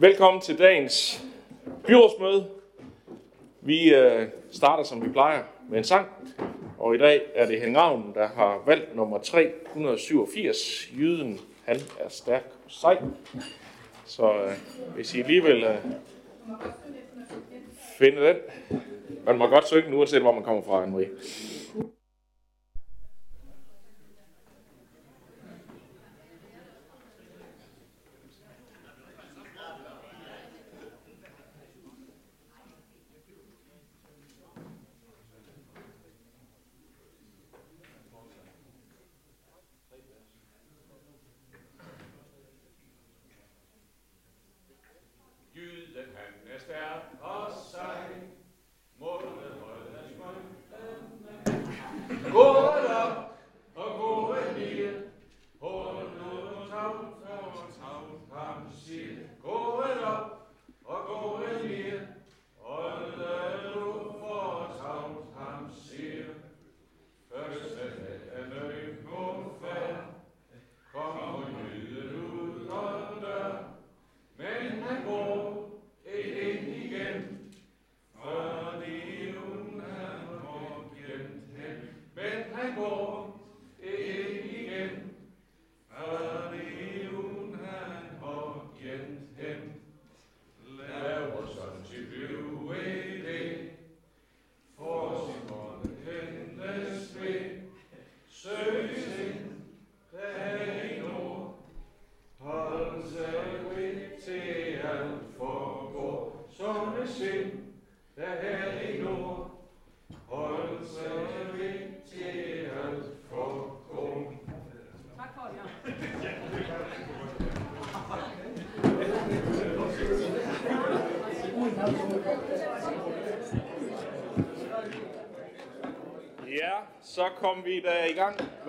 Velkommen til dagens byrådsmøde. Vi øh, starter som vi plejer med en sang, og i dag er det Henning Ravn, der har valgt nummer 387. Jyden, han er stærk og sej. Så øh, hvis I alligevel øh, finder den, man må godt søge den, uanset hvor man kommer fra, Anne-Marie.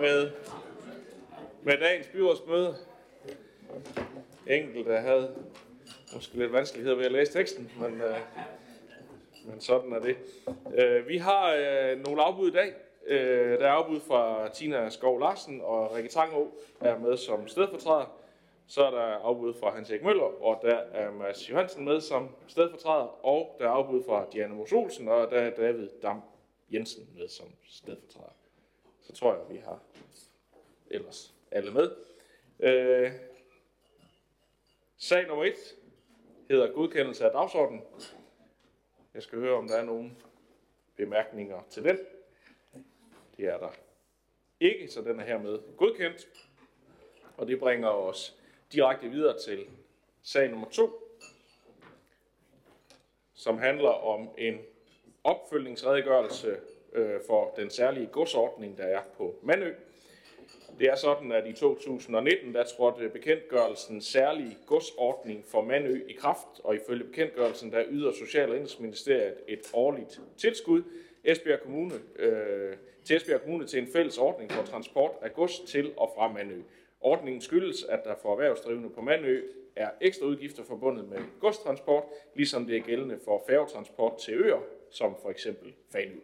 Med, med dagens byrådsmøde. Enkelte havde måske lidt vanskeligheder ved at læse teksten, men, øh, men sådan er det. Øh, vi har øh, nogle afbud i dag. Øh, der er afbud fra Tina Skov Larsen, og Rikke Tangå er med som stedfortræder. Så er der afbud fra Hans Erik Møller, og der er Mads Johansen med som stedfortræder, og der er afbud fra Diana Mos Olsen, og der er David Dam Jensen med som stedfortræder. Så tror jeg, vi har ellers alle med. Øh, sag nummer 1 hedder godkendelse af dagsordenen. Jeg skal høre, om der er nogle bemærkninger til den. Det er der ikke, så den er hermed godkendt. Og det bringer os direkte videre til sag nummer 2, som handler om en opfølgningsredegørelse øh, for den særlige godsordning, der er på Mandø. Det er sådan, at i 2019, der trådte bekendtgørelsen særlig godsordning for Mandø i kraft, og ifølge bekendtgørelsen, der yder Social- og Indrigsministeriet et årligt tilskud Esbjerg Kommune, øh, til Esbjerg Kommune til en fælles ordning for transport af gods til og fra Mandø. Ordningen skyldes, at der for erhvervsdrivende på Mandø er ekstra udgifter forbundet med godstransport, ligesom det er gældende for færgetransport til øer, som for eksempel Fanø.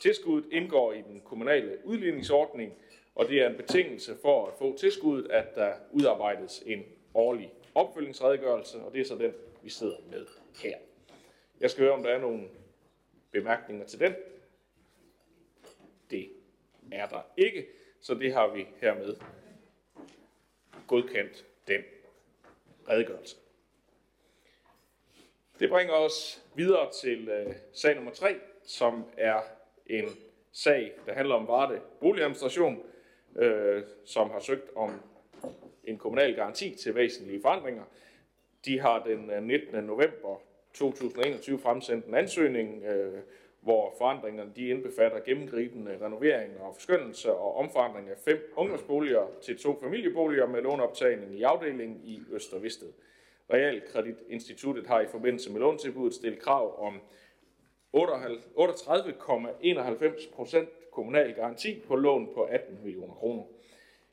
Tilskuddet indgår i den kommunale udligningsordning, og det er en betingelse for at få tilskuddet, at der udarbejdes en årlig opfølgningsredegørelse, og det er så den, vi sidder med her. Jeg skal høre, om der er nogle bemærkninger til den. Det er der ikke, så det har vi hermed godkendt den redegørelse. Det bringer os videre til øh, sag nummer 3, som er en sag, der handler om Varde Boligadministration, øh, som har søgt om en kommunal garanti til væsentlige forandringer. De har den øh, 19. november 2021 fremsendt en ansøgning, øh, hvor forandringerne de indbefatter gennemgribende renoveringer og forskyndelse og omforandring af fem ungdomsboliger til to familieboliger med låneoptagning i afdelingen i Øster Visted. Realkreditinstituttet har i forbindelse med låntilbuddet stillet krav om 38,91 procent kommunal garanti på lån på 18 millioner kroner.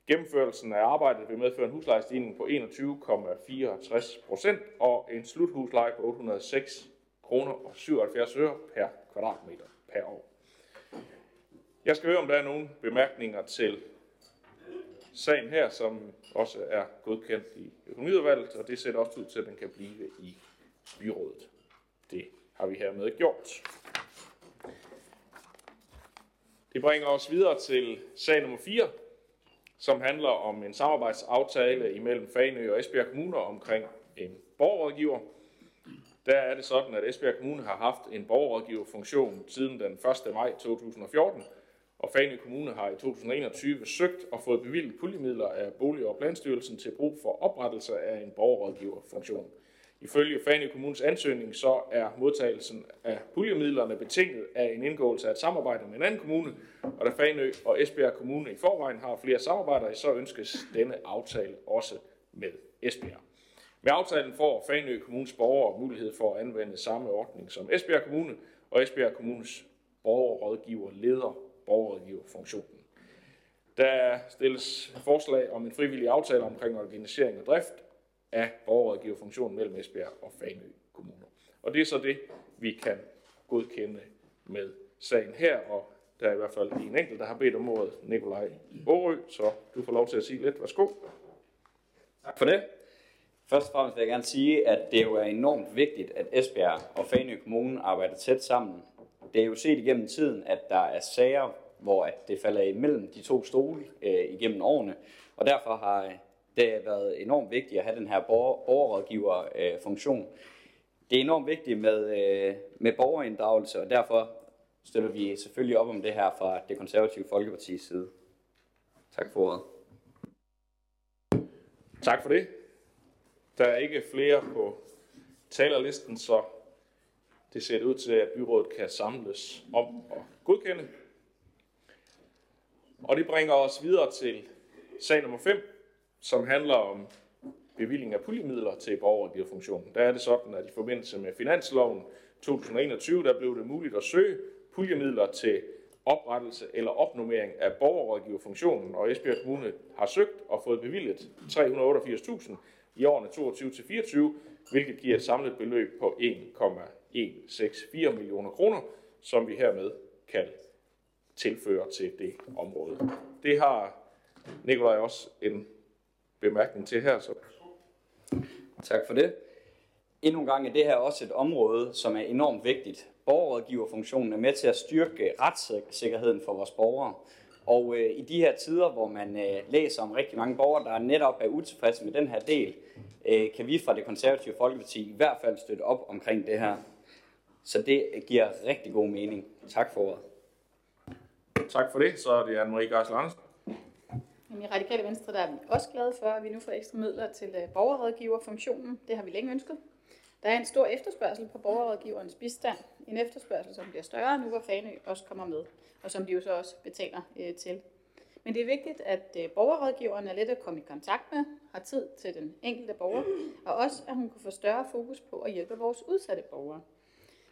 Gennemførelsen af arbejdet vil medføre en huslejestigning på 21,64 procent og en sluthusleje på 806 kroner og 77 øre per kvadratmeter per år. Jeg skal høre, om der er nogle bemærkninger til sagen her, som også er godkendt i økonomiudvalget, og det ser også ud til, at den kan blive i byrådet. Det har vi hermed gjort. Det bringer os videre til sag nummer 4, som handler om en samarbejdsaftale imellem Faneø og Esbjerg Kommuner omkring en borgerrådgiver. Der er det sådan, at Esbjerg Kommune har haft en borgerrådgiverfunktion siden den 1. maj 2014, og Fanø Kommune har i 2021 søgt og fået bevilget puljemidler af Bolig- og Planstyrelsen til brug for oprettelse af en borgerrådgiverfunktion. Ifølge Fanø Kommunes ansøgning så er modtagelsen af puljemidlerne betinget af en indgåelse af et samarbejde med en anden kommune, og da Fanø og Esbjerg Kommune i forvejen har flere samarbejder, så ønskes denne aftale også med Esbjerg. Med aftalen får Fanø Kommunes borgere mulighed for at anvende samme ordning som Esbjerg Kommune, og Esbjerg Kommunes borgerrådgiver leder borgerrådgiverfunktionen. Der stilles forslag om en frivillig aftale omkring organisering og drift af borgerrådgiverfunktionen mellem Esbjerg og Fanø Kommuner. Og det er så det, vi kan godkende med sagen her, og der er i hvert fald en enkelt, der har bedt om ordet, Nikolaj Årø, så du får lov til at sige lidt. Værsgo. Tak for det. Først og fremmest vil jeg gerne sige, at det jo er enormt vigtigt, at Esbjerg og Fanø Kommune arbejder tæt sammen. Det er jo set igennem tiden, at der er sager, hvor at det falder imellem de to stole øh, igennem årene, og derfor har det været enormt vigtigt at have den her borgerrådgiver-funktion. Det er enormt vigtigt med, øh, med borgerinddragelse, og derfor støtter vi selvfølgelig op om det her fra det konservative Folkepartis side. Tak for ordet. Tak for det. Der er ikke flere på talerlisten, så det ser ud til, at byrådet kan samles om og godkende. Og det bringer os videre til sag nummer 5, som handler om bevilling af puljemidler til borgerrådgiverfunktionen. Der er det sådan, at i forbindelse med finansloven 2021, der blev det muligt at søge puljemidler til oprettelse eller opnummering af borgerrådgiverfunktionen, og Esbjerg Kommune har søgt og fået bevilget 388.000 i årene 22-24, hvilket giver et samlet beløb på 1,164 millioner kroner, som vi hermed kan tilføre til det område. Det har Nikolaj også en bemærkning til her. Så. Tak for det. Endnu en gang er det her også et område, som er enormt vigtigt. Borgerrådgiverfunktionen er med til at styrke retssikkerheden for vores borgere. Og øh, i de her tider, hvor man øh, læser om rigtig mange borgere, der netop er utilfredse med den her del, øh, kan vi fra det konservative Folkeparti i hvert fald støtte op omkring det her. Så det giver rigtig god mening. Tak for ordet. Tak for det. Så er det Anne-Marie Geisler Andersen. I Radikale Venstre der er vi også glade for, at vi nu får ekstra midler til øh, borgerrådgiverfunktionen. Det har vi længe ønsket. Der er en stor efterspørgsel på borgerrådgiverens bistand. En efterspørgsel, som bliver større nu, hvor Fanø også kommer med, og som de jo så også betaler øh, til. Men det er vigtigt, at øh, borgerrådgiveren er let at komme i kontakt med, har tid til den enkelte borger, og også at hun kan få større fokus på at hjælpe vores udsatte borgere.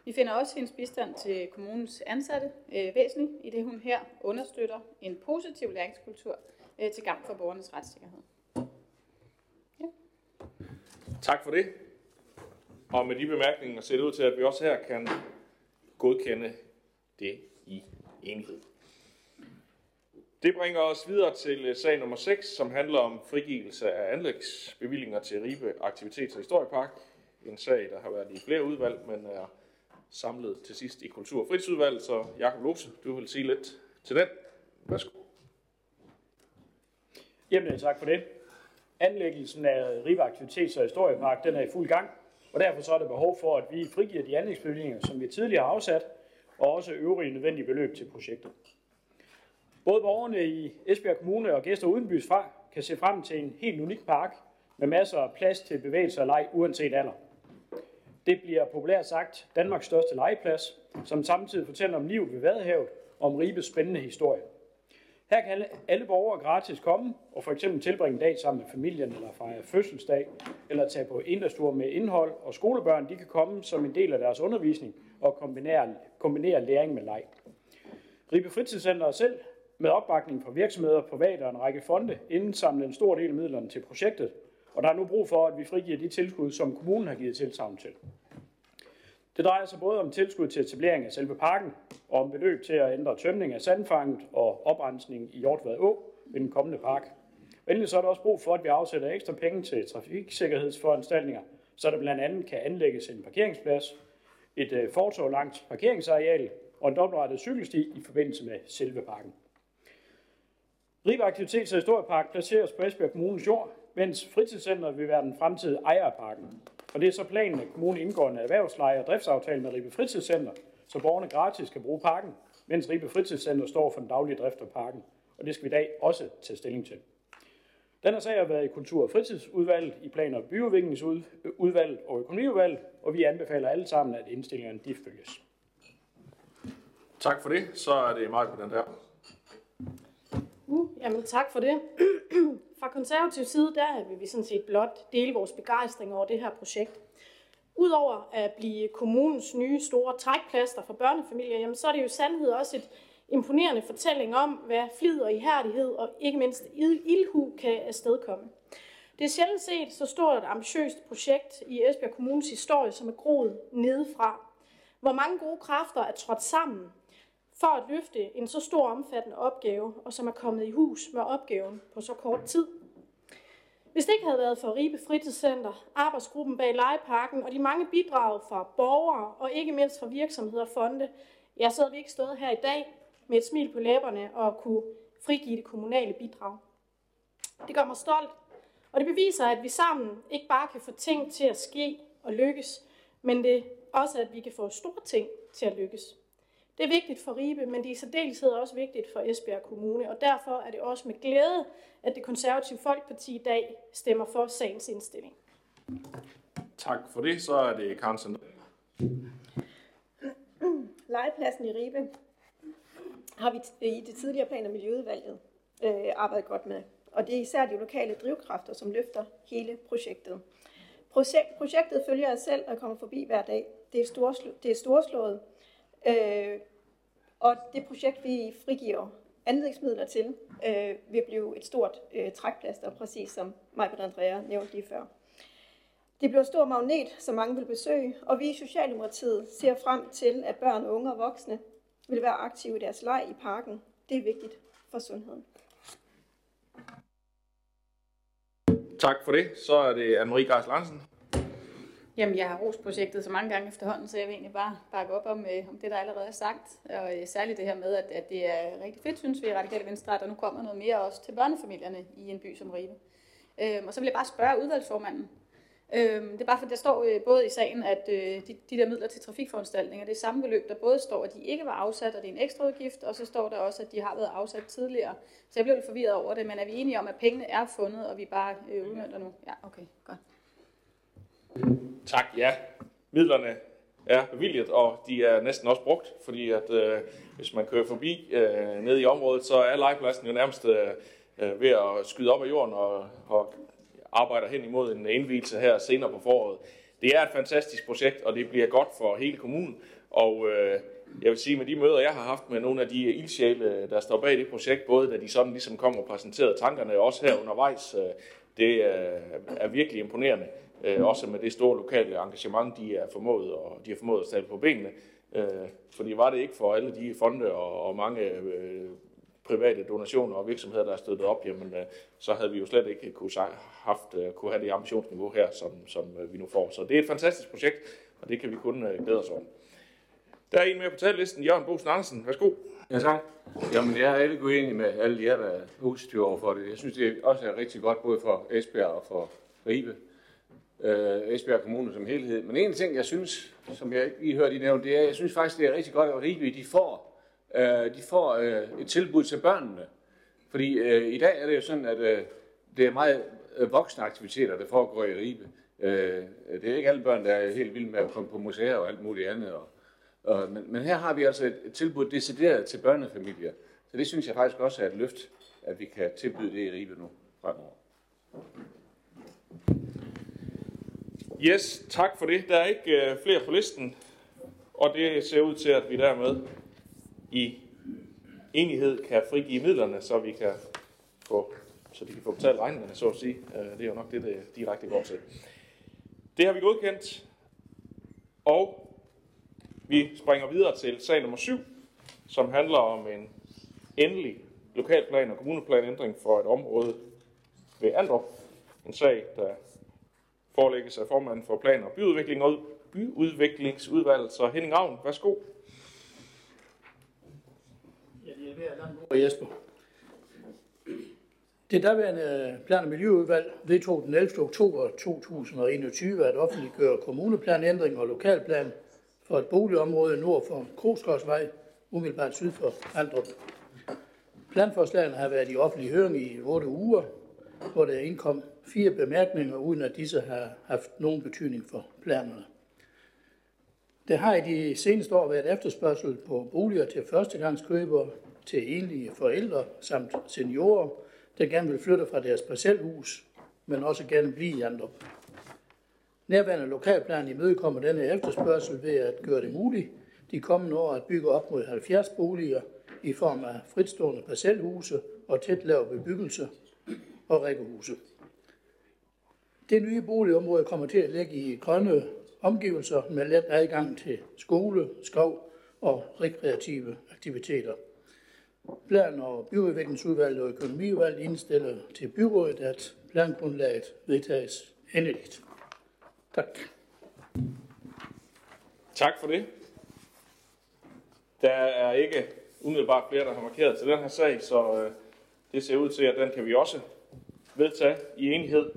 Vi finder også hendes bistand til kommunens ansatte øh, væsentlig, i det hun her understøtter en positiv læringskultur øh, til gavn for borgernes retssikkerhed. Ja. Tak for det. Og med de bemærkninger ser det ud til, at vi også her kan godkende det i enighed. Det bringer os videre til øh, sag nummer 6, som handler om frigivelse af anlægsbevillinger til Ribe Aktivitets- og Historiepark. En sag, der har været i flere udvalg, men er samlet til sidst i Kultur- og Fritidsudvalget. Så Jakob Lose, du vil sige lidt til den. Værsgo. Jamen, tak for det. Anlæggelsen af Ribe Aktivitets- og Historiepark, den er i fuld gang, og derfor så er der behov for, at vi frigiver de anlægsbevillinger, som vi tidligere har afsat, og også øvrige nødvendige beløb til projektet. Både borgerne i Esbjerg Kommune og gæster uden bys fra kan se frem til en helt unik park med masser af plads til bevægelse og leg uanset alder. Det bliver populært sagt Danmarks største legeplads, som samtidig fortæller om livet ved Vadehavet og om Ribes spændende historie. Her kan alle borgere gratis komme og for eksempel tilbringe en dag sammen med familien eller fejre fødselsdag, eller tage på inddagstur med indhold, og skolebørn de kan komme som en del af deres undervisning og kombinere, kombinere læring med leg. Ribe Fritidscenter selv med opbakning fra virksomheder, private og en række fonde indsamlet en stor del af midlerne til projektet, og der er nu brug for, at vi frigiver de tilskud, som kommunen har givet tilsavn til. Det drejer sig både om tilskud til etablering af selve parken, og om beløb til at ændre tømning af sandfanget og oprensning i Hjortvad Å ved den kommende park. Endelig så er der også brug for, at vi afsætter ekstra penge til trafiksikkerhedsforanstaltninger, så der blandt andet kan anlægges en parkeringsplads, et øh, fortov parkeringsareal og en dobbeltrettet cykelsti i forbindelse med selve parken. Ribe Aktivitets- og Historiepark placeres på Esbjerg Kommunes jord, mens fritidscenteret vil være den fremtidige ejer af parken. Og det er så planen, at kommunen indgår en erhvervsleje og driftsaftale med Ribe Fritidscenter, så borgerne gratis kan bruge parken, mens Ribe Fritidscenter står for den daglige drift af parken. Og det skal vi i dag også tage stilling til. Den sag har været i Kultur- og Fritidsudvalget, i Plan- og Byudviklingsudvalget og Økonomiudvalget, og vi anbefaler alle sammen, at indstillingerne de følges. Tak for det. Så er det mig på den der. Uh, jamen tak for det. Fra konservativ side, der vil vi sådan set blot dele vores begejstring over det her projekt. Udover at blive kommunens nye store trækplaster for børnefamilier, jamen, så er det jo sandhed også et imponerende fortælling om, hvad flid og ihærdighed og ikke mindst ildhu kan afstedkomme. Det er sjældent set så stort et ambitiøst projekt i Esbjerg Kommunes historie, som er groet nedefra. Hvor mange gode kræfter er trådt sammen for at løfte en så stor omfattende opgave, og som er kommet i hus med opgaven på så kort tid. Hvis det ikke havde været for Ribe Fritidscenter, arbejdsgruppen bag legeparken og de mange bidrag fra borgere og ikke mindst fra virksomheder og fonde, ja, så havde vi ikke stået her i dag med et smil på læberne og kunne frigive det kommunale bidrag. Det gør mig stolt, og det beviser, at vi sammen ikke bare kan få ting til at ske og lykkes, men det også, at vi kan få store ting til at lykkes. Det er vigtigt for Ribe, men det er i særdeleshed også vigtigt for Esbjerg Kommune, og derfor er det også med glæde, at det konservative Folkeparti i dag stemmer for sagens indstilling. Tak for det. Så er det Karen Legepladsen i Ribe har vi i det tidligere plan- og miljøudvalget øh, arbejdet godt med. Og det er især de lokale drivkræfter, som løfter hele projektet. Projekt, projektet følger jeg selv og kommer forbi hver dag. Det er, storslo, det er storslået. Øh, og det projekt, vi frigiver anlægsmidler til, øh, vil blive et stort øh, trækplaster, præcis som Majbert Andrea nævnte lige før. Det bliver en stor magnet, som mange vil besøge, og vi i Socialdemokratiet ser frem til, at børn, unge og voksne vil være aktive i deres leg i parken. Det er vigtigt for sundheden. Tak for det. Så er det Anne-Marie Græs Larsen. Jamen, jeg har rost projektet så mange gange efterhånden, så jeg vil egentlig bare bakke op om, øh, om det, der allerede er sagt. Og øh, særligt det her med, at, at det er rigtig fedt, synes vi i Radikale Venstre, at der nu kommer noget mere også til børnefamilierne i en by som Ribe. Øhm, og så vil jeg bare spørge udvalgsformanden. Øhm, det er bare for, der står øh, både i sagen, at øh, de, de der midler til trafikforanstaltninger, det er samme beløb, der både står, at de ikke var afsat, og det er en ekstra udgift, og så står der også, at de har været afsat tidligere. Så jeg blev lidt forvirret over det, men er vi enige om, at pengene er fundet, og vi bare øh, udmønter nu? Ja, okay, godt. Tak, ja. Midlerne er bevilget, og de er næsten også brugt, fordi at øh, hvis man kører forbi øh, nede i området, så er legepladsen jo nærmest øh, øh, ved at skyde op af jorden og, og arbejder hen imod en indvielse her senere på foråret. Det er et fantastisk projekt, og det bliver godt for hele kommunen, og øh, jeg vil sige, med de møder, jeg har haft med nogle af de ildsjæle, der står bag det projekt, både da de sådan ligesom kom og præsenterede tankerne, og også her undervejs, øh, det øh, er virkelig imponerende. Øh, også med det store lokale engagement, de er formået, og de har formået at stable på benene. Øh, fordi var det ikke for alle de fonde og, og mange øh, private donationer og virksomheder, der er støttet op, jamen, øh, så havde vi jo slet ikke kunne, haft, øh, kunne have det ambitionsniveau her, som, som øh, vi nu får. Så det er et fantastisk projekt, og det kan vi kun øh, glæde os over. Der er en mere på talelisten, Jørgen Bosen Andersen. Værsgo. Ja, tak. Jamen, jeg er ikke uenig med alle jer, der er positive over for det. Jeg synes, det også er rigtig godt, både for Esbjerg og for Ribe øh, Esbjerg Kommune som helhed. Men en ting, jeg synes, som jeg ikke lige hørte I nævne, det er, jeg synes faktisk, det er rigtig godt, at Ribe de får, øh, de får øh, et tilbud til børnene. Fordi øh, i dag er det jo sådan, at øh, det er meget øh, voksne aktiviteter, der foregår i Ribe. Øh, det er ikke alle børn, der er helt vilde med at komme på museer og alt muligt andet. Og, og, men, men her har vi altså et, et tilbud decideret til børnefamilier. Så det synes jeg faktisk også er et løft, at vi kan tilbyde det i Ribe nu fremover. Yes, tak for det. Der er ikke øh, flere på listen, og det ser ud til, at vi dermed i enighed kan frigive midlerne, så vi kan få, så de kan få betalt regningerne, så at sige. Øh, det er jo nok det, det direkte går til. Det har vi godkendt, og vi springer videre til sag nummer 7, som handler om en endelig lokalplan og kommuneplanændring for et område ved Andrup. En sag, der forelægges af formanden for plan- og byudvikling og byudviklingsudvalget. Så Henning Ravn, værsgo. Ja, det er ved at lande ord, Jesper. Det daværende plan- og miljøudvalg vedtog den 11. oktober 2021 at offentliggøre kommuneplanændring og lokalplan for et boligområde nord for Krogsgårdsvej, umiddelbart syd for Andrup. Planforslagene har været i offentlig høring i 8 uger, hvor der indkom fire bemærkninger, uden at disse har haft nogen betydning for planerne. Der har i de seneste år været efterspørgsel på boliger til førstegangskøbere, til enlige forældre samt seniorer, der gerne vil flytte fra deres parcelhus, men også gerne blive i Andrup. Nærværende lokalplan imødekommer denne efterspørgsel ved at gøre det muligt de kommende år at bygge op mod 70 boliger i form af fritstående parcelhuse og tæt lav bebyggelse og rækkehuse. Det nye boligområde kommer til at ligge i grønne omgivelser med let adgang til skole, skov og rekreative aktiviteter. Plan- og byudviklingsudvalget og økonomiudvalget indstiller til byrådet, at plangrundlaget vedtages endeligt. Tak. Tak for det. Der er ikke umiddelbart flere, der har markeret til den her sag, så øh, det ser ud til, at den kan vi også vedtage i enighed.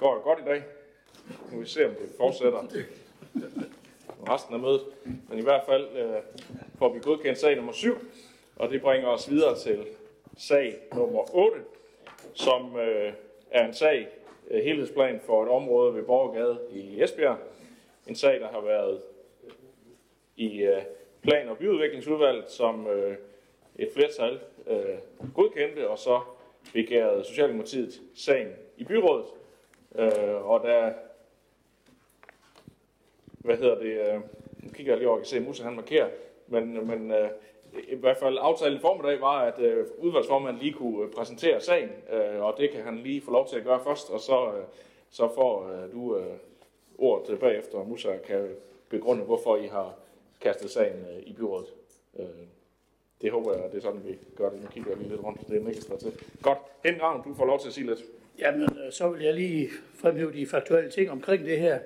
Det går jo godt i dag. Nu må vi se, om det fortsætter resten af mødet. Men i hvert fald øh, får vi godkendt sag nummer 7, og det bringer os videre til sag nummer 8, som øh, er en sag, øh, helhedsplan for et område ved Borgergade i Esbjerg. En sag, der har været i øh, plan- og byudviklingsudvalget, som øh, et flertal øh, godkendte, og så begærede Socialdemokratiet sagen i byrådet. Øh, og der, hvad hedder det, øh, nu kigger jeg lige over, jeg kan se, at Musa han markerer, men, men øh, i hvert fald aftalen i formiddag var, at øh, udvalgsformanden lige kunne øh, præsentere sagen, øh, og det kan han lige få lov til at gøre først, og så, øh, så får øh, du øh, ordet bagefter, og Musa kan begrunde, hvorfor I har kastet sagen øh, i byrådet. Øh, det håber jeg, det er sådan, vi gør det. Nu kigger jeg lige lidt rundt, det er ikke til. Godt. Henning Ravn, du får lov til at sige lidt. Jamen, øh, så vil jeg lige fremhæve de faktuelle ting omkring det her.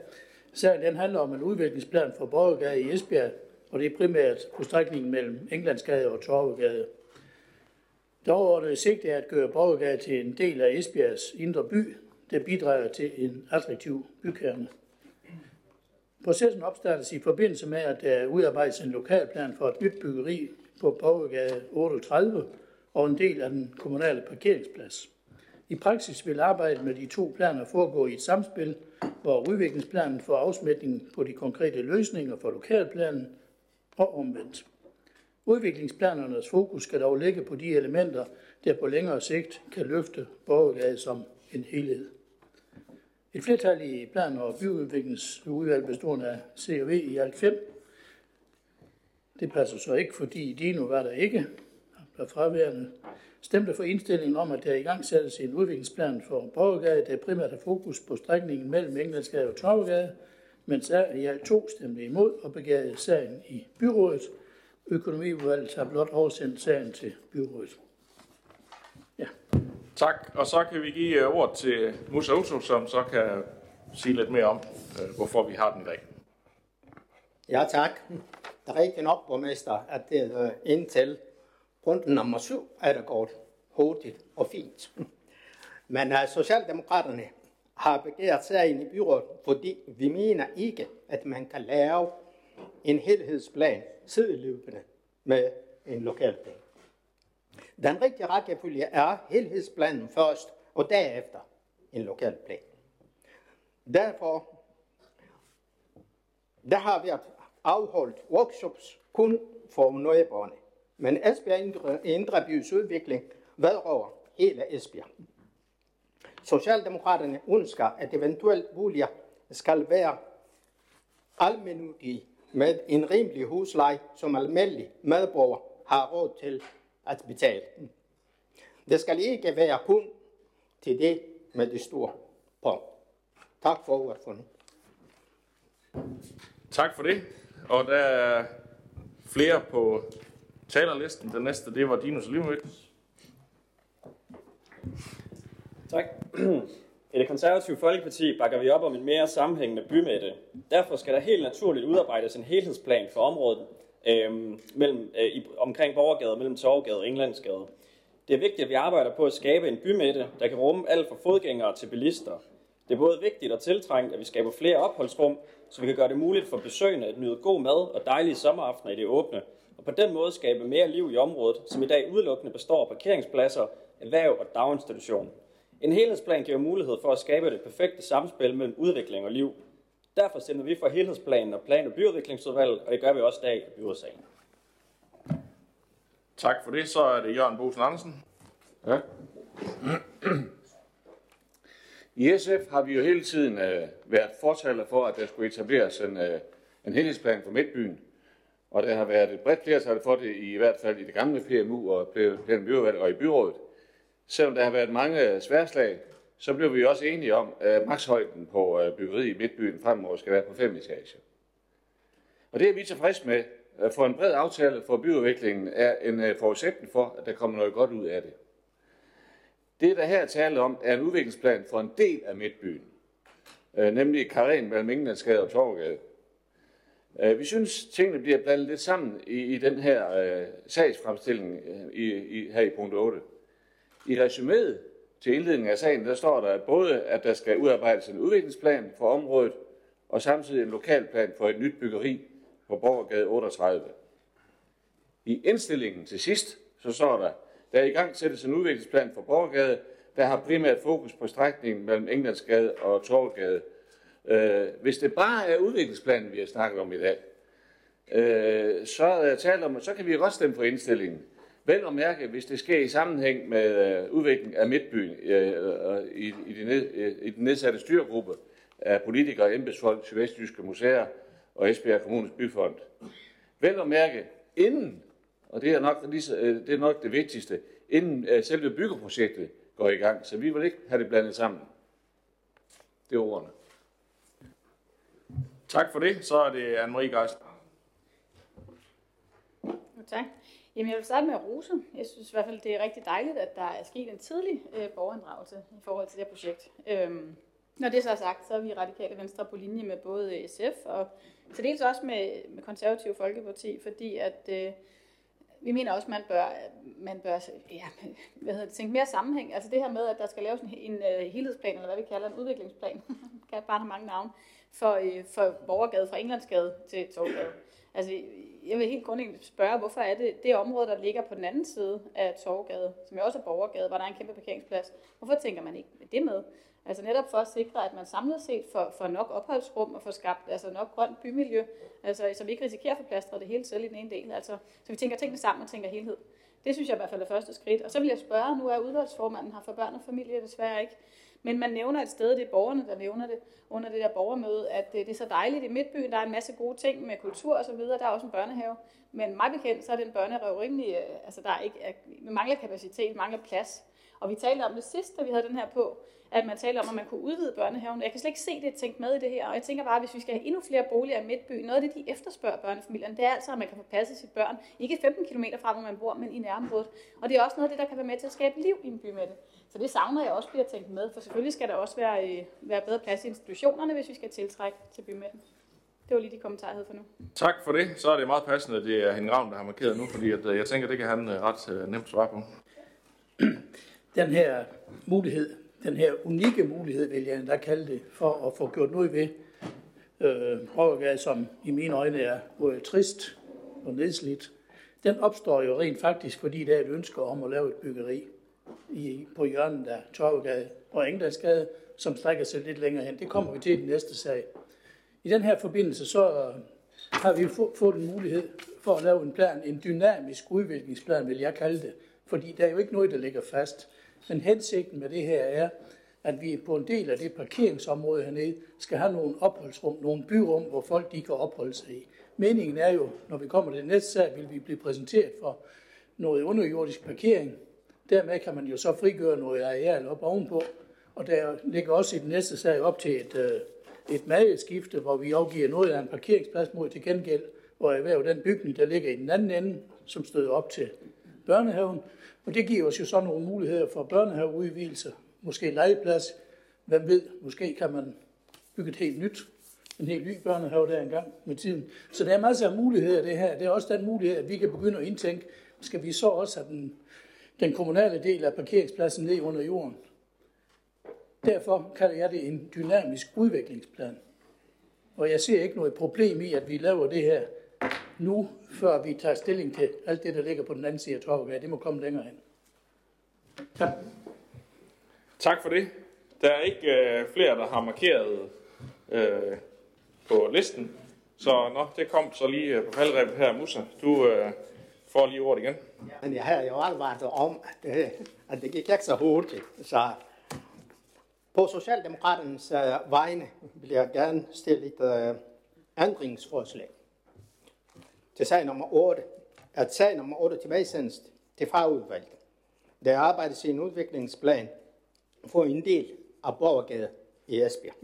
Sagen den handler om en udviklingsplan for Borgergade i Esbjerg, og det er primært på strækningen mellem Englandsgade og Torvegade. Det overordnede sigte er at gøre Borgergade til en del af Esbjergs indre by, der bidrager til en attraktiv bykerne. Processen opstartes i forbindelse med, at der udarbejdes en lokalplan for et nyt byggeri på Borgergade 38 og en del af den kommunale parkeringsplads. I praksis vil arbejdet med de to planer foregå i et samspil, hvor udviklingsplanen får afsmætning på de konkrete løsninger for lokalplanen og omvendt. Udviklingsplanernes fokus skal dog ligge på de elementer, der på længere sigt kan løfte Borgergade som en helhed. Et flertal i plan- og byudviklingsudvalg bestående af COV i alt 5. Det passer så ikke, fordi de nu var der ikke, der fraværende. Stemte for indstillingen om, at der i gang sættes en udviklingsplan for Borgergade, der primært har fokus på strækningen mellem Englandsgade og Torvegade, mens i alt to stemte imod og begærede sagen i byrådet. Økonomiudvalget har blot oversendt sagen til byrådet. Ja. Tak, og så kan vi give øh, ord til Musa Uso, som så kan sige lidt mere om, øh, hvorfor vi har den i dag. Ja, tak. Det er rigtigt nok, borgmester, at det øh, indtil runden nummer syv er det gået hurtigt og fint. Men uh, Socialdemokraterne har begært sagen i byrådet, fordi vi mener ikke, at man kan lave en helhedsplan sideløbende med en lokalplan. Den rigtige rækkefølge er helhedsplanen først, og derefter en lokalplan. Derfor der har været afholdt workshops kun for naboerne. Men Esbjerg Indre, Indre Bys udvikling vedrører hele Esbjerg. Socialdemokraterne ønsker, at eventuelt boliger skal være almindelige med en rimelig husleje, som almindelig medborger har råd til at betale. Det skal ikke være kun til det med det store på. Tak for ordet for nu. Tak for det. Og der er flere på talerlisten. Den næste, det var Dinos Limovits. Tak. I det konservative Folkeparti bakker vi op om en mere sammenhængende bymætte. Derfor skal der helt naturligt udarbejdes en helhedsplan for området øh, mellem, øh, i, omkring Borgergade, mellem Torvgade og Englandsgade. Det er vigtigt, at vi arbejder på at skabe en bymætte, der kan rumme alt fra fodgængere til bilister. Det er både vigtigt og tiltrængt, at vi skaber flere opholdsrum, så vi kan gøre det muligt for besøgende at nyde god mad og dejlige sommeraftener i det åbne, og på den måde skabe mere liv i området, som i dag udelukkende består af parkeringspladser, erhverv og daginstitution. En helhedsplan giver mulighed for at skabe det perfekte samspil mellem udvikling og liv. Derfor sender vi for helhedsplanen og plan- og byudviklingsudvalget, og det gør vi også i dag i byrådssagen. Tak for det. Så er det Jørgen Bosen Andersen. Ja. I SF har vi jo hele tiden øh, været fortaler for, at der skulle etableres en, øh, en helhedsplan for Midtbyen. Og der har været et bredt flertal for det, i hvert fald i det gamle PMU og plan og i byrådet. Selvom der har været mange sværslag, så blev vi også enige om, at makshøjden på øh, byggeriet i Midtbyen fremover skal være på fem etager. Og det er vi tilfreds med, for en bred aftale for byudviklingen er en øh, forudsætning for, at der kommer noget godt ud af det. Det, der her taler om, er en udviklingsplan for en del af Midtbyen, øh, nemlig Karen mellem Englandsgade og Torvgade. Øh, vi synes, tingene bliver blandet lidt sammen i, i den her øh, sagsfremstilling øh, i, i, her i punkt 8. I resuméet til indledningen af sagen, der står der både, at der skal udarbejdes en udviklingsplan for området, og samtidig en lokalplan for et nyt byggeri på Borgergade 38. I indstillingen til sidst, så står der, der er i gang sættes en udviklingsplan for Borgergade, der har primært fokus på strækningen mellem Englandsgade og Torvgade. Øh, hvis det bare er udviklingsplanen, vi har snakket om i dag, øh, så, uh, taler om, så kan vi godt stemme for indstillingen. Vel at mærke, hvis det sker i sammenhæng med øh, udviklingen af Midtbyen øh, i, i, de ned, øh, i den nedsatte styregruppe af politikere, embedsfolk, sydvestjyske museer og Esbjerg Kommunes byfond. Vel at mærke, inden, og det er nok, lige, øh, det, er nok det vigtigste, inden øh, selve byggeprojektet går i gang. Så vi vil ikke have det blandet sammen. Det er ordene. Tak for det. Så er det Anne-Marie Geisler. Tak. Jamen, jeg vil starte med at rose. Jeg synes i hvert fald, det er rigtig dejligt, at der er sket en tidlig øh, borgerinddragelse i forhold til det her projekt. Øhm, når det så er sagt, så er vi radikale venstre på linje med både SF og til dels også med, med konservative Folkeparti, fordi at øh, vi mener også, at man bør, man bør ja, hvad hedder det, tænke mere sammenhæng. Altså det her med, at der skal laves en, en uh, helhedsplan, eller hvad vi kalder en udviklingsplan, kan bare have mange navne, for, uh, for Borgergade, fra Englandsgade til Torvgade. Altså, jeg vil helt grundlæggende spørge, hvorfor er det det område, der ligger på den anden side af Torvgade, som jo også er Borgergade, hvor der er en kæmpe parkeringsplads, hvorfor tænker man ikke med det med? Altså netop for at sikre, at man samlet set får, får nok opholdsrum og får skabt altså nok grønt bymiljø, altså, så vi ikke risikerer at forplastre det hele selv i den ene del. Altså, så vi tænker tingene sammen og tænker helhed. Det synes jeg i hvert fald er første skridt. Og så vil jeg spørge, nu er udvalgsformanden her for børn og familie desværre ikke, men man nævner et sted, det er borgerne, der nævner det under det der borgermøde, at øh, det er så dejligt i Midtbyen, der er en masse gode ting med kultur og så videre, der er også en børnehave. Men mig bekendt, så er den børnehave rimelig, øh, altså der er ikke, vi mangler kapacitet, mangler plads. Og vi talte om det sidst, da vi havde den her på, at man taler om, at man kunne udvide børnehaven. Jeg kan slet ikke se det tænkt med i det her, og jeg tænker bare, at hvis vi skal have endnu flere boliger i Midtbyen, noget af det, de efterspørger børnefamilierne, det er altså, at man kan få passet sit børn, ikke 15 km fra, hvor man bor, men i nærområdet. Og det er også noget af det, der kan være med til at skabe liv i en by med det. Så det savner jeg også bliver tænkt med, for selvfølgelig skal der også være, øh, være bedre plads i institutionerne, hvis vi skal tiltrække til bymidten. Det var lige de kommentarer, jeg havde for nu. Tak for det. Så er det meget passende, at det er Henning Ravn, der har markeret nu, fordi at, øh, jeg tænker, det kan han øh, ret nemt svare på. Den her mulighed, den her unikke mulighed, vil jeg endda kalde det, for at få gjort noget ved øh, som i mine øjne er både trist og nedslidt, den opstår jo rent faktisk, fordi der er et ønske om at lave et byggeri i, på hjørnet af Torvegade og Englandsgade, som strækker sig lidt længere hen. Det kommer vi til i den næste sag. I den her forbindelse så øh, har vi fået en mulighed for at lave en plan, en dynamisk udviklingsplan, vil jeg kalde det, fordi der er jo ikke noget, der ligger fast. Men hensigten med det her er, at vi på en del af det parkeringsområde hernede skal have nogle opholdsrum, nogle byrum, hvor folk de kan opholde sig i. Meningen er jo, når vi kommer til næste sag, vil vi blive præsenteret for noget underjordisk parkering. Dermed kan man jo så frigøre noget areal op ovenpå, og der ligger også i den næste sag op til et, øh, et madskifte, hvor vi afgiver noget af en parkeringsplads mod til gengæld, hvor erhverv den bygning, der ligger i den anden ende, som støder op til børnehaven. Og det giver os jo så nogle muligheder for børnehaveudvidelser, måske legeplads. Hvem ved, måske kan man bygge et helt nyt, en helt ny børnehave der engang med tiden. Så der er masser af muligheder det her. Det er også den mulighed, at vi kan begynde at indtænke, skal vi så også have den, den kommunale del af parkeringspladsen ned under jorden. Derfor kalder jeg det en dynamisk udviklingsplan. Og jeg ser ikke noget problem i, at vi laver det her nu, før vi tager stilling til alt det, der ligger på den anden side af Torvegade. Det må komme længere hen. Tak. Tak for det. Der er ikke øh, flere, der har markeret øh, på listen. Så nå, det kom så lige øh, på faldrebet her, Musa. Du øh, får lige ordet igen. Men jeg har jo advaret om, at, øh, at det gik ikke så hurtigt. Så på Socialdemokraternes øh, vegne vil jeg gerne stille et øh, ændringsforslag til sag nummer 8. At sag nummer 8 tilbagesendes til fagudvalget. Der arbejdes i en udviklingsplan for en del af Borgergade i Esbjerg.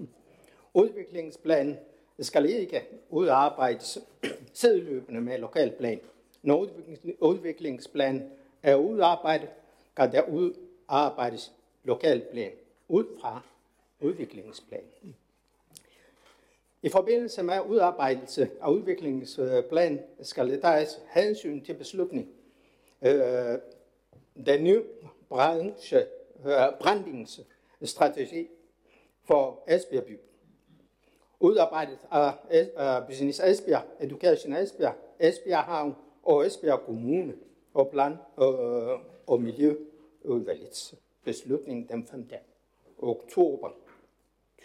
Udviklingsplanen skal ikke udarbejdes sideløbende med lokalplan. Når udviklingsplanen er udarbejdet, kan der udarbejdes lokalplan ud fra udviklingsplanen. I forbindelse med udarbejdelse af udviklingsplan øh, skal der tages hensyn til beslutning. Øh, den nye branche, øh, brandingsstrategi for Esbjerg by. Udarbejdet af, af Business Esbjerg, Education Esbjerg, Esbjerg Havn og Esbjerg Kommune og Plan og, øh, og Miljøudvalgets beslutning den 5. oktober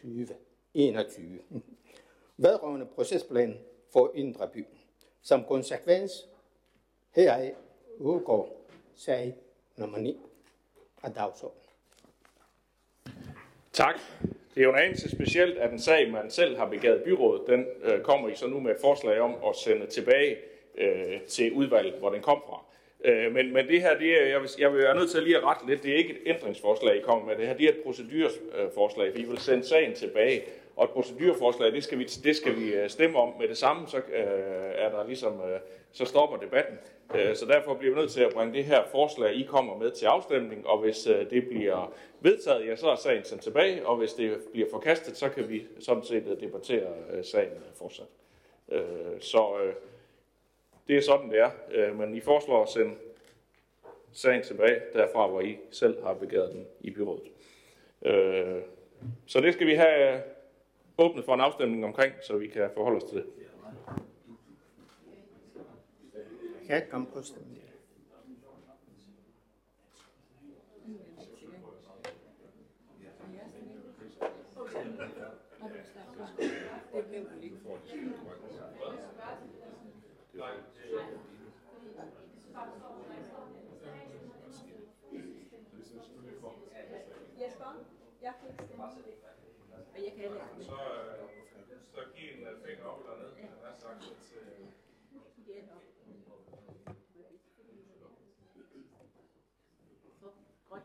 2021 vedrørende procesplan for Indre By. Som konsekvens heraf udgår sag nummer 9 af dagsordenen. Tak. Det er jo en anelse specielt, at en sag, man selv har begavet byrådet, den øh, kommer I så nu med et forslag om at sende tilbage øh, til udvalget, hvor den kom fra. Øh, men, men det her, det er, jeg, vil, jeg vil være nødt til lige at rette lidt, det er ikke et ændringsforslag, I kommer med. Det her det er et procedurforslag, vi vil sende sagen tilbage. Og et procedurforslag, det skal vi, det skal vi øh, stemme om med det samme, så øh, er der ligesom, øh, så stopper debatten. Øh, så derfor bliver vi nødt til at bringe det her forslag, I kommer med til afstemning, og hvis øh, det bliver vedtaget, ja, så er sagen sendt tilbage, og hvis det bliver forkastet, så kan vi sådan set øh, debattere øh, sagen øh, fortsat. Øh, så øh, det er sådan, det er. Øh, men I foreslår at sende sagen tilbage derfra, hvor I selv har begæret den i byrådet. Øh, så det skal vi have åbnet for en afstemning omkring, så vi kan forholde os til det. Jeg kan ikke komme på stemning. Jesper, jeg kan ikke stemme. Men jeg kan heller ikke. Så, så giv en finger op eller ned, han har sagt, at Ja, nok. Grøn.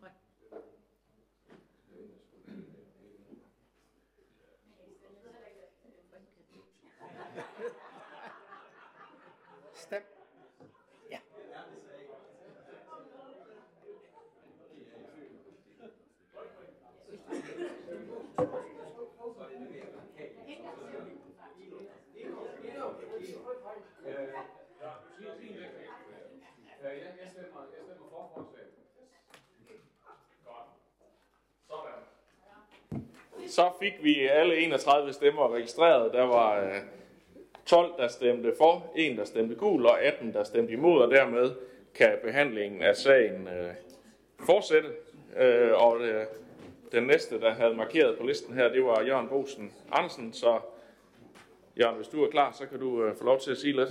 Grøn. Stem. Ja. Jeg stemmer, jeg stemmer for forslaget. Så fik vi alle 31 stemmer registreret. Der var øh, 12, der stemte for, 1, der stemte gul, og 18, der stemte imod, og dermed kan behandlingen af sagen øh, fortsætte. Øh, og øh, den næste, der havde markeret på listen her, det var Jørgen Bosen Andersen. Så Jørgen, hvis du er klar, så kan du øh, få lov til at sige lidt.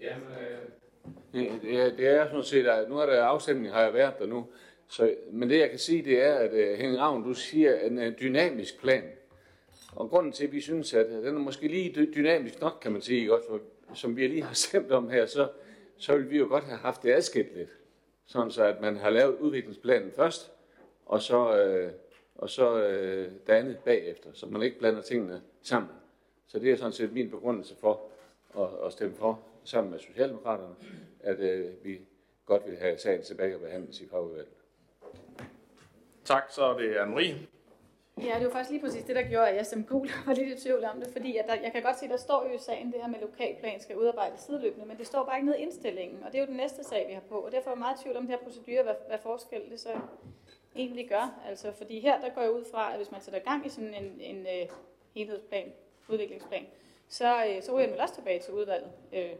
Jamen, øh, ja, det er sådan set, at nu er der afstemning, har jeg været der nu. Så, men det jeg kan sige, det er, at øh, Henning Ravn, du siger en uh, dynamisk plan. Og grunden til, at vi synes, at øh, den er måske lige dynamisk nok, kan man sige, godt, for, som vi lige har stemt om her, så, så ville vi jo godt have haft det adskilt lidt. Sådan så, at man har lavet udviklingsplanen først, og så, øh, og så øh, det andet bagefter, så man ikke blander tingene sammen. Så det er sådan set min begrundelse for at, at stemme for sammen med Socialdemokraterne, at øh, vi godt vil have sagen tilbage og behandles i fagudvalget. Tak, så er det Anne-Marie. Ja, det var faktisk lige præcis det, der gjorde, at jeg som gul var lidt i tvivl om det, fordi at der, jeg kan godt se, at der står jo i sagen, det her med lokalplan skal udarbejdes sideløbende, men det står bare ikke ned i indstillingen, og det er jo den næste sag, vi har på, og derfor er jeg meget i tvivl om det her procedure, hvad, hvad forskel det så egentlig gør. Altså, fordi her, der går jeg ud fra, at hvis man sætter gang i sådan en, en uh, helhedsplan, udviklingsplan, så, uh, så ryger den vel også tilbage til udvalget, uh,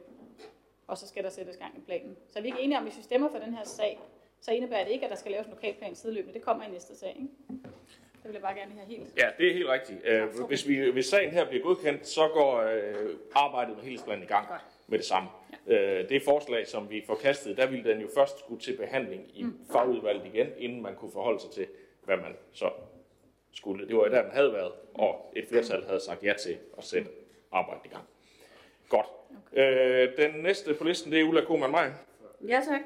og så skal der sættes gang i planen. Så er vi ikke enige om, hvis vi stemmer for den her sag, så indebærer det ikke, at der skal laves en lokalplan sideløbende. Det kommer i næste sag, ikke? Det vil jeg bare gerne have helt. Ja, det er helt rigtigt. Øh, hvis, vi, hvis sagen her bliver godkendt, så går øh, arbejdet med helhedsplanen i gang med det samme. Øh, det forslag, som vi forkastede, der ville den jo først skulle til behandling i Mm. fagudvalget igen, inden man kunne forholde sig til, hvad man så skulle. Det var jo der, den havde været, og et flertal havde sagt ja til at sætte arbejdet i gang. Godt. Øh, den næste på listen, det er Ulla Kohlmann Meier. Ja, tak.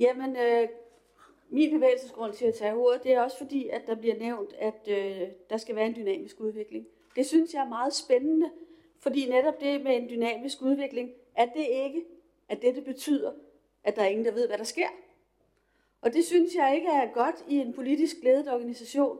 Jamen, øh, min bevægelsesgrund til at tage ordet, det er også fordi, at der bliver nævnt, at øh, der skal være en dynamisk udvikling. Det synes jeg er meget spændende, fordi netop det med en dynamisk udvikling, er det ikke, at det, betyder, at der er ingen, der ved, hvad der sker. Og det synes jeg ikke er godt i en politisk ledet organisation.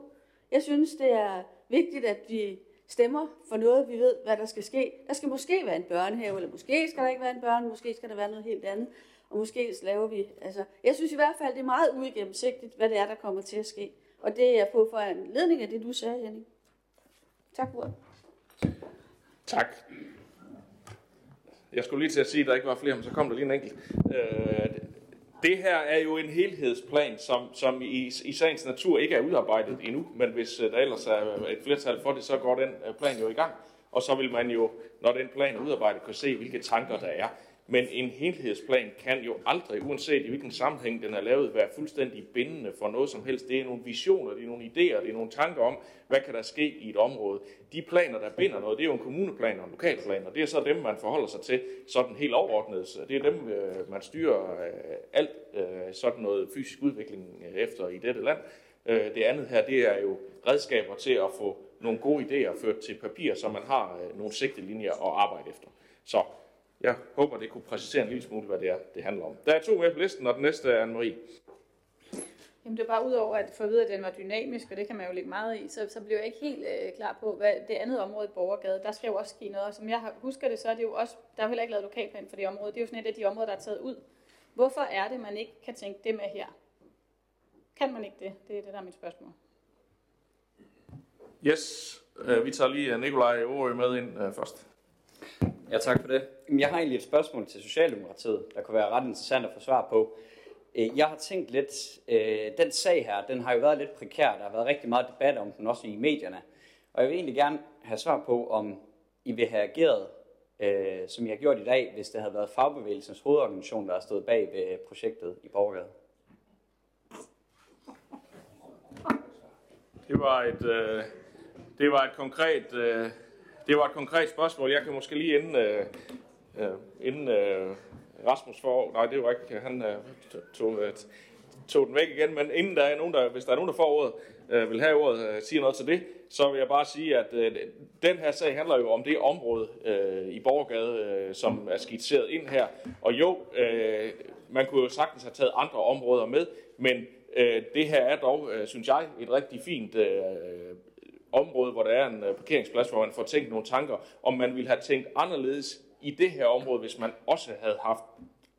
Jeg synes, det er vigtigt, at vi stemmer for noget, vi ved, hvad der skal ske. Der skal måske være en børnehave, eller måske skal der ikke være en børnehave, måske skal der være noget helt andet. Og måske laver vi, altså, jeg synes i hvert fald, det er meget uigennemsigtigt, hvad det er, der kommer til at ske. Og det er på for en ledning af det, du sagde, Henning. Tak for. Tak. Jeg skulle lige til at sige, at der ikke var flere, men så kom der lige en enkelt. Øh, det her er jo en helhedsplan, som, som i, i sagens natur ikke er udarbejdet endnu, men hvis øh, der ellers er øh, et flertal for det, så går den øh, plan jo i gang. Og så vil man jo, når den plan er udarbejdet, kunne se, hvilke tanker der er. Men en helhedsplan kan jo aldrig, uanset i hvilken sammenhæng den er lavet, være fuldstændig bindende for noget som helst. Det er nogle visioner, det er nogle idéer, det er nogle tanker om, hvad kan der ske i et område. De planer, der binder noget, det er jo en kommuneplan og en lokalplan, og det er så dem, man forholder sig til sådan helt overordnet. Så Det er dem, øh, man styrer øh, alt øh, sådan noget fysisk udvikling efter i dette land. Det andet her, det er jo redskaber til at få nogle gode idéer ført til papir, så man har nogle sigtelinjer at arbejde efter. Så jeg håber, det kunne præcisere en lille smule, hvad det er, det handler om. Der er to mere på listen, og den næste er Anne-Marie. Jamen det er bare udover at få at vide, at den var dynamisk, og det kan man jo lægge meget i, så, så bliver jeg ikke helt øh, klar på, hvad det andet område i Borgergade, der skal jo også ske noget. Og som jeg husker det, så er det jo også, der er jo heller ikke lavet lokalplan for det område. Det er jo sådan et af de områder, der er taget ud. Hvorfor er det, man ikke kan tænke det med her? Kan man ikke det? Det er det, der er mit spørgsmål. Yes, øh, vi tager lige Nikolaj Aarø med ind øh, først. Ja, tak for det. Jeg har egentlig et spørgsmål til Socialdemokratiet, der kunne være ret interessant at få svar på. Øh, jeg har tænkt lidt, øh, den sag her, den har jo været lidt prekær. Der har været rigtig meget debat om den, også i medierne. Og jeg vil egentlig gerne have svar på, om I vil have ageret, øh, som I har gjort i dag, hvis det havde været fagbevægelsens hovedorganisation, der har stået bag ved projektet i Borgergade. Det var et, øh, det var et konkret, øh, det var et konkret spørgsmål. Jeg kan måske lige inden, øh, øh, inden øh, Rasmus får, nej det var ikke, han øh, tog, øh, tog den væk igen, men inden der er nogen, der, hvis der er nogen, der får ordet, øh, vil have ordet, øh, siger noget til det, så vil jeg bare sige, at øh, den her sag handler jo om det område øh, i Borgergade, øh, som er skitseret ind her. Og jo, øh, man kunne jo sagtens have taget andre områder med, men øh, det her er dog, øh, synes jeg, et rigtig fint øh, område, hvor der er en øh, parkeringsplads, hvor man får tænkt nogle tanker, om man ville have tænkt anderledes i det her område, hvis man også havde haft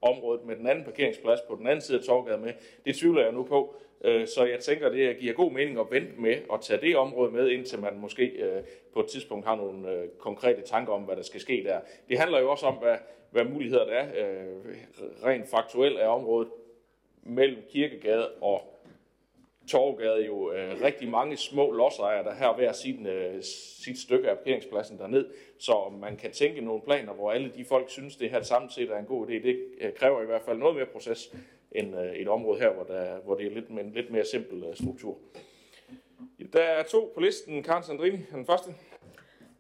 området med den anden parkeringsplads på den anden side af Torgade med. Det tvivler jeg nu på. Øh, så jeg tænker, det giver god mening at vente med at tage det område med, indtil man måske øh, på et tidspunkt har nogle konkrete tanker om, hvad der skal ske der. Det handler jo også om, hvad, hvad muligheder der er. Rent faktuelt er området mellem Kirkegade og Torvgade jo øh, rigtig mange små lodsejere, der her hver sin, øh, sit stykke af parkeringspladsen derned. Så man kan tænke nogle planer, hvor alle de folk synes, det her samlet set er en god idé. Det øh, kræver i hvert fald noget mere proces end øh, et område her, hvor, der, hvor det er lidt, en lidt mere simpel øh, struktur. Der er to på listen. Karen Sandrini, den første.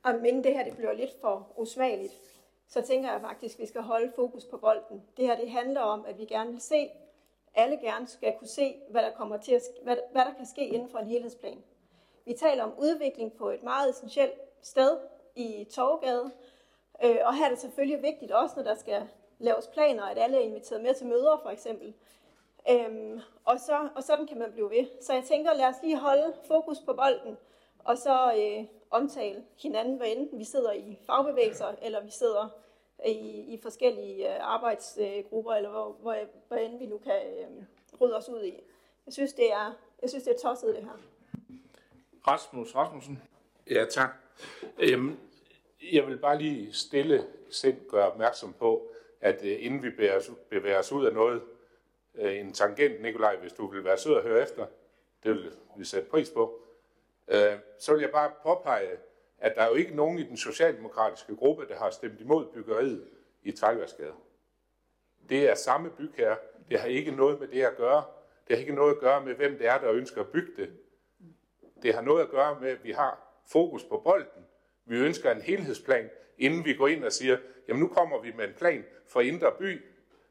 Og men det her det bliver lidt for usmageligt, så tænker jeg faktisk, at vi skal holde fokus på bolden. Det her det handler om, at vi gerne vil se, alle gerne skal kunne se, hvad der, kommer til at, hvad, hvad der kan ske inden for en helhedsplan. Vi taler om udvikling på et meget essentielt sted i Torgade, Øh, og her er det selvfølgelig vigtigt også, når der skal laves planer, at alle er inviteret med til møder for eksempel. Øhm, og, så, og sådan kan man blive ved. Så jeg tænker, lad os lige holde fokus på bolden, og så øh, omtale hinanden, hvad enten vi sidder i fagbevægelser, eller vi sidder i, i forskellige øh, arbejdsgrupper, eller hvor, hvor, hvor end vi nu kan øh, rydde os ud i. Jeg synes, det er, jeg synes, det er tosset, det her. Rasmus Rasmussen. Ja, tak. Øhm, jeg vil bare lige stille sind gøre opmærksom på, at øh, inden vi bevæger os, bevæger os ud af noget, øh, en tangent, Nikolaj, hvis du vil være sød at høre efter, det vil vi sætte pris på, øh, så vil jeg bare påpege, at der er jo ikke nogen i den socialdemokratiske gruppe, der har stemt imod byggeriet i Trækværsgade. Det er samme bygherre. Det har ikke noget med det at gøre. Det har ikke noget at gøre med, hvem det er, der ønsker at bygge det. Det har noget at gøre med, at vi har fokus på bolden. Vi ønsker en helhedsplan, inden vi går ind og siger, jamen nu kommer vi med en plan for Indre By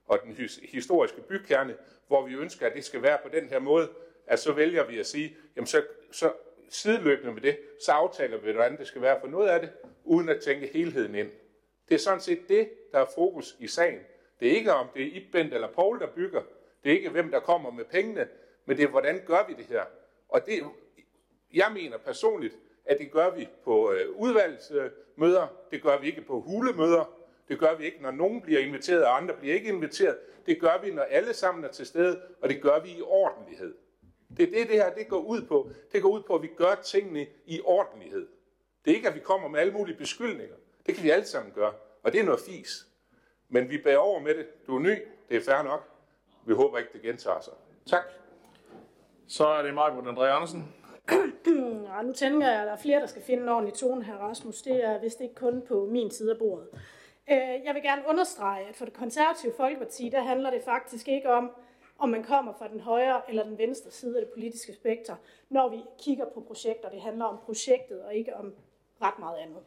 og den historiske bykerne, hvor vi ønsker, at det skal være på den her måde, at så vælger vi at sige, jamen så, så sideløbende med det, så aftaler vi, hvordan det skal være for noget af det, uden at tænke helheden ind. Det er sådan set det, der er fokus i sagen. Det er ikke om det er Ibent eller Paul, der bygger. Det er ikke hvem, der kommer med pengene, men det er, hvordan gør vi det her? Og det, jeg mener personligt, at det gør vi på øh, udvalgsmøder, det gør vi ikke på hulemøder, det gør vi ikke, når nogen bliver inviteret, og andre bliver ikke inviteret. Det gør vi, når alle sammen er til stede, og det gør vi i ordentlighed. Det er det, det her det går ud på. Det går ud på, at vi gør tingene i ordentlighed. Det er ikke, at vi kommer med alle mulige beskyldninger. Det kan vi alle sammen gøre, og det er noget fis. Men vi bærer over med det. Du er ny, det er fair nok. Vi håber ikke, det gentager sig. Tak. Så er det Margot André Andersen. ja, nu tænker jeg, at der er flere, der skal finde en ordentlig tone her, Rasmus. Det er vist ikke kun på min side af bordet. Øh, jeg vil gerne understrege, at for det konservative Folkeparti, der handler det faktisk ikke om, om man kommer fra den højre eller den venstre side af det politiske spekter, når vi kigger på projekter. Det handler om projektet og ikke om ret meget andet.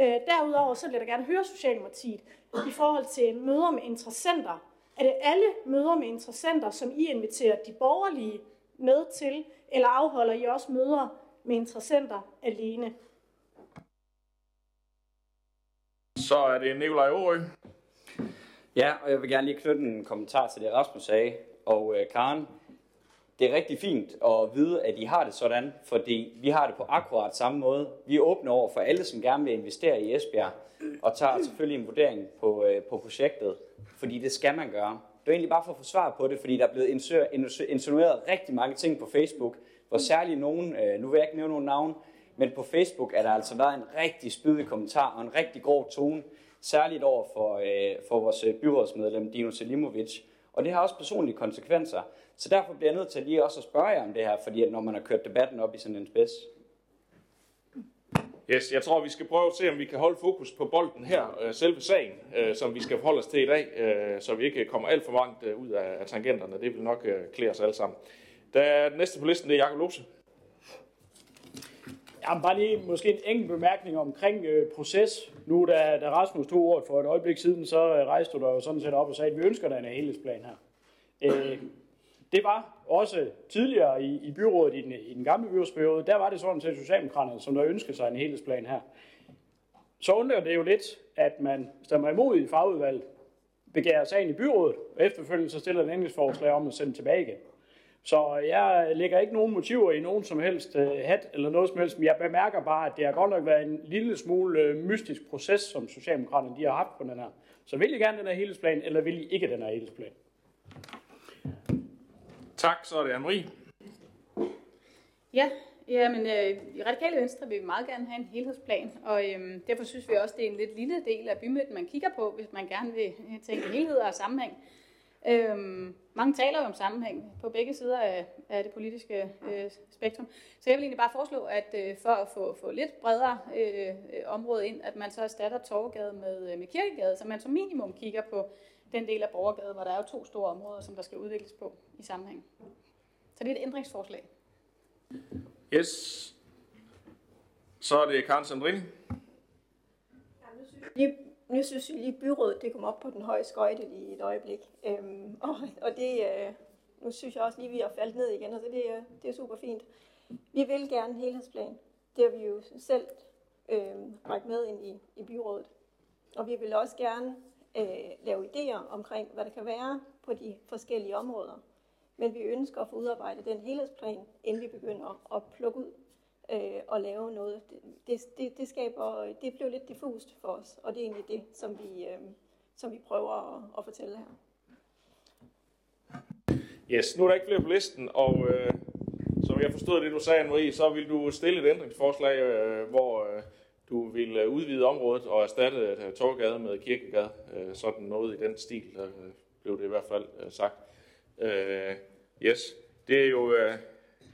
Øh, derudover så vil jeg da gerne høre Socialdemokratiet i forhold til møder med interessenter. Er det alle møder med interessenter, som I inviterer de borgerlige med til, eller afholder I også møder med interessenter alene? Så er det Nikolaj Aarø. Ja, og jeg vil gerne lige knytte en kommentar til det, Rasmus sagde. Og øh, Karen, det er rigtig fint at vide, at I har det sådan, fordi vi har det på akkurat samme måde. Vi er åbne over for alle, som gerne vil investere i Esbjerg, og tager selvfølgelig en vurdering på, øh, på projektet, fordi det skal man gøre. Det er egentlig bare for at få svar på det, fordi der er blevet insinueret rigtig mange ting på Facebook, hvor særligt nogen, øh, nu vil jeg ikke nævne nogen navn, men på Facebook er der altså været en rigtig spydig kommentar og en rigtig grov tone, særligt over for, øh, for vores øh, byrådsmedlem Dino Selimovic. Og det har også personlige konsekvenser. Så derfor bliver jeg nødt til lige også at spørge jer om det her, fordi at når man har kørt debatten op i sådan en spids. Yes, jeg tror, vi skal prøve at se, om vi kan holde fokus på bolden her, øh, selve sagen, øh, som vi skal forholde os til i dag, øh, så vi ikke kommer alt for langt ud af tangenterne. Det vil nok klæde os alle sammen. Der næste på listen, det er Jakob Lose. Jamen, bare lige måske en enkelt bemærkning omkring øh, proces. Nu da, da Rasmus tog ordet for et øjeblik siden, så øh, rejste du dig jo sådan set op og sagde, at vi ønsker dig en helhedsplan her. Øh, det var også tidligere i, i byrådet i den, i den gamle byrådsperiode, der var det sådan set Socialdemokraterne, som der ønskede sig en helhedsplan her. Så undrer det jo lidt, at man stemmer imod i fagudvalget, begærer sagen i byrådet, og efterfølgende så stiller en forslag om at sende tilbage igen. Så jeg lægger ikke nogen motiver i nogen som helst uh, hat eller noget som helst, men jeg bemærker bare, at det har godt nok været en lille smule uh, mystisk proces, som Socialdemokraterne de har haft på den her. Så vil I gerne den her helhedsplan, eller vil I ikke den her helhedsplan? Tak, så er det Anne-Marie. Ja, jamen, øh, i Radikale Venstre vil vi meget gerne have en helhedsplan, og øh, derfor synes vi også, det er en lidt lille del af bymidten, man kigger på, hvis man gerne vil tænke helhed og sammenhæng. Øhm, mange taler jo om sammenhæng på begge sider af, af det politiske øh, spektrum. Så jeg vil egentlig bare foreslå, at øh, for at få, få lidt bredere øh, område ind, at man så erstatter Torvegade med, øh, med Kirkegade, så man som minimum kigger på den del af Borgergade, hvor der er jo to store områder, som der skal udvikles på i sammenhæng. Så det er et ændringsforslag. Yes. Så er det Karen Sandrini. Lige nu synes jeg lige, byrådet det kom op på den høje skøjte i et øjeblik. Øhm, og, og det, øh, nu synes jeg også lige, at vi har faldet ned igen, og så det, øh, det er super fint. Vi vil gerne en helhedsplan. Det har vi jo selv øh, rækket med ind i, i byrådet. Og vi vil også gerne øh, lave idéer omkring, hvad der kan være på de forskellige områder. Men vi ønsker at få udarbejdet den helhedsplan, inden vi begynder at plukke ud øh, og lave noget. Det, det, det, skaber, det blev lidt diffust for os, og det er egentlig det, som vi, øh, som vi prøver at, at fortælle her. Yes, nu er der ikke flere på listen, og øh, som jeg forstod det, du sagde, Marie, så vil du stille et ændringsforslag, øh, hvor øh, du vil øh, udvide området og erstatte øh, Torgade med Kirkegade. Øh, sådan noget i den stil, øh, blev det i hvert fald øh, sagt. Øh, yes, det er jo øh,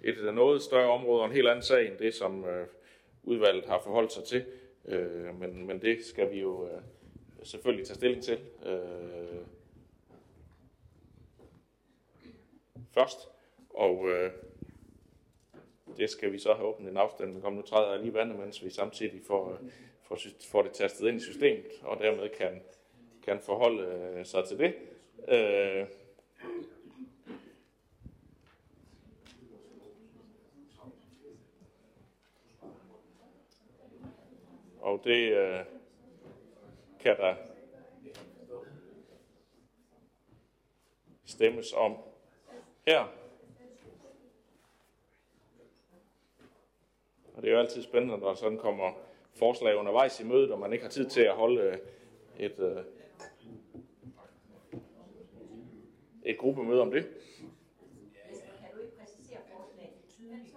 et eller noget større område og en helt anden sag end det, som øh, udvalget har forholdt sig til. Øh, men, men det skal vi jo øh, selvfølgelig tage stilling til. Øh, først, og øh, det skal vi så have åbnet en afstemning om. Nu træder jeg lige vandet, mens vi samtidig får, øh, får, får det tastet ind i systemet, og dermed kan, kan forholde øh, sig til det. Øh, og det øh, kan der stemmes om her. Og det er jo altid spændende, når der sådan kommer forslag undervejs i mødet, og man ikke har tid til at holde øh, et, øh, et gruppemøde om det.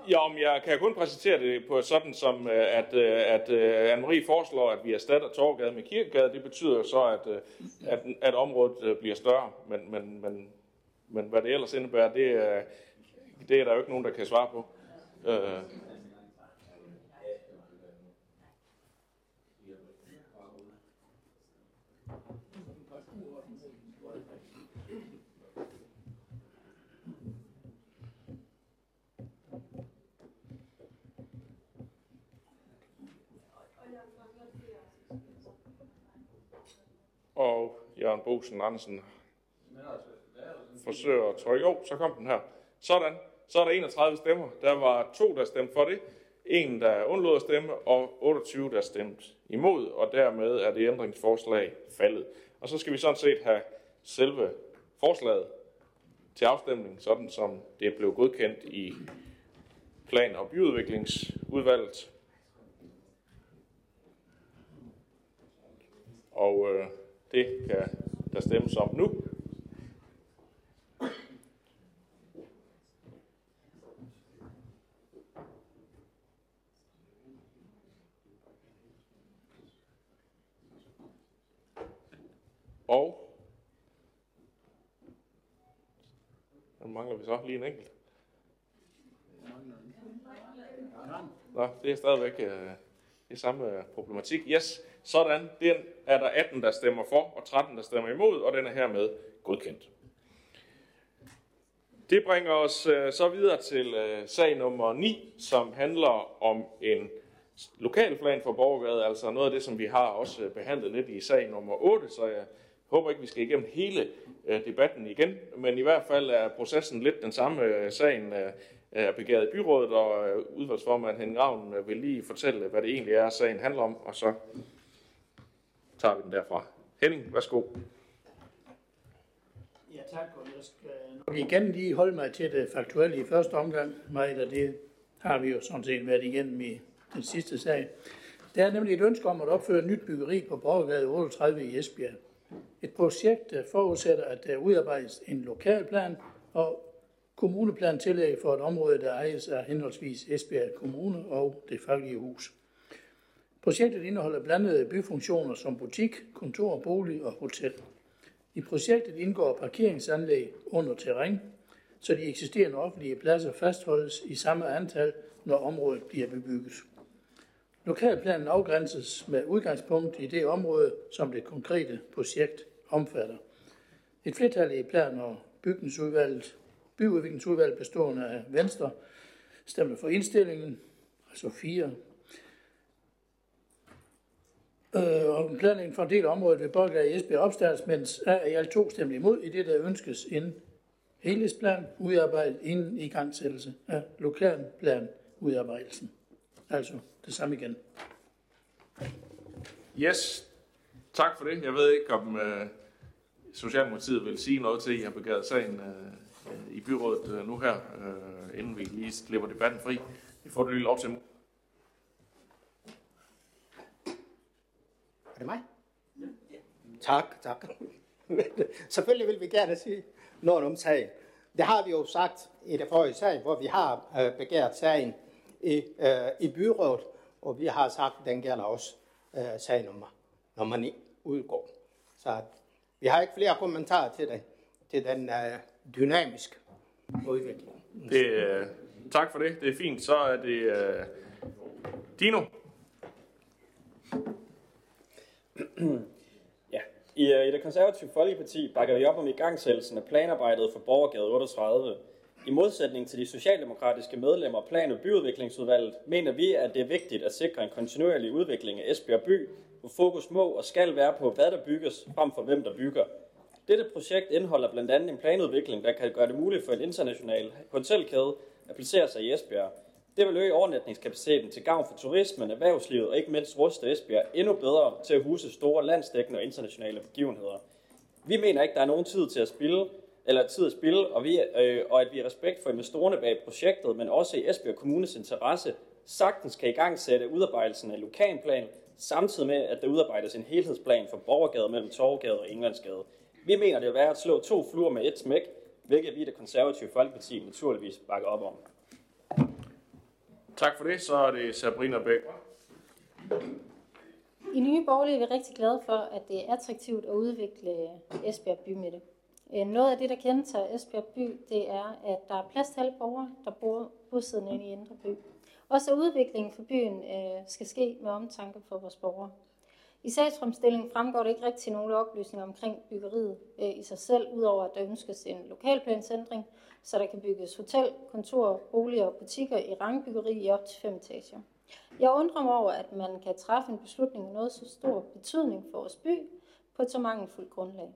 Ja, om jeg kan kun præsentere det på sådan som, øh, at, øh, at, at Anne-Marie foreslår, at vi erstatter Torgade med Kirkegade. Det betyder så, at, at, at området bliver større, men, men, men, men hvad det ellers indebærer, det, det er der jo ikke nogen, der kan svare på. Og Jørgen Bosen Andersen forsøger at trykke. Jo, så kom den her. Sådan. Så er der 31 stemmer. Der var to, der stemte for det. En, der undlod at stemme, og 28, der stemte imod, og dermed er det ændringsforslag faldet. Og så skal vi sådan set have selve forslaget til afstemning, sådan som det blev godkendt i plan- og byudviklingsudvalget. Og øh, det kan der stemmes om nu. Og nu mangler vi så lige en enkelt. Nå, det er stadigvæk øh, det samme øh, problematik. Yes, sådan. Den er der 18, der stemmer for, og 13, der stemmer imod, og den er hermed godkendt. Det bringer os øh, så videre til øh, sag nummer 9, som handler om en lokalplan for Borgergade, altså noget af det, som vi har også øh, behandlet lidt i sag nummer 8, så jeg håber ikke, vi skal igennem hele øh, debatten igen, men i hvert fald er processen lidt den samme. Øh, sagen øh, er begæret i byrådet, og udvalgsformand Henning Ravn vil lige fortælle, hvad det egentlig er, sagen handler om, og så tager vi den derfra. Henning, værsgo. Ja, tak. Og jeg skal nok igen lige holde mig til det faktuelle i første omgang. Meget af det har vi jo sådan set været igennem i den sidste sag. Der er nemlig et ønske om at opføre et nyt byggeri på Borgergade 38 i Esbjerg. Et projekt, der forudsætter, at der udarbejdes en lokalplan og kommuneplan tillæg for et område, der ejes af henholdsvis Esbjerg Kommune og det faglige hus. Projektet indeholder blandede byfunktioner som butik, kontor, bolig og hotel. I projektet indgår parkeringsanlæg under terræn, så de eksisterende offentlige pladser fastholdes i samme antal, når området bliver bebygget. Lokalplanen afgrænses med udgangspunkt i det område, som det konkrete projekt omfatter. Et flertal i plan- og bygningsudvalget, byudviklingsudvalget bestående af Venstre stemmer for indstillingen, altså fire Øh, om planlægning for en del af ved Borgade i Esbjerg opstarts, mens A i alt to stemte imod, i det der ønskes en helhedsplan udarbejdet inden i gangsættelse af lokalplan udarbejdelsen. Altså det samme igen. Yes, Tak for det. Jeg ved ikke, om øh, Socialdemokratiet vil sige noget til, at I har begæret sagen øh, i byrådet øh, nu her, øh, inden vi lige slipper debatten fri. Vi får det lige lov til. Det mig? Ja. Tak, tak. Selvfølgelig vil vi gerne sige noget om sagen. Det har vi jo sagt i det forrige sag, hvor vi har øh, begært sagen i, øh, i byrådet, og vi har sagt, at den gælder også øh, sag nummer, nummer 9 udgår. Så vi har ikke flere kommentarer til det, til den øh, dynamiske udvikling. Det, øh, tak for det. Det er fint. Så er det øh, Dino. ja. I, øh, I det konservative Folkeparti bakker vi op om igangsættelsen af planarbejdet for Borgergade 38. I modsætning til de socialdemokratiske medlemmer af Plan- og Byudviklingsudvalget, mener vi, at det er vigtigt at sikre en kontinuerlig udvikling af Esbjerg by, hvor fokus må og skal være på, hvad der bygges, frem for hvem der bygger. Dette projekt indeholder blandt andet en planudvikling, der kan gøre det muligt for en international hotelkæde at placere sig i Esbjerg. Det vil øge overnatningskapaciteten til gavn for turismen, erhvervslivet og ikke mindst ruste Esbjerg endnu bedre til at huse store landsdækkende og internationale begivenheder. Vi mener ikke, der er nogen tid til at spille, eller tid at spille, og, vi, øh, og at vi er respekt for investorerne bag projektet, men også i Esbjerg Kommunes interesse, sagtens kan i gang sætte udarbejdelsen af lokalplan, samtidig med, at der udarbejdes en helhedsplan for Borgergade mellem Torvgade og Englandsgade. Vi mener, det vil være at slå to fluer med et smæk, hvilket vi i det konservative Folkeparti naturligvis bakker op om. Tak for det. Så er det Sabrina Bæk. I Nye Borgerlige er vi rigtig glade for, at det er attraktivt at udvikle Esbjerg bymidte. Øh, noget af det, der kendetegner Esbjerg by, det er, at der er plads til alle borgere, der bor bosiddende inde i Indre By. Også at udviklingen for byen øh, skal ske med omtanke for vores borgere. I sagsfremstillingen fremgår det ikke rigtig nogen oplysninger omkring byggeriet øh, i sig selv, udover at der ønskes en lokalplansændring, så der kan bygges hotel, kontor, boliger og butikker i rangbyggeri i op til fem etager. Jeg undrer mig over, at man kan træffe en beslutning med noget så stor betydning for vores by på et så mangelfuldt grundlag.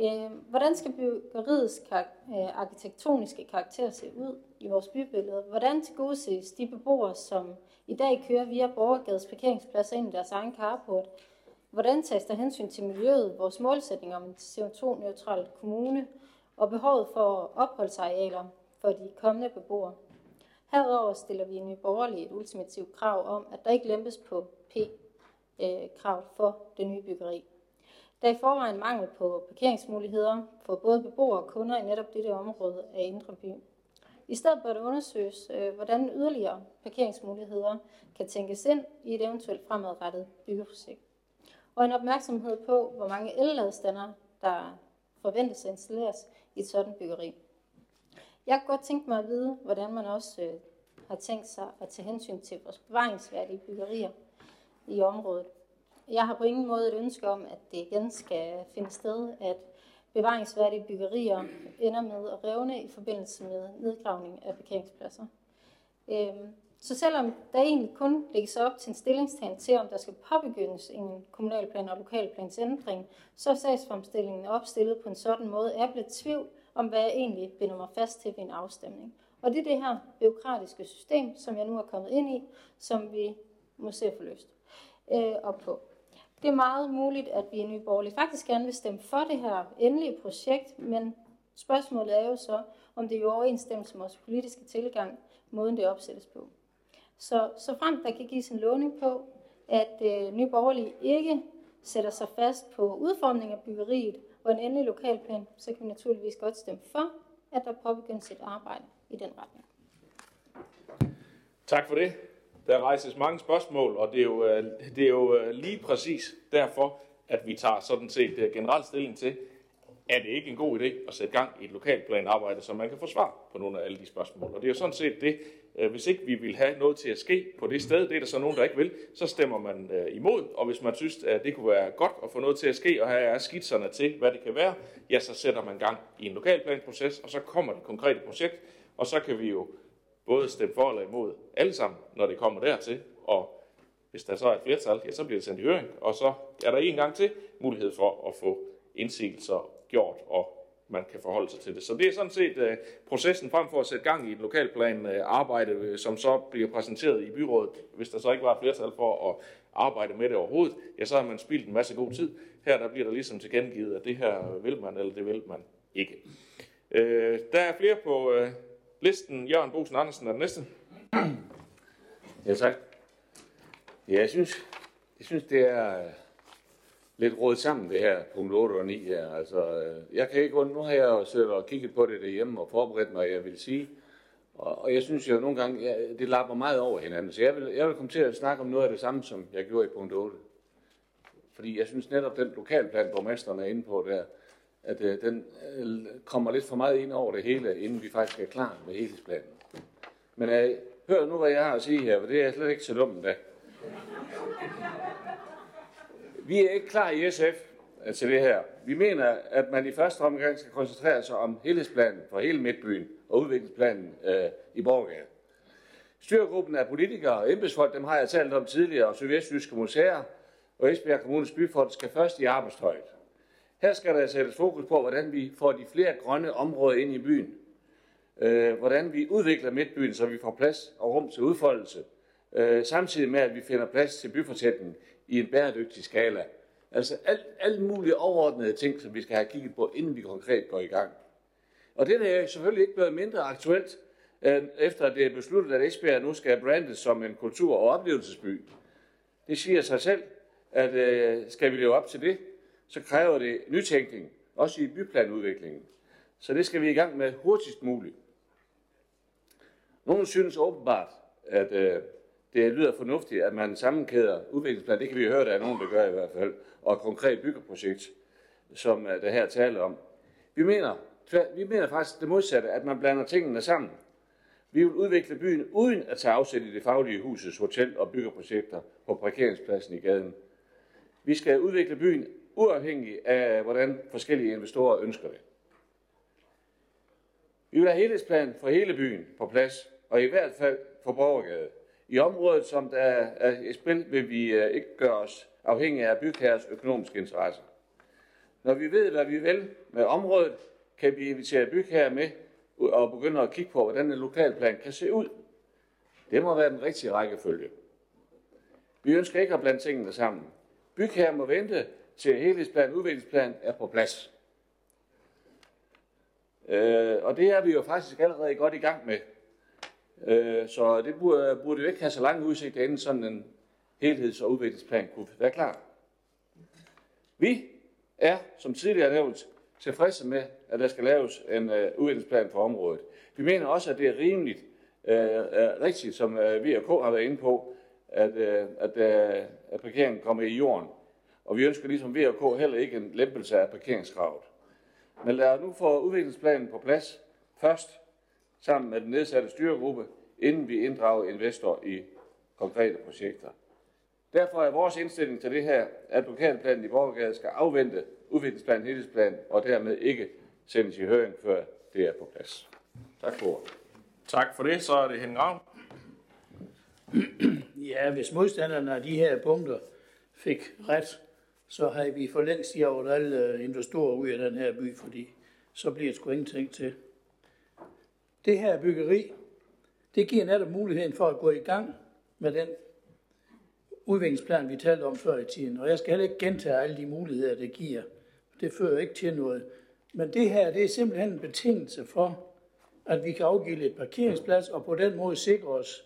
Øh, hvordan skal byggeriets øh, arkitektoniske karakter se ud i vores bybillede? Hvordan tilgodeses de beboere, som i dag kører via Borgergades parkeringsplads ind i deres egen carport? Hvordan tages der hensyn til miljøet, vores målsætning om en CO2-neutral kommune og behovet for opholdsarealer for de kommende beboere? Herudover stiller vi i Nye Borgerlige et ultimativt krav om, at der ikke lempes på P-krav øh, for det nye byggeri. Der er i forvejen mangel på parkeringsmuligheder for både beboere og kunder i netop dette område af Indre By. I stedet bør det undersøges, øh, hvordan yderligere parkeringsmuligheder kan tænkes ind i et eventuelt fremadrettet byggeprojekt. Og en opmærksomhed på, hvor mange elladestander, der forventes at installeres et sådan byggeri. Jeg kunne godt tænke mig at vide, hvordan man også øh, har tænkt sig at tage hensyn til vores bevaringsværdige byggerier i området. Jeg har på ingen måde et ønske om, at det igen skal finde sted, at bevaringsværdige byggerier ender med at revne i forbindelse med nedgravning af parkeringspladser. Øhm, så selvom der egentlig kun lægges op til en stillingstagen til, om der skal påbegyndes en kommunalplan og lokalplansændring, så er sagsfremstillingen opstillet på en sådan måde, at jeg bliver tvivl om, hvad jeg egentlig binder mig fast til ved en afstemning. Og det er det her byråkratiske system, som jeg nu er kommet ind i, som vi må se at få løst øh, op på. Det er meget muligt, at vi i Nye Borgerlige faktisk gerne vil stemme for det her endelige projekt, men spørgsmålet er jo så, om det er i overensstemmelse med vores politiske tilgang, måden det opsættes på. Så, så frem der kan gives en lovning på, at øh, Nye Borgerlige ikke sætter sig fast på udformning af byggeriet og en endelig lokalplan, så kan vi naturligvis godt stemme for, at der påbegyndes et arbejde i den retning. Tak for det. Der rejses mange spørgsmål, og det er jo, øh, det er jo øh, lige præcis derfor, at vi tager sådan set øh, generelt stilling til, er det ikke en god idé at sætte gang i et lokalplanarbejde, så man kan få svar på nogle af alle de spørgsmål. Og det er jo sådan set det, øh, hvis ikke vi vil have noget til at ske på det sted, det er der så nogen, der ikke vil, så stemmer man øh, imod. Og hvis man synes, at det kunne være godt at få noget til at ske, og her er skitserne til, hvad det kan være, ja, så sætter man gang i en lokalplanproces, og så kommer det konkrete projekt, og så kan vi jo både stemme for eller imod alle sammen, når det kommer dertil. Og hvis der så er et flertal, ja, så bliver det sendt i høring, og så er der en gang til mulighed for at få indsigelser gjort og man kan forholde sig til det. Så det er sådan set uh, processen frem for at sætte gang i et lokalplan uh, arbejde, øh, som så bliver præsenteret i byrådet. Hvis der så ikke var flertal for at arbejde med det overhovedet, ja, så har man spildt en masse god tid. Her der bliver der ligesom tilkendegivet, at det her vil man, eller det vil man ikke. Uh, der er flere på uh, listen. Jørgen Bosen Andersen er den næste. Ja, tak. Ja, jeg synes, jeg synes det er lidt råd sammen, det her punkt 8 og 9 her. Altså, øh, jeg kan ikke nu har jeg siddet og kigget på det derhjemme og forberedt mig, jeg vil sige. Og, og jeg synes jo nogle gange, ja, det lapper meget over hinanden. Så jeg vil, jeg vil komme til at snakke om noget af det samme, som jeg gjorde i punkt 8. Fordi jeg synes netop, den lokalplan, borgmesteren er inde på der, at øh, den øh, kommer lidt for meget ind over det hele, inden vi faktisk er klar med helhedsplanen. Men øh, hør nu, hvad jeg har at sige her, for det er slet ikke så dumt da. Vi er ikke klar i SF øh, til det her. Vi mener, at man i første omgang skal koncentrere sig om helhedsplanen for hele Midtbyen og udviklingsplanen øh, i Borgade. Styrgruppen af politikere og embedsfolk, dem har jeg talt om tidligere, og Sydvestjyske Museer og Esbjerg Kommunes Byfond skal først i arbejdstøjet. Her skal der sættes fokus på, hvordan vi får de flere grønne områder ind i byen. Øh, hvordan vi udvikler Midtbyen, så vi får plads og rum til udfoldelse. Øh, samtidig med, at vi finder plads til byfortætning i en bæredygtig skala. Altså alt, alt mulige overordnede ting, som vi skal have kigget på, inden vi konkret går i gang. Og det er selvfølgelig ikke blevet mindre aktuelt, øh, efter at det er besluttet, at Esbjerg nu skal brandes som en kultur- og oplevelsesby. Det siger sig selv, at øh, skal vi leve op til det, så kræver det nytænkning, også i byplanudviklingen. Så det skal vi i gang med hurtigst muligt. Nogle synes åbenbart, at øh, det lyder fornuftigt, at man sammenkæder udviklingsplan, det kan vi høre, der er nogen, der gør i hvert fald, og et konkret byggeprojekt, som øh, der her taler om. Vi mener, vi mener faktisk det modsatte, at man blander tingene sammen. Vi vil udvikle byen uden at tage afsæt i det faglige husets hotel- og byggeprojekter på parkeringspladsen i gaden. Vi skal udvikle byen uafhængig af, hvordan forskellige investorer ønsker det. Vi vil have helhedsplan for hele byen på plads, og i hvert fald for Borgergade. I området, som der er i spil, vil vi øh, ikke gøre os afhængige af bygherres økonomiske interesser. Når vi ved, hvad vi vil med området, kan vi invitere bygherrer med og begynde at kigge på, hvordan en lokalplan kan se ud. Det må være den rigtige rækkefølge. Vi ønsker ikke at blande tingene sammen. Bygherrer må vente til helhedsplan og udviklingsplan er på plads. Øh, og det er vi jo faktisk allerede godt i gang med. Øh, så det burde, burde jo ikke have så lang udsigt, inden sådan en helheds- og udviklingsplan kunne være klar. Vi er, som tidligere nævnt, tilfredse med, at der skal laves en øh, udviklingsplan for området. Vi mener også, at det er rimeligt, øh, øh rigtigt, som øh, uh, VK har været inde på, at, øh, at, øh, at parkeringen kommer i jorden. Og vi ønsker ligesom VK heller ikke en lempelse af parkeringskravet. Men lad os nu få udviklingsplanen på plads først, sammen med den nedsatte styregruppe, inden vi inddrager investor i konkrete projekter. Derfor er vores indstilling til det her, at lokalplanen i Borgergade skal afvente udviklingsplanen, helhedsplan, og dermed ikke sendes i høring, før det er på plads. Tak for ordet. Tak for det. Så er det Ravn. Ja, hvis modstanderne af de her punkter fik ret, så har vi for længst jaget alle investorer ud af den her by, fordi så bliver det sgu ingenting til. Det her byggeri, det giver netop muligheden for at gå i gang med den udviklingsplan, vi talte om før i tiden. Og jeg skal heller ikke gentage alle de muligheder, det giver. Det fører ikke til noget. Men det her, det er simpelthen en betingelse for, at vi kan afgive lidt parkeringsplads, og på den måde sikre os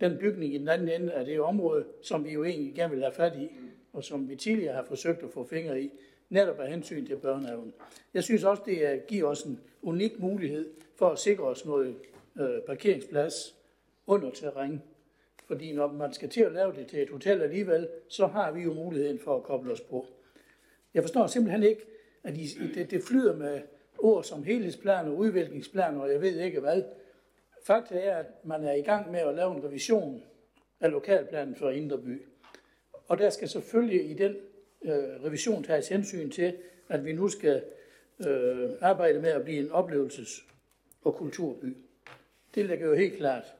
den bygning i den anden ende af det område, som vi jo egentlig gerne vil have fat i, og som vi tidligere har forsøgt at få fingre i, netop af hensyn til børnehaven. Jeg synes også, det giver os en unik mulighed for at sikre os noget øh, parkeringsplads under terræn. Fordi når man skal til at lave det til et hotel alligevel, så har vi jo muligheden for at koble os på. Jeg forstår simpelthen ikke, at I, det, det flyder med ord som helhedsplan og udviklingsplan, og jeg ved ikke hvad. Fakta er, at man er i gang med at lave en revision af lokalplanen for Indre By. Og der skal selvfølgelig i den øh, revision tages hensyn til, at vi nu skal øh, arbejde med at blive en oplevelses- og kulturby. Det ligger jo helt klart.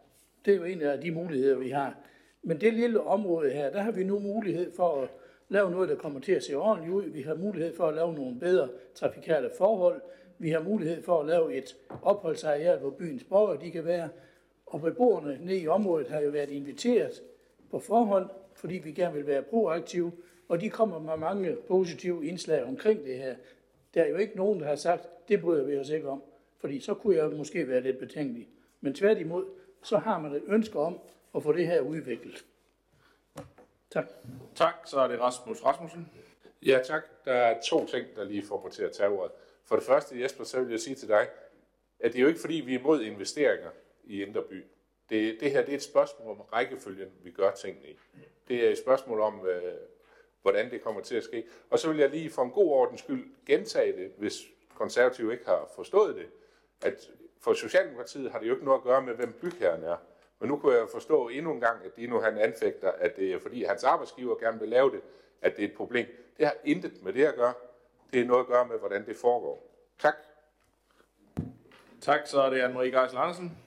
Det er jo en af de muligheder, vi har. Men det lille område her, der har vi nu mulighed for at, lave noget, der kommer til at se ordentligt ud. Vi har mulighed for at lave nogle bedre trafikale forhold. Vi har mulighed for at lave et opholdsareal, hvor byens borgere de kan være. Og beboerne nede i området har jo været inviteret på forhånd, fordi vi gerne vil være proaktive, og de kommer med mange positive indslag omkring det her. Der er jo ikke nogen, der har sagt, det bryder vi os ikke om, fordi så kunne jeg måske være lidt betænkelig. Men tværtimod, så har man et ønske om at få det her udviklet. Tak. Tak, så er det Rasmus Rasmussen. Ja, tak. Der er to ting, der lige får mig til at tage ordet. For det første, Jesper, så vil jeg sige til dig, at det er jo ikke fordi, vi er imod investeringer i Indre By. Det, det her det er et spørgsmål om rækkefølgen, vi gør tingene i. Det er et spørgsmål om, øh, hvordan det kommer til at ske. Og så vil jeg lige for en god ordens skyld gentage det, hvis konservative ikke har forstået det, at for Socialdemokratiet har det jo ikke noget at gøre med, hvem bygherren er. Men nu kunne jeg forstå endnu en gang, at Dino han anfægter, at det er fordi hans arbejdsgiver gerne vil lave det, at det er et problem. Det har intet med det at gøre. Det er noget at gøre med, hvordan det foregår. Tak. Tak, så er det Anne-Marie Geisel Andersen.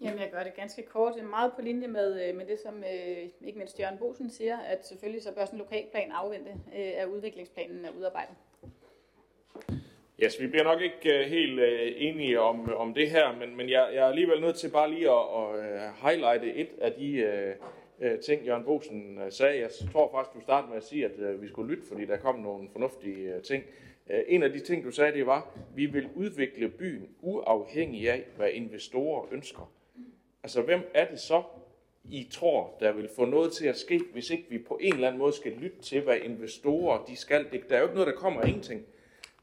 Jamen, jeg gør det ganske kort. Meget på linje med, øh, med det, som øh, ikke mindst Jørgen Bosen siger, at selvfølgelig så bør sådan en lokalplan afvente, øh, at udviklingsplanen er udarbejdet. Yes, vi bliver nok ikke øh, helt uh, enige om, øh, om det her, men, men jeg, jeg er alligevel nødt til bare lige at, at highlighte et af de uh, ting, Jørgen Bosen sagde. Jeg tror faktisk, du startede med at sige, at vi skulle lytte, fordi der kom nogle fornuftige ting. Uh, en af de ting, du sagde, det var, at vi vil udvikle byen uafhængig af, hvad investorer ønsker. Altså, hvem er det så, I tror, der vil få noget til at ske, hvis ikke vi på en eller anden måde skal lytte til, hvad investorer de skal? Det, der er jo ikke noget, der kommer af ingenting.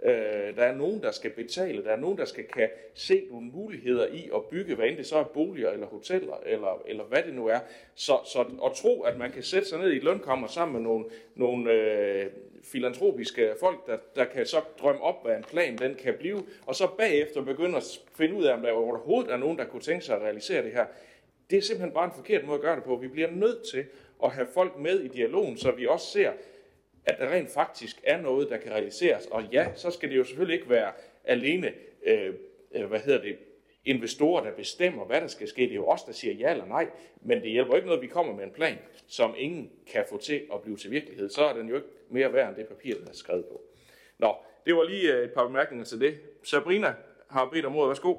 Øh, der er nogen, der skal betale, der er nogen, der skal kan se nogle muligheder i at bygge, hvad end det så er boliger eller hoteller, eller, eller hvad det nu er. Så, så at tro, at man kan sætte sig ned i et lønkammer sammen med nogle, nogle øh, filantropiske folk, der, der kan så drømme op, hvad en plan den kan blive, og så bagefter begynde at finde ud af, om der overhovedet er nogen, der kunne tænke sig at realisere det her. Det er simpelthen bare en forkert måde at gøre det på. Vi bliver nødt til at have folk med i dialogen, så vi også ser, at der rent faktisk er noget, der kan realiseres. Og ja, så skal det jo selvfølgelig ikke være alene, øh, øh, hvad hedder det, investorer, der bestemmer, hvad der skal ske. Det er jo os, der siger ja eller nej, men det hjælper ikke noget, at vi kommer med en plan, som ingen kan få til at blive til virkelighed. Så er den jo ikke mere værd end det papir, der er skrevet på. Nå, det var lige øh, et par bemærkninger til det. Sabrina har bedt om ordet. Værsgo.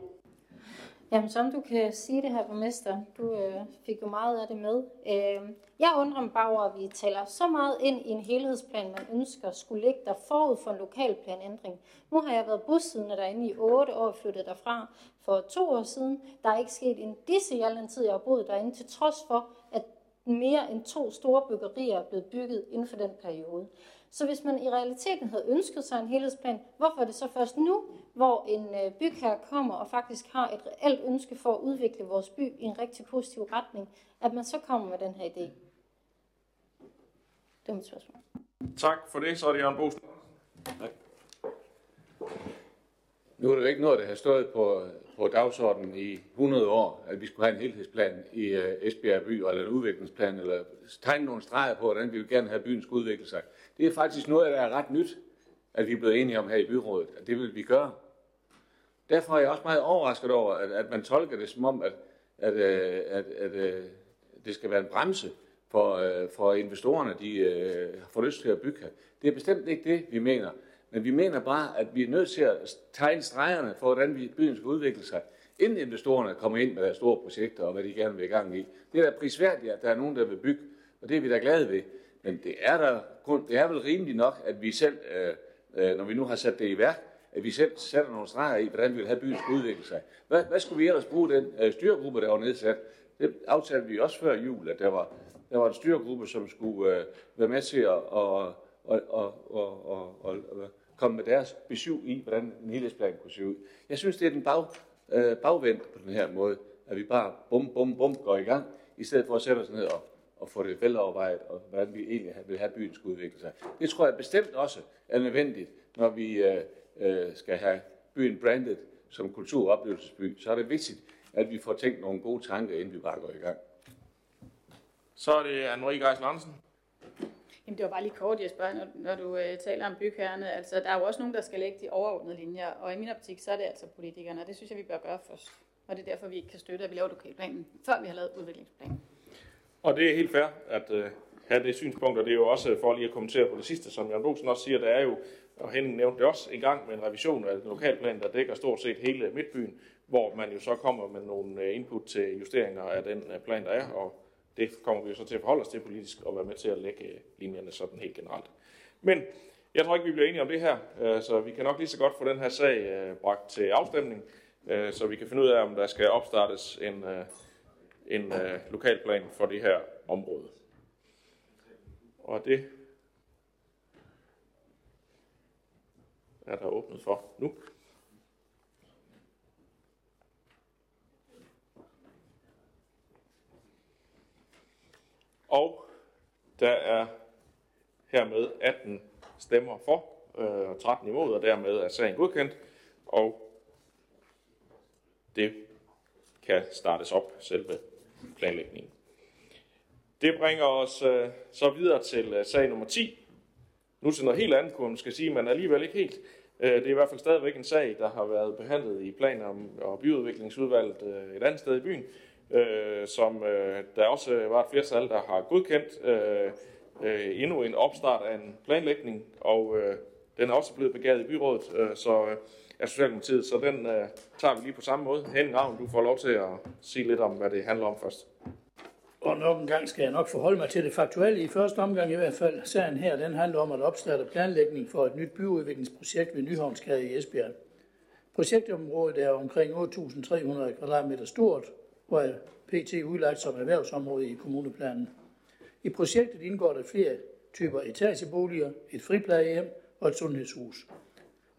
Jamen, som du kan sige det her, borgmester, du øh, fik jo meget af det med. Øh, jeg undrer mig bare over, at vi taler så meget ind i en helhedsplan, man ønsker skulle ligge der forud for en lokalplanændring. Nu har jeg været bussiddende derinde i 8 år, flyttet derfra for to år siden. Der er ikke sket en disse i al den tid, jeg har boet derinde, til trods for, at mere end to store byggerier er blevet bygget inden for den periode. Så hvis man i realiteten havde ønsket sig en helhedsplan, hvorfor er det så først nu, hvor en øh, bygherre kommer og faktisk har et reelt ønske for at udvikle vores by i en rigtig positiv retning, at man så kommer med den her idé? Det er mit spørgsmål. Tak for det. Så er det Jørgen Bosen. Tak. Nu er det jo ikke noget, der har stået på, på dagsordenen i 100 år, at vi skulle have en helhedsplan i uh, Esbjerg by, eller en udviklingsplan, eller tegne nogle streger på, hvordan vi vil gerne have, at byen skal udvikle sig. Det er faktisk noget, der er ret nyt, at vi er blevet enige om her i byrådet, at det vil vi gøre. Derfor er jeg også meget overrasket over, at, at man tolker det som om, at, at, øh, at, at, at det skal være en bremse for, øh, for investorerne, de får lyst til at bygge her. Det er bestemt ikke det, vi mener. Men vi mener bare, at vi er nødt til at tegne stregerne for, hvordan byen skal udvikle sig, inden investorerne kommer ind med deres store projekter og hvad de gerne vil i gang i. Det er da prisværdigt, at der er nogen, der vil bygge, og det er vi da glade ved. Men det er, der, det er vel rimeligt nok, at vi selv, øh, øh, når vi nu har sat det i værk, at vi selv sætter nogle streger i, hvordan vi vil have byen skal udvikle sig. Hvad, hvad skulle vi ellers bruge den øh, styregruppe, der var nedsat? Det aftalte vi også før jul, at der var, der var en styregruppe, som skulle øh, være med til at og, og, og, og, og, og, og komme med deres besøg i, hvordan en helhedsplan kunne se ud. Jeg synes, det er den bag, øh, bagvendt på den her måde, at vi bare bum, bum, bum går i gang, i stedet for at sætte os ned og, og få det velovervejet, og hvordan vi egentlig vil have byen skal udvikle sig. Det tror jeg bestemt også er nødvendigt, når vi øh, øh, skal have byen brandet som kultur- og oplevelsesby. Så er det vigtigt, at vi får tænkt nogle gode tanker, inden vi bare går i gang. Så er det Anne-Marie Geisel Andersen. Jamen, det var bare lige kort, Jesper, når, når du øh, taler om bygherrerne. Altså, der er jo også nogen, der skal lægge de overordnede linjer, og i min optik, så er det altså politikerne, og det synes jeg, vi bør gøre først. Og det er derfor, vi ikke kan støtte, at vi laver lokalplanen, før vi har lavet udviklingsplanen. Og det er helt fair, at, øh, have det synspunkt, og det er jo også for lige at kommentere på det sidste, som Jan Bosen også siger, der er jo, og Henning nævnte det også en gang med en revision af den lokalplan, der dækker stort set hele Midtbyen, hvor man jo så kommer med nogle øh, input til justeringer af den øh, plan, der er, og det kommer vi jo så til at forholde os til politisk og være med til at lægge øh, linjerne sådan helt generelt. Men jeg tror ikke, vi bliver enige om det her, så vi kan nok lige så godt få den her sag bragt til afstemning, så vi kan finde ud af, om der skal opstartes en, en øh, lokalplan for det her område. Og det er der åbnet for nu. Og der er hermed 18 stemmer for øh, og 13 imod, og dermed er sagen godkendt, og det kan startes op, selve planlægningen. Det bringer os øh, så videre til øh, sag nummer 10. Nu til noget helt andet, kunne man skal sige, men alligevel ikke helt. Øh, det er i hvert fald stadigvæk en sag, der har været behandlet i plan- og byudviklingsudvalget øh, et andet sted i byen, øh, som øh, der også var et flertal, der har godkendt øh, øh, endnu en opstart af en planlægning, og øh, den er også blevet begavet i byrådet, øh, så øh, af Socialdemokratiet, så den øh, tager vi lige på samme måde. Henning Ravn, du får lov til at sige lidt om, hvad det handler om først. Og nok en gang skal jeg nok forholde mig til det faktuelle i første omgang i hvert fald. Sagen her, den handler om at opstarte planlægning for et nyt byudviklingsprojekt ved Nyhavnsgade i Esbjerg. Projektområdet er omkring 8.300 kvadratmeter stort, hvor er PT udlagt som erhvervsområde i kommuneplanen. I projektet indgår der flere typer etageboliger, et friplejehjem og et sundhedshus.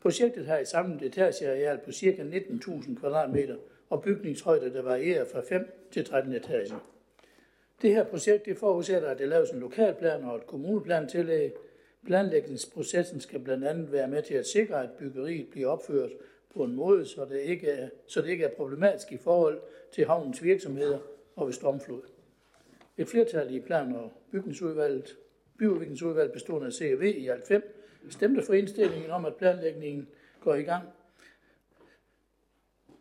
Projektet har et samlet etageareal på ca. 19.000 kvadratmeter og bygningshøjde, der varierer fra 5 til 13 etager. Det her projekt det forudsætter, at det laves en lokalplan og et kommuneplantillæg. Planlægningsprocessen skal blandt andet være med til at sikre, at byggeriet bliver opført på en måde, så det ikke er, så det ikke er problematisk i forhold til havnens virksomheder og ved stormflod. Et flertal i plan- og bygningsudvalget, byudviklingsudvalget bestående af CV i alt 5 stemte for indstillingen om, at planlægningen går i gang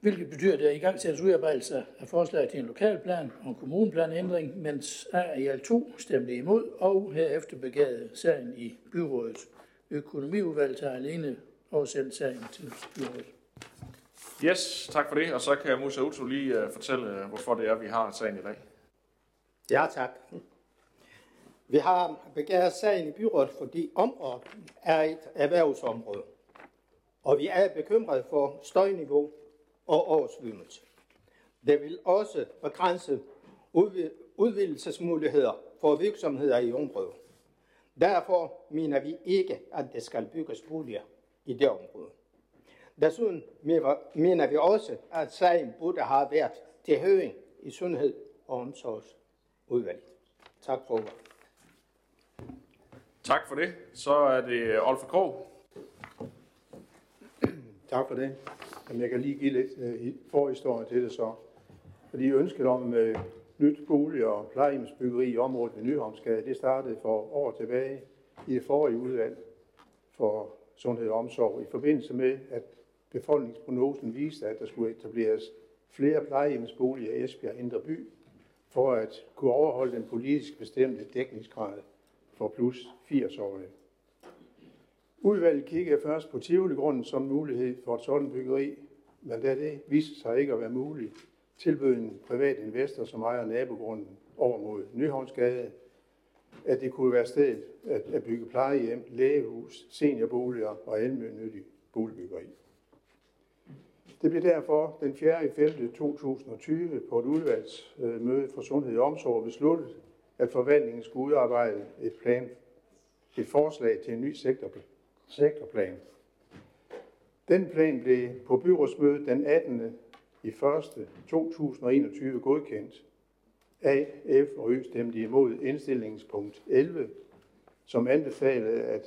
hvilket betyder, at der i gang sættes udarbejdelse af forslag til en lokalplan og en kommuneplanændring, mens alt 2 stemte imod, og herefter begavede sagen i byrådet. Økonomiudvalget har alene oversendt sagen til byrådet. Yes, tak for det. Og så kan Musa Uto lige uh, fortælle, hvorfor det er, vi har sagen i dag. Ja, tak. Vi har begæret sagen i byrådet, fordi området er et erhvervsområde. Og vi er bekymrede for støjniveau og oversvømmelse. Det vil også begrænse udvidelsesmuligheder for virksomheder i området. Derfor mener vi ikke, at det skal bygges boliger i det område. Desuden mener vi også, at sagen burde have været til høring i sundhed- og omsorgsudvalget. Tak for ordet. Tak for det. Så er det Olfer Krog. Tak for det. Jamen, jeg kan lige give lidt øh, forhistorie til det så. Fordi ønsket om øh, nyt bolig- og plejehjemsbyggeri i området ved Nyhavnsgade, det startede for år tilbage i det forrige udvalg for sundhed og omsorg, i forbindelse med, at befolkningsprognosen viste, at der skulle etableres flere plejehjemsboliger i Esbjerg Indre By, for at kunne overholde den politisk bestemte dækningsgrad for plus 80-årige. Udvalget kiggede først på Tivoli-grunden som mulighed for et sådan byggeri, men da det viste sig ikke at være muligt, tilbød en privat investor, som ejer nabogrunden over mod Nyhavnsgade, at det kunne være stedet at, at bygge plejehjem, lægehus, seniorboliger og almindelig boligbyggeri. Det blev derfor den 4. 5. 2020 på et udvalgsmøde for Sundhed og Omsorg besluttet, at forvaltningen skulle udarbejde et plan, et forslag til en ny sektorplan sektorplan. Den plan blev på byrådsmødet den 18. i 1. 2021 godkendt. A, F og Ø stemte imod indstillingspunkt 11, som anbefalede, at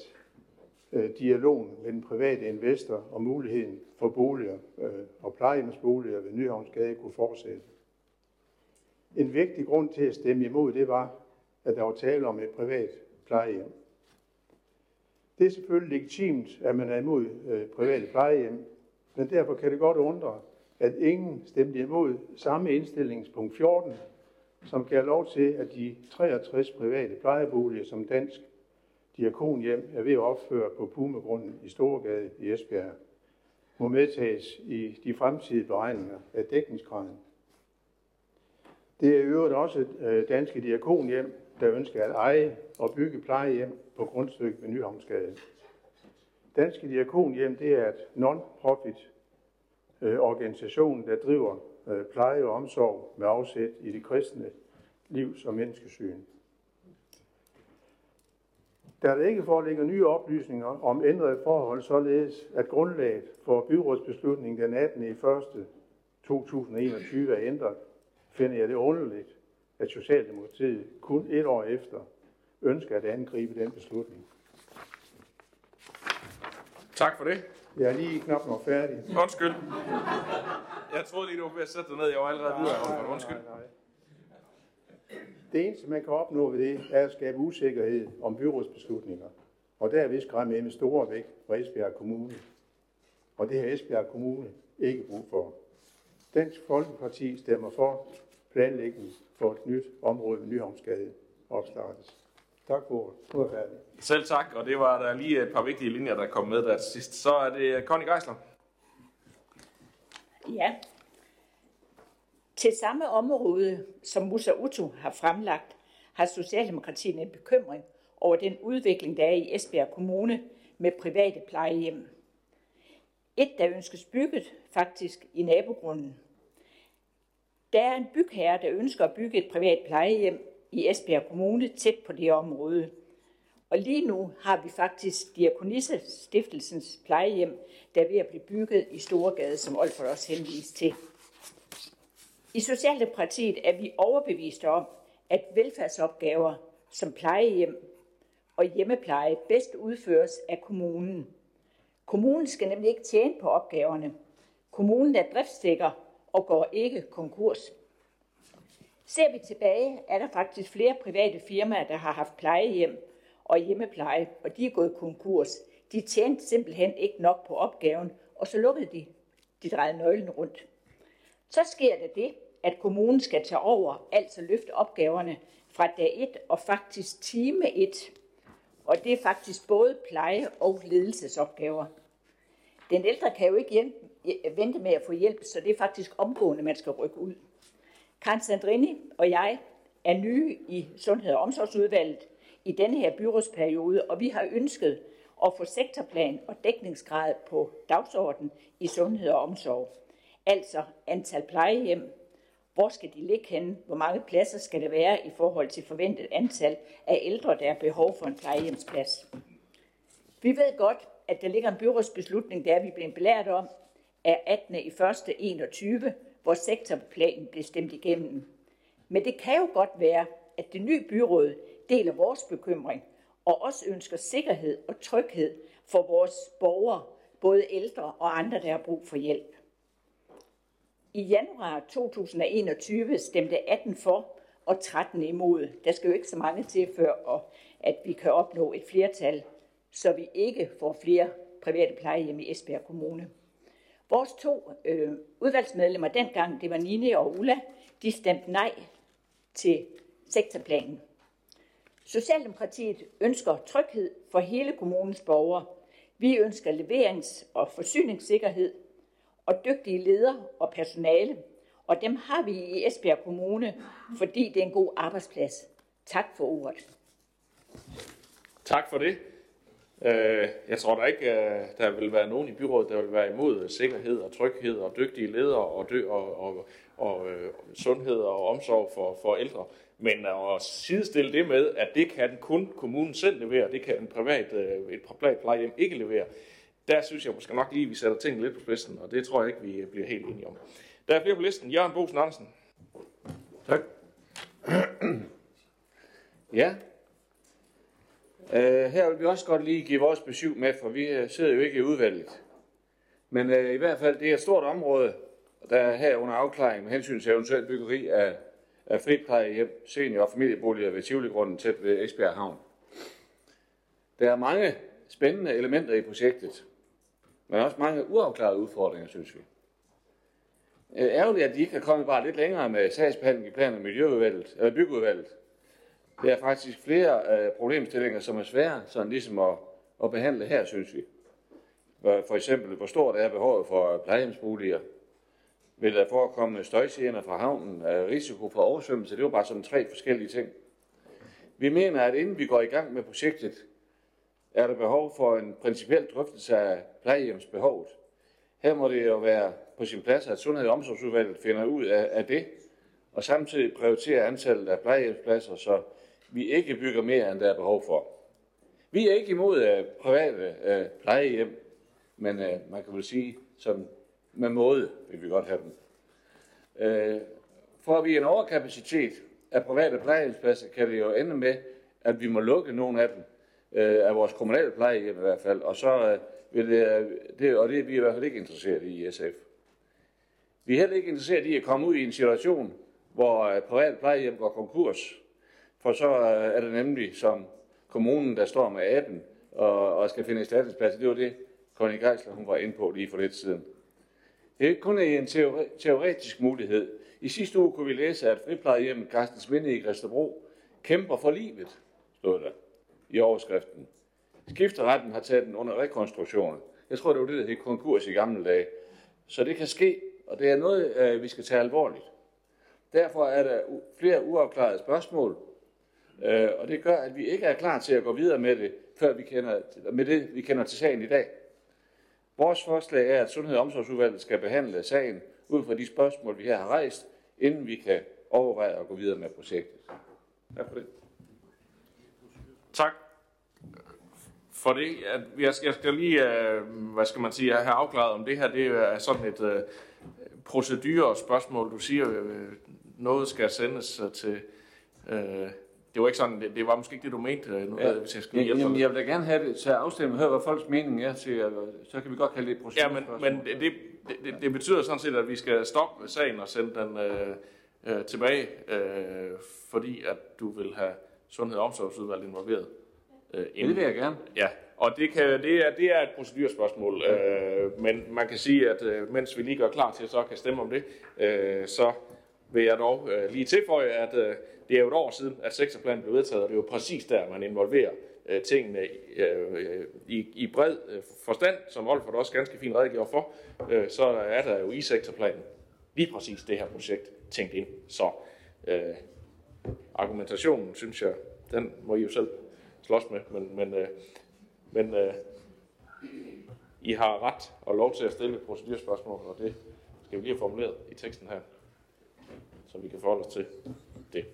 øh, dialogen med den private investor og muligheden for boliger øh, og plejehjemsboliger ved Nyhavnsgade kunne fortsætte. En vigtig grund til at stemme imod det var, at der var tale om et privat plejehjem. Det er selvfølgelig legitimt, at man er imod øh, private plejehjem, men derfor kan det godt undre, at ingen stemte imod samme indstillingspunkt 14, som gav lov til, at de 63 private plejeboliger, som Dansk Diakonhjem er ved at opføre på Pumegrunden i Storgade i Esbjerg, må medtages i de fremtidige beregninger af dækningsgraden. Det er i øvrigt også øh, Danske Diakonhjem, der ønsker at eje og bygge plejehjem på grundstykket ved Nyhavnsgade. Danske Diakonhjem det er et non-profit øh, organisation, der driver øh, pleje og omsorg med afsæt i det kristne livs- og menneskesyn. Da der ikke foreligger nye oplysninger om ændrede forhold, således at grundlaget for byrådsbeslutningen den 18. i 1. 2021 er ændret, finder jeg det underligt, at Socialdemokratiet kun et år efter ønsker at angribe den beslutning. Tak for det. Jeg er lige knap nok færdig. Undskyld. Jeg troede lige, du var ved at sætte dig ned. Jeg var allerede videre. Undskyld. Det eneste, man kan opnå ved det, er at skabe usikkerhed om byrådsbeslutninger, og derved skræmme investorer væk fra Esbjerg Kommune. Og det har Esbjerg Kommune ikke brug for. Dansk Folkeparti stemmer for planlægning for et nyt område ved Nyhavnsgade opstartes. Tak for ordet. Nu er færdig. Selv tak, og det var der lige et par vigtige linjer, der kom med der til sidst. Så er det Conny Geisler. Ja. Til samme område, som Musa Utu har fremlagt, har Socialdemokratiet en bekymring over den udvikling, der er i Esbjerg Kommune med private plejehjem. Et, der ønskes bygget faktisk i nabogrunden. Der er en bygherre, der ønsker at bygge et privat plejehjem i Esbjerg Kommune tæt på det område. Og lige nu har vi faktisk Diakonisse Stiftelsens plejehjem, der er ved at blive bygget i Storegade, som Olfert også henviste til. I Socialdemokratiet er vi overbeviste om, at velfærdsopgaver som plejehjem og hjemmepleje bedst udføres af kommunen. Kommunen skal nemlig ikke tjene på opgaverne. Kommunen er driftsikker og går ikke konkurs. Ser vi tilbage, er der faktisk flere private firmaer, der har haft plejehjem og hjemmepleje, og de er gået konkurs. De tjente simpelthen ikke nok på opgaven, og så lukkede de. De drejede nøglen rundt. Så sker der det, at kommunen skal tage over, altså løfte opgaverne fra dag 1 og faktisk time 1. Og det er faktisk både pleje- og ledelsesopgaver. Den ældre kan jo ikke vente med at få hjælp, så det er faktisk omgående, man skal rykke ud. Karen Sandrini og jeg er nye i Sundhed- og Omsorgsudvalget i denne her byrådsperiode, og vi har ønsket at få sektorplan og dækningsgrad på dagsordenen i sundhed og omsorg. Altså antal plejehjem, hvor skal de ligge henne, hvor mange pladser skal der være i forhold til forventet antal af ældre, der har behov for en plejehjemsplads. Vi ved godt, at der ligger en byrådsbeslutning, der er vi blevet belært om, af 18. i 1. 21, hvor sektorplanen blev stemt igennem. Men det kan jo godt være, at det nye byråd deler vores bekymring og også ønsker sikkerhed og tryghed for vores borgere, både ældre og andre, der har brug for hjælp. I januar 2021 stemte 18 for og 13 imod. Der skal jo ikke så mange til før, at vi kan opnå et flertal, så vi ikke får flere private plejehjem i Esbjerg Kommune. Vores to øh, udvalgsmedlemmer dengang, det var Nine og Ulla, de stemte nej til sektorplanen. Socialdemokratiet ønsker tryghed for hele kommunens borgere. Vi ønsker leverings- og forsyningssikkerhed og dygtige ledere og personale. Og dem har vi i Esbjerg Kommune, fordi det er en god arbejdsplads. Tak for ordet. Tak for det. Øh, jeg tror da ikke, øh, der vil være nogen i byrådet, der vil være imod øh, sikkerhed og tryghed og dygtige ledere og, dø, og, og, og øh, sundhed og omsorg for, for ældre. Men at sidestille det med, at det kan kun kommunen selv levere, det kan en privat, øh, et privat plejehjem ikke levere, der synes jeg måske nok lige, at vi sætter tingene lidt på spidsen, og det tror jeg ikke, vi bliver helt enige om. Der er flere på listen. Jørgen Bosen Andersen. Tak. ja, Uh, her vil vi også godt lige give vores besøg med, for vi øh, sidder jo ikke i udvalget. Men uh, i hvert fald, det er et stort område, der er her under afklaring med hensyn til eventuelt byggeri af, af friplejehjem, senior- og familieboliger ved Tivoli-grunden tæt ved Esbjerg Havn. Der er mange spændende elementer i projektet, men også mange uafklarede udfordringer, synes vi. Ærgerligt, at de ikke er kommet bare lidt længere med sagsbehandling i plan- og miljøudvalget, eller byggeudvalget. Der er faktisk flere øh, problemstillinger, som er svære sådan ligesom at, at behandle her, synes vi. For eksempel, hvor stort er behovet for øh, plejehjemsboliger? Vil der forekomme støjgener fra havnen? Er risiko for oversvømmelse? Det var bare sådan tre forskellige ting. Vi mener, at inden vi går i gang med projektet, er der behov for en principiel drøftelse af plejehjemsbehovet. Her må det jo være på sin plads, at Sundhed- og Omsorgsudvalget finder ud af, af det, og samtidig prioriterer antallet af plejehjemspladser, så vi ikke bygger mere, end der er behov for. Vi er ikke imod øh, private øh, plejehjem, men øh, man kan vel sige, som med måde vil vi godt have dem. for får vi en overkapacitet af private plejehjemspladser, kan det jo ende med, at vi må lukke nogle af dem, øh, af vores kommunale plejehjem i hvert fald, og så øh, vil det, øh, det, og det er vi i hvert fald ikke interesseret i i SF. Vi er heller ikke interesseret i at komme ud i en situation, hvor øh, private plejehjem går konkurs, for så er det nemlig som kommunen, der står med aben og, og skal finde erstatningspladser. Det var det, Connie Geisler hun var inde på lige for lidt siden. Det er ikke kun en teoretisk mulighed. I sidste uge kunne vi læse, at friplejehjemmet Carstens Minde i Græsterbro kæmper for livet, stod der i overskriften. Skifteretten har taget den under rekonstruktion. Jeg tror, det var det, der hed konkurs i gamle dage. Så det kan ske, og det er noget, øh, vi skal tage alvorligt. Derfor er der flere uafklarede spørgsmål, Øh, og det gør, at vi ikke er klar til at gå videre med det, før vi kender, med det, vi kender til sagen i dag. Vores forslag er, at Sundhed- og Omsorgsudvalget skal behandle sagen ud fra de spørgsmål, vi her har rejst, inden vi kan overveje at gå videre med projektet. Tak for det. Tak for det. At jeg, skal, jeg skal lige, øh, hvad skal man sige, have afklaret om det her, det er sådan et øh, uh, procedurespørgsmål. Du siger, at noget skal sendes til uh, det var ikke sådan, det, det var måske ikke det, du mente, øh, nu, ja. hvis jeg skal hjælpe Jamen, jeg vil da gerne have det til afstemning og høre, hvad folks mening er til, så kan vi godt kalde det et Ja, men, men det, det, det, betyder sådan set, at vi skal stoppe sagen og sende den øh, øh, tilbage, øh, fordi at du vil have Sundhed- og Omsorgsudvalget involveret. Øh, ja, det vil jeg gerne. Ja, og det, kan, det, er, det er et procedurspørgsmål, øh, men man kan sige, at øh, mens vi lige gør klar til, så kan stemme om det, øh, så vil jeg dog øh, lige tilføje, at øh, det er jo et år siden, at sektorplanen blev vedtaget, og det er jo præcis der, man involverer øh, tingene øh, i, i bred øh, forstand, som Olfert også ganske fint redegjorde for, øh, så er der jo i sektorplanen lige præcis det her projekt tænkt ind. Så øh, argumentationen, synes jeg, den må I jo selv slås med, men, men, øh, men øh, I har ret og lov til at stille et procedurspørgsmål, og det skal vi lige have formuleret i teksten her, så vi kan forholde os til det.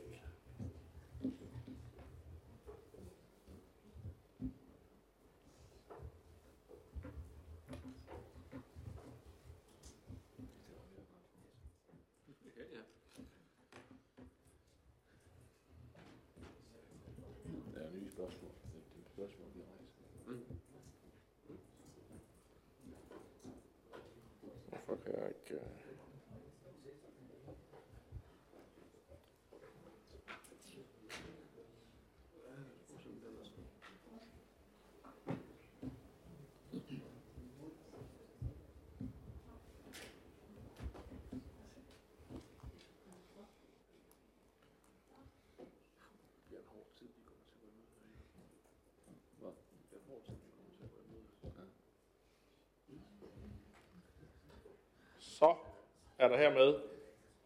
Er der hermed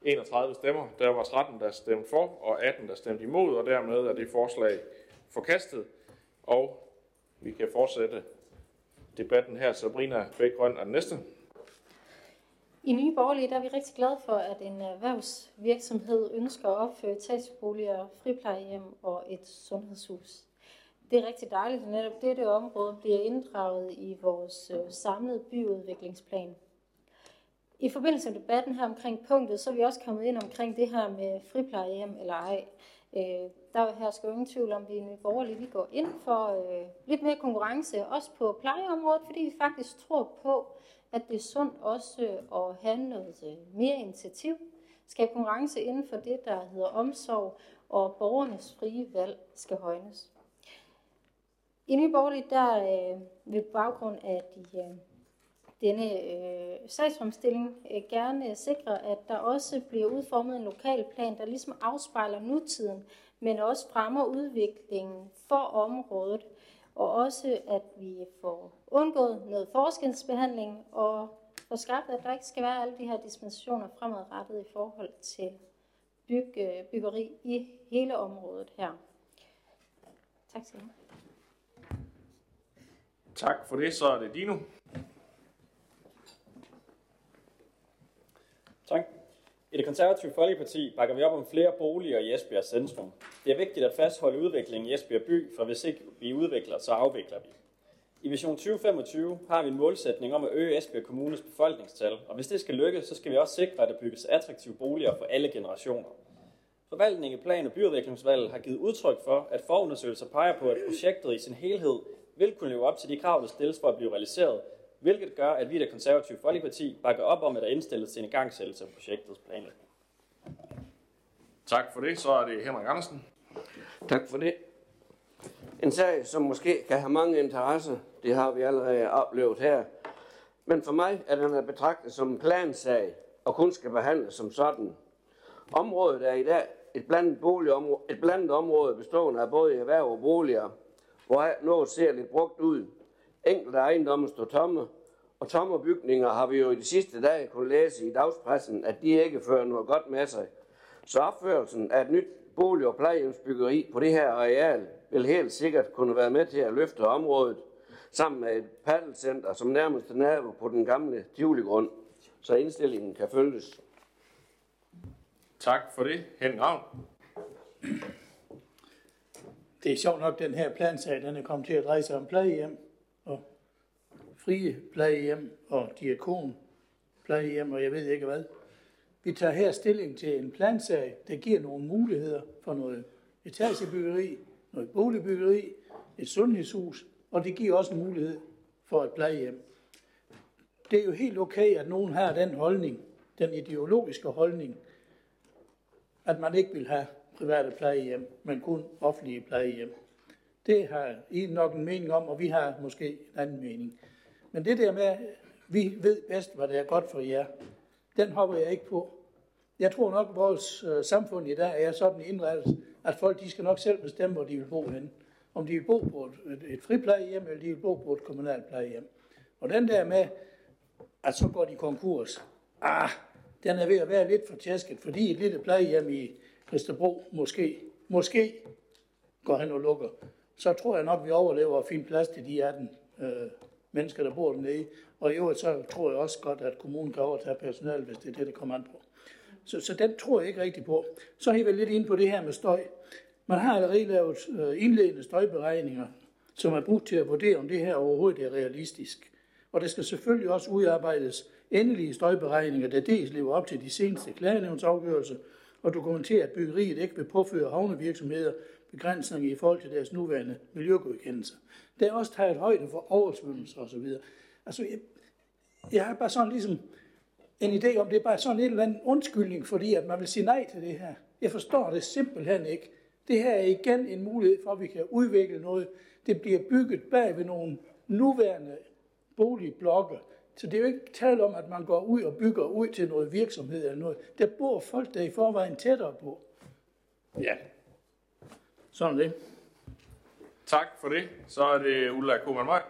31 stemmer. Der var 13, der stemte for, og 18, der stemte imod, og dermed er det forslag forkastet. Og vi kan fortsætte debatten her. Sabrina Bækgrøn er den næste. I Nye Borgerlige der er vi rigtig glade for, at en erhvervsvirksomhed ønsker at opføre etageboliger, friplejehjem og et sundhedshus. Det er rigtig dejligt, at netop dette område bliver inddraget i vores øh, samlede byudviklingsplan. I forbindelse med debatten her omkring punktet, så er vi også kommet ind omkring det her med friplejehjem eller ej. Øh, der her skal jo ingen tvivl om, at vi i Nye Borgerlige vi går ind for øh, lidt mere konkurrence, også på plejeområdet, fordi vi faktisk tror på, at det er sundt også øh, at have noget øh, mere initiativ, skabe konkurrence inden for det, der hedder omsorg, og borgernes frie valg skal højnes. I Nye Borgerlige, der øh, ved baggrund af de øh, denne øh, sagsfremstilling øh, gerne sikre, at der også bliver udformet en lokal plan, der ligesom afspejler nutiden, men også fremmer udviklingen for området, og også at vi får undgået noget forskelsbehandling og får skabt, at der ikke skal være alle de her dispensationer fremadrettet i forhold til byg, øh, byggeri i hele området her. Tak skal du have. Tak for det. Så er det Dino. Tak. I det konservative Folkeparti bakker vi op om flere boliger i Esbjerg centrum. Det er vigtigt at fastholde udviklingen i Esbjerg by, for hvis ikke vi udvikler, så afvikler vi. I Vision 2025 har vi en målsætning om at øge Esbjerg Kommunes befolkningstal, og hvis det skal lykkes, så skal vi også sikre, at der bygges attraktive boliger for alle generationer. Forvaltningen i Plan- og Byudviklingsvalget har givet udtryk for, at forundersøgelser peger på, at projektet i sin helhed vil kunne leve op til de krav, der stilles for at blive realiseret, hvilket gør, at vi i det konservative Folkeparti bakker op om, at der indstilles til en igangsættelse af projektets planlægning. Tak for det. Så er det Henrik Andersen. Tak for det. En sag, som måske kan have mange interesser, det har vi allerede oplevet her. Men for mig er den at betragte som en plansag, og kun skal behandles som sådan. Området er i dag et blandet, boligområde, et blandet område bestående af både erhverv og boliger, hvor noget ser lidt brugt ud. Enkelte ejendomme står tomme, og tomme bygninger har vi jo i de sidste dage kunnet læse i dagspressen, at de ikke fører noget godt med sig. Så opførelsen af et nyt bolig- og plejehjemsbyggeri på det her areal vil helt sikkert kunne være med til at løfte området, sammen med et paddelcenter, som nærmest er nabo på den gamle Tivoli-grund, så indstillingen kan følges. Tak for det. Henrik Ravn. Det er sjovt nok, den her plansag, den er kommet til at dreje sig om plejehjem frie plejehjem og diakon plejehjem og jeg ved ikke hvad. Vi tager her stilling til en plansag, der giver nogle muligheder for noget etagebyggeri, noget boligbyggeri, et sundhedshus, og det giver også en mulighed for et plejehjem. Det er jo helt okay, at nogen har den holdning, den ideologiske holdning, at man ikke vil have private plejehjem, men kun offentlige plejehjem. Det har I nok en mening om, og vi har måske en anden mening. Men det der med, at vi ved bedst, hvad der er godt for jer, den hopper jeg ikke på. Jeg tror nok, at vores øh, samfund i dag er sådan indrettet, at folk de skal nok selv bestemme, hvor de vil bo henne. Om de vil bo på et, et friplejehjem, eller de vil bo på et kommunalt plejehjem. Og den der med, at så går de konkurs, ah, den er ved at være lidt for tæsket, fordi et lille plejehjem i Christobro måske, måske går hen og lukker. Så tror jeg nok, at vi overlever at finde plads til de 18 øh, mennesker, der bor dernede. Og i øvrigt så tror jeg også godt, at kommunen kan overtage personal, hvis det er det, der kommer an på. Så, så den tror jeg ikke rigtig på. Så er I vel lidt inde på det her med støj. Man har allerede lavet øh, indledende støjberegninger, som er brugt til at vurdere, om det her overhovedet er realistisk. Og der skal selvfølgelig også udarbejdes endelige støjberegninger, der dels lever op til de seneste klagenævnsafgørelser, og dokumenterer, at byggeriet ikke vil påføre havnevirksomheder begrænsninger i forhold til deres nuværende miljøgodkendelser. Der er også taget højde for oversvømmelser osv. Altså, jeg, jeg har bare sådan ligesom en idé om, det er bare sådan en eller anden undskyldning, fordi at man vil sige nej til det her. Jeg forstår det simpelthen ikke. Det her er igen en mulighed for, at vi kan udvikle noget. Det bliver bygget bag ved nogle nuværende boligblokke. Så det er jo ikke tale om, at man går ud og bygger ud til noget virksomhed eller noget. Der bor folk, der i forvejen tættere på. Ja, sådan det. Tak for det. Så er det Ulla Kuhlmann Møg.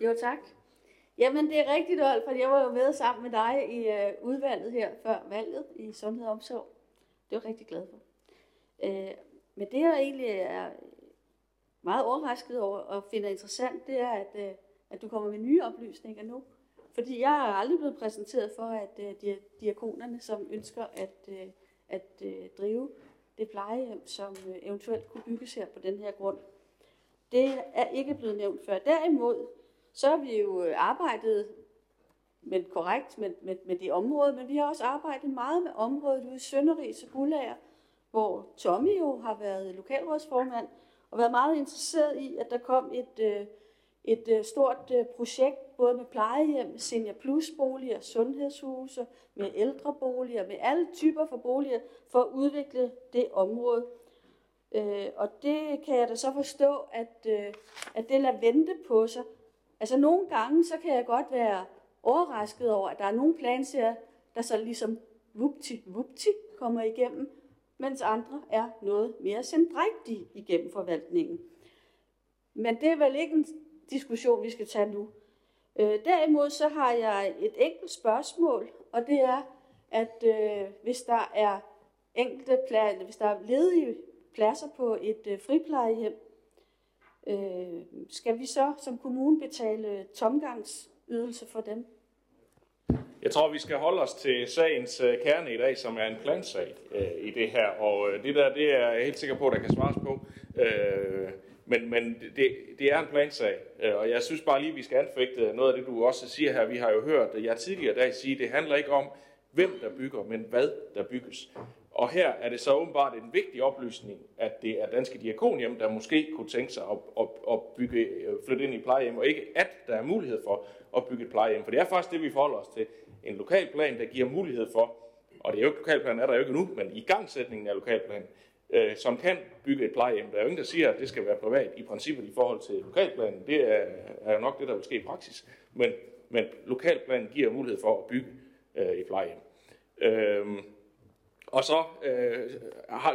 Jo, tak. Jamen, det er rigtigt, Olf, for jeg var jo med sammen med dig i uh, udvalget her før valget i Sundhed og Omsorg. Det var jeg rigtig glad for. Uh, men det, jeg egentlig er meget overrasket over og finder interessant, det er, at, uh, at du kommer med nye oplysninger nu. Fordi jeg har aldrig blevet præsenteret for, at de, diakonerne, som ønsker at, uh, at uh, drive det plejehjem, som øh, eventuelt kunne bygges her på den her grund, det er ikke blevet nævnt før. Derimod, så har vi jo øh, arbejdet med, korrekt med, med, med det område, men vi har også arbejdet meget med området ude i Sønderris og Gullager, hvor Tommy jo har været lokalrådsformand og været meget interesseret i, at der kom et, øh, et stort projekt, både med plejehjem, senior plusboliger, sundhedshuse, med ældreboliger, med alle typer for boliger, for at udvikle det område. Øh, og det kan jeg da så forstå, at, øh, at det lader vente på sig, Altså nogle gange, så kan jeg godt være overrasket over, at der er nogle planserier, der så ligesom vupti, vupti kommer igennem, mens andre er noget mere sendrægtige igennem forvaltningen. Men det er vel ikke en diskussion, vi skal tage nu. Øh, derimod så har jeg et enkelt spørgsmål, og det er, at øh, hvis der er enkelte pladser, hvis der er ledige pladser på et øh, friplejehjem, øh, skal vi så som kommune betale tomgangsydelse for dem? Jeg tror, vi skal holde os til sagens øh, kerne i dag, som er en plansag øh, i det her. Og øh, det der, det er jeg helt sikker på, der kan svares på. Øh, men men det, det er en plansag, øh, og jeg synes bare lige, vi skal anfægte noget af det, du også siger her. Vi har jo hørt jeg tidligere dag sige, det handler ikke om, hvem der bygger, men hvad der bygges. Og her er det så åbenbart en vigtig oplysning, at det er Danske Diakonhjem, der måske kunne tænke sig at, at, at bygge, øh, flytte ind i plejehjem, og ikke at der er mulighed for at bygge et plejehjem. For det er faktisk det, vi forholder os til. En lokalplan, der giver mulighed for, og det er jo ikke lokalplanen, er der jo ikke nu, men i gangsætningen af lokalplanen, øh, som kan bygge et plejehjem. Der er jo ingen, der siger, at det skal være privat i princippet i forhold til lokalplanen. Det er, er jo nok det, der vil ske i praksis. Men, men lokalplanen giver mulighed for at bygge øh, et plejehjem. Øh, og så øh,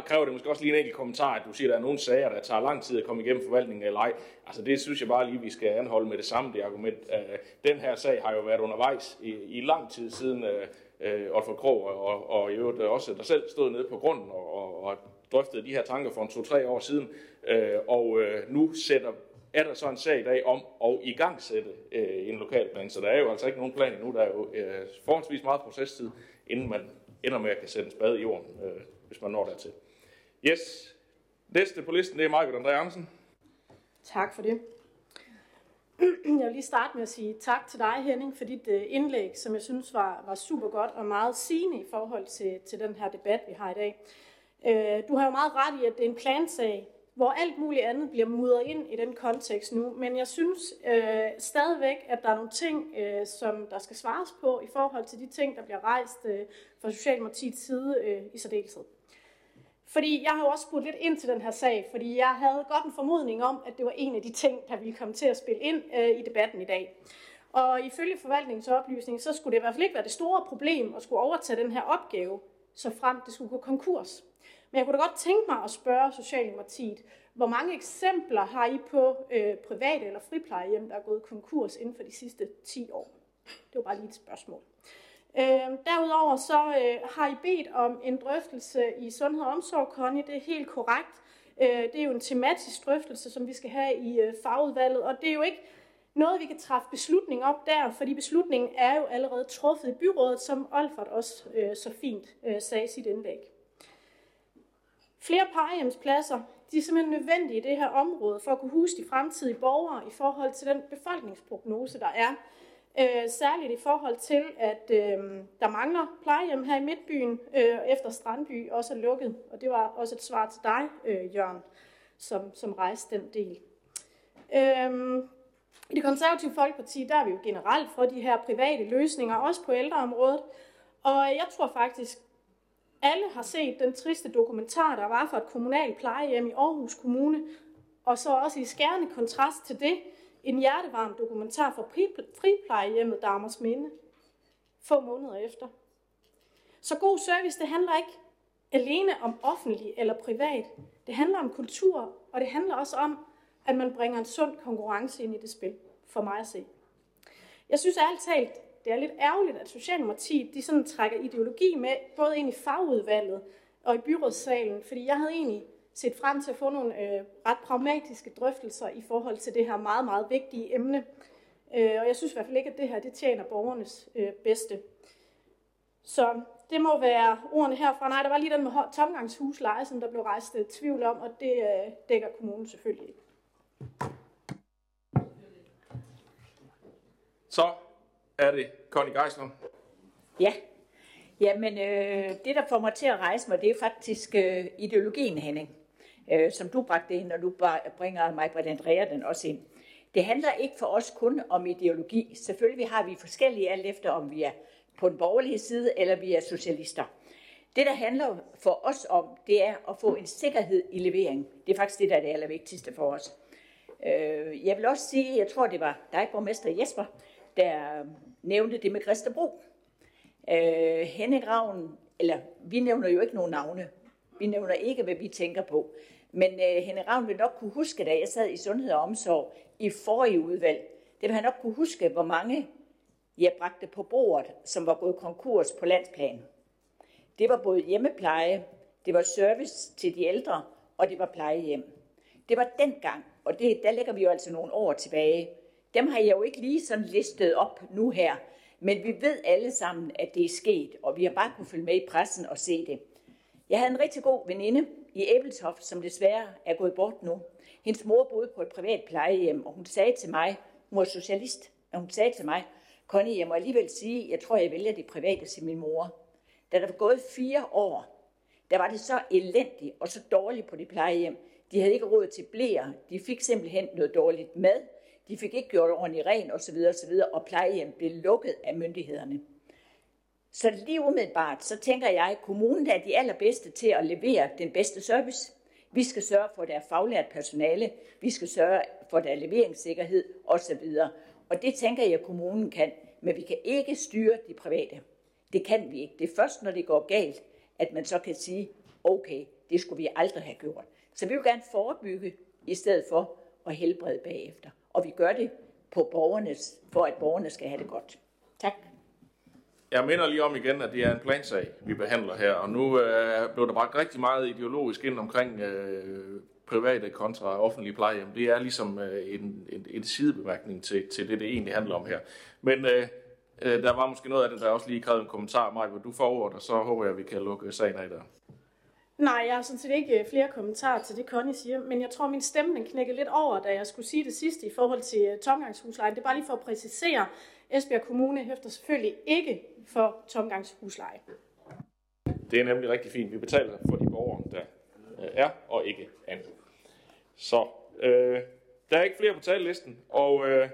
kræver det måske også lige en enkelt kommentar, at du siger, at der er nogle sager, der tager lang tid at komme igennem forvaltningen eller ej. Altså det synes jeg bare lige, vi skal anholde med det samme det argument. Øh, den her sag har jo været undervejs i, i lang tid siden øh, øh Otto Krog og, og i øvrigt også der selv stod nede på grunden og, og, og drøftede de her tanker for en to-tre år siden. Øh, og øh, nu sætter er der så en sag i dag om at igangsætte øh, en lokalplan. Så der er jo altså ikke nogen plan endnu. Der er jo øh, forholdsvis meget procestid, inden man ender med at kan sætte en spade i jorden, øh, hvis man når dertil. Yes. Næste på listen, det er Michael André Andersen. Tak for det. Jeg vil lige starte med at sige tak til dig, Henning, for dit øh, indlæg, som jeg synes var, var super godt og meget sigende i forhold til, til den her debat, vi har i dag. Øh, du har jo meget ret i, at det er en plansag, hvor alt muligt andet bliver mudret ind i den kontekst nu. Men jeg synes øh, stadigvæk, at der er nogle ting, øh, som der skal svares på i forhold til de ting, der bliver rejst øh, fra Socialdemokratiets side øh, i særdeleshed. Fordi jeg har jo også spurgt lidt ind til den her sag, fordi jeg havde godt en formodning om, at det var en af de ting, der ville komme til at spille ind øh, i debatten i dag. Og ifølge forvaltningens oplysning, så skulle det i hvert fald ikke være det store problem at skulle overtage den her opgave, så frem det skulle gå konkurs. Men jeg kunne da godt tænke mig at spørge Socialdemokratiet, hvor mange eksempler har I på øh, private eller friplejehjem, der er gået konkurs inden for de sidste 10 år? Det var bare lige et spørgsmål. Øh, derudover så øh, har I bedt om en drøftelse i Sundhed og Omsorg, Connie. Det er helt korrekt. Øh, det er jo en tematisk drøftelse, som vi skal have i øh, fagudvalget, og det er jo ikke noget, vi kan træffe beslutning op der, fordi beslutningen er jo allerede truffet i byrådet, som Olfert også øh, så fint øh, sagde i sit indlæg. Flere plejehjemspladser de er simpelthen nødvendige i det her område for at kunne huske de fremtidige borgere i forhold til den befolkningsprognose, der er. Øh, særligt i forhold til, at øh, der mangler plejehjem her i Midtbyen, øh, efter Strandby også er lukket. Og det var også et svar til dig, øh, Jørgen, som, som rejste den del. Øh, i det konservative Folkeparti, der er vi jo generelt for de her private løsninger, også på ældreområdet. Og jeg tror faktisk, alle har set den triste dokumentar, der var for et kommunalt plejehjem i Aarhus Kommune, og så også i skærende kontrast til det, en hjertevarm dokumentar for friplejehjemmet Damers Minde, få måneder efter. Så god service, det handler ikke alene om offentlig eller privat. Det handler om kultur, og det handler også om, at man bringer en sund konkurrence ind i det spil, for mig at se. Jeg synes ærligt talt, det er lidt ærgerligt, at Socialdemokratiet de sådan trækker ideologi med, både ind i fagudvalget og i byrådssalen, fordi jeg havde egentlig set frem til at få nogle øh, ret pragmatiske drøftelser i forhold til det her meget, meget vigtige emne. Øh, og jeg synes i hvert fald ikke, at det her det tjener borgernes øh, bedste. Så det må være ordene herfra. Nej, der var lige den med tomgangshusleje, som der blev rejst øh, tvivl om, og det øh, dækker kommunen selvfølgelig ikke. Så er det Connie Geisler. Ja, Jamen, øh, det der får mig til at rejse mig, det er faktisk øh, ideologien, Henning, øh, som du bragte ind, og du bringer mig, Britt Andrea, den også ind. Det handler ikke for os kun om ideologi. Selvfølgelig har vi forskellige alt efter, om vi er på den borgerlige side, eller vi er socialister. Det, der handler for os om, det er at få en sikkerhed i levering. Det er faktisk det, der er det allervigtigste for os. Øh, jeg vil også sige, jeg tror, det var dig, borgmester Jesper, der øh, nævnte det med Christabro. Øh, Henning Ravn, eller vi nævner jo ikke nogen navne. Vi nævner ikke, hvad vi tænker på. Men øh, Henning Ravn vil nok kunne huske, da jeg sad i Sundhed og Omsorg i forrige udvalg, det vil han nok kunne huske, hvor mange jeg bragte på bordet, som var gået konkurs på landsplan. Det var både hjemmepleje, det var service til de ældre, og det var plejehjem. Det var dengang, og det, der lægger vi jo altså nogle år tilbage. Dem har jeg jo ikke lige sådan listet op nu her, men vi ved alle sammen, at det er sket, og vi har bare kunnet følge med i pressen og se det. Jeg havde en rigtig god veninde i Æbeltoft, som desværre er gået bort nu. Hendes mor boede på et privat plejehjem, og hun sagde til mig, hun var socialist, og hun sagde til mig, Connie, jeg må alligevel sige, jeg tror, jeg vælger det private til min mor. Da der var gået fire år, der var det så elendigt og så dårligt på det plejehjem. De havde ikke råd til blære. De fik simpelthen noget dårligt mad. De fik ikke gjort ordentligt ren osv. osv. Og plejehjem blev lukket af myndighederne. Så lige umiddelbart, så tænker jeg, at kommunen er de allerbedste til at levere den bedste service. Vi skal sørge for, at der er faglært personale. Vi skal sørge for, at der er leveringssikkerhed osv. Og det tænker jeg, at kommunen kan. Men vi kan ikke styre de private. Det kan vi ikke. Det er først, når det går galt, at man så kan sige, okay, det skulle vi aldrig have gjort. Så vi vil gerne forebygge, i stedet for at helbrede bagefter. Og vi gør det på borgernes, for at borgerne skal have det godt. Tak. Jeg minder lige om igen, at det er en plansag, vi behandler her, og nu øh, blev der bragt rigtig meget ideologisk ind omkring øh, private kontra offentlige plejehjem. Det er ligesom øh, en, en, en sidebemærkning til, til det, det egentlig handler om her. Men øh, øh, der var måske noget af det, der også lige krævede en kommentar. Maj, hvor du får ordet, og så håber jeg, at vi kan lukke sagen af der. Nej, jeg har sådan set ikke øh, flere kommentarer til det, Connie siger, men jeg tror, min stemme den knækkede lidt over, da jeg skulle sige det sidste i forhold til øh, tomgangshuslejen. Det er bare lige for at præcisere, Esbjerg Kommune hæfter selvfølgelig ikke for tomgangshusleje. Det er nemlig rigtig fint. Vi betaler for de borgere, der øh, er, og ikke andet. Så øh, der er ikke flere på talelisten, og øh,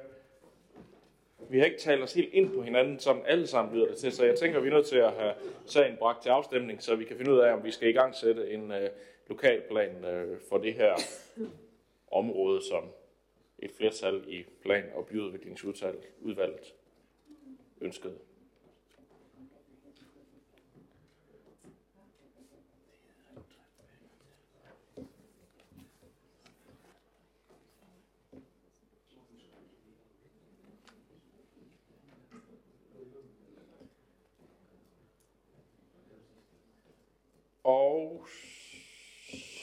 vi har ikke talt os helt ind på hinanden, som alle sammen lyder det til, så jeg tænker, vi er nødt til at have sagen bragt til afstemning, så vi kan finde ud af, om vi skal i gang sætte en øh, lokalplan øh, for det her område, som et flertal i plan- og byudviklingsudvalget ønskede. Og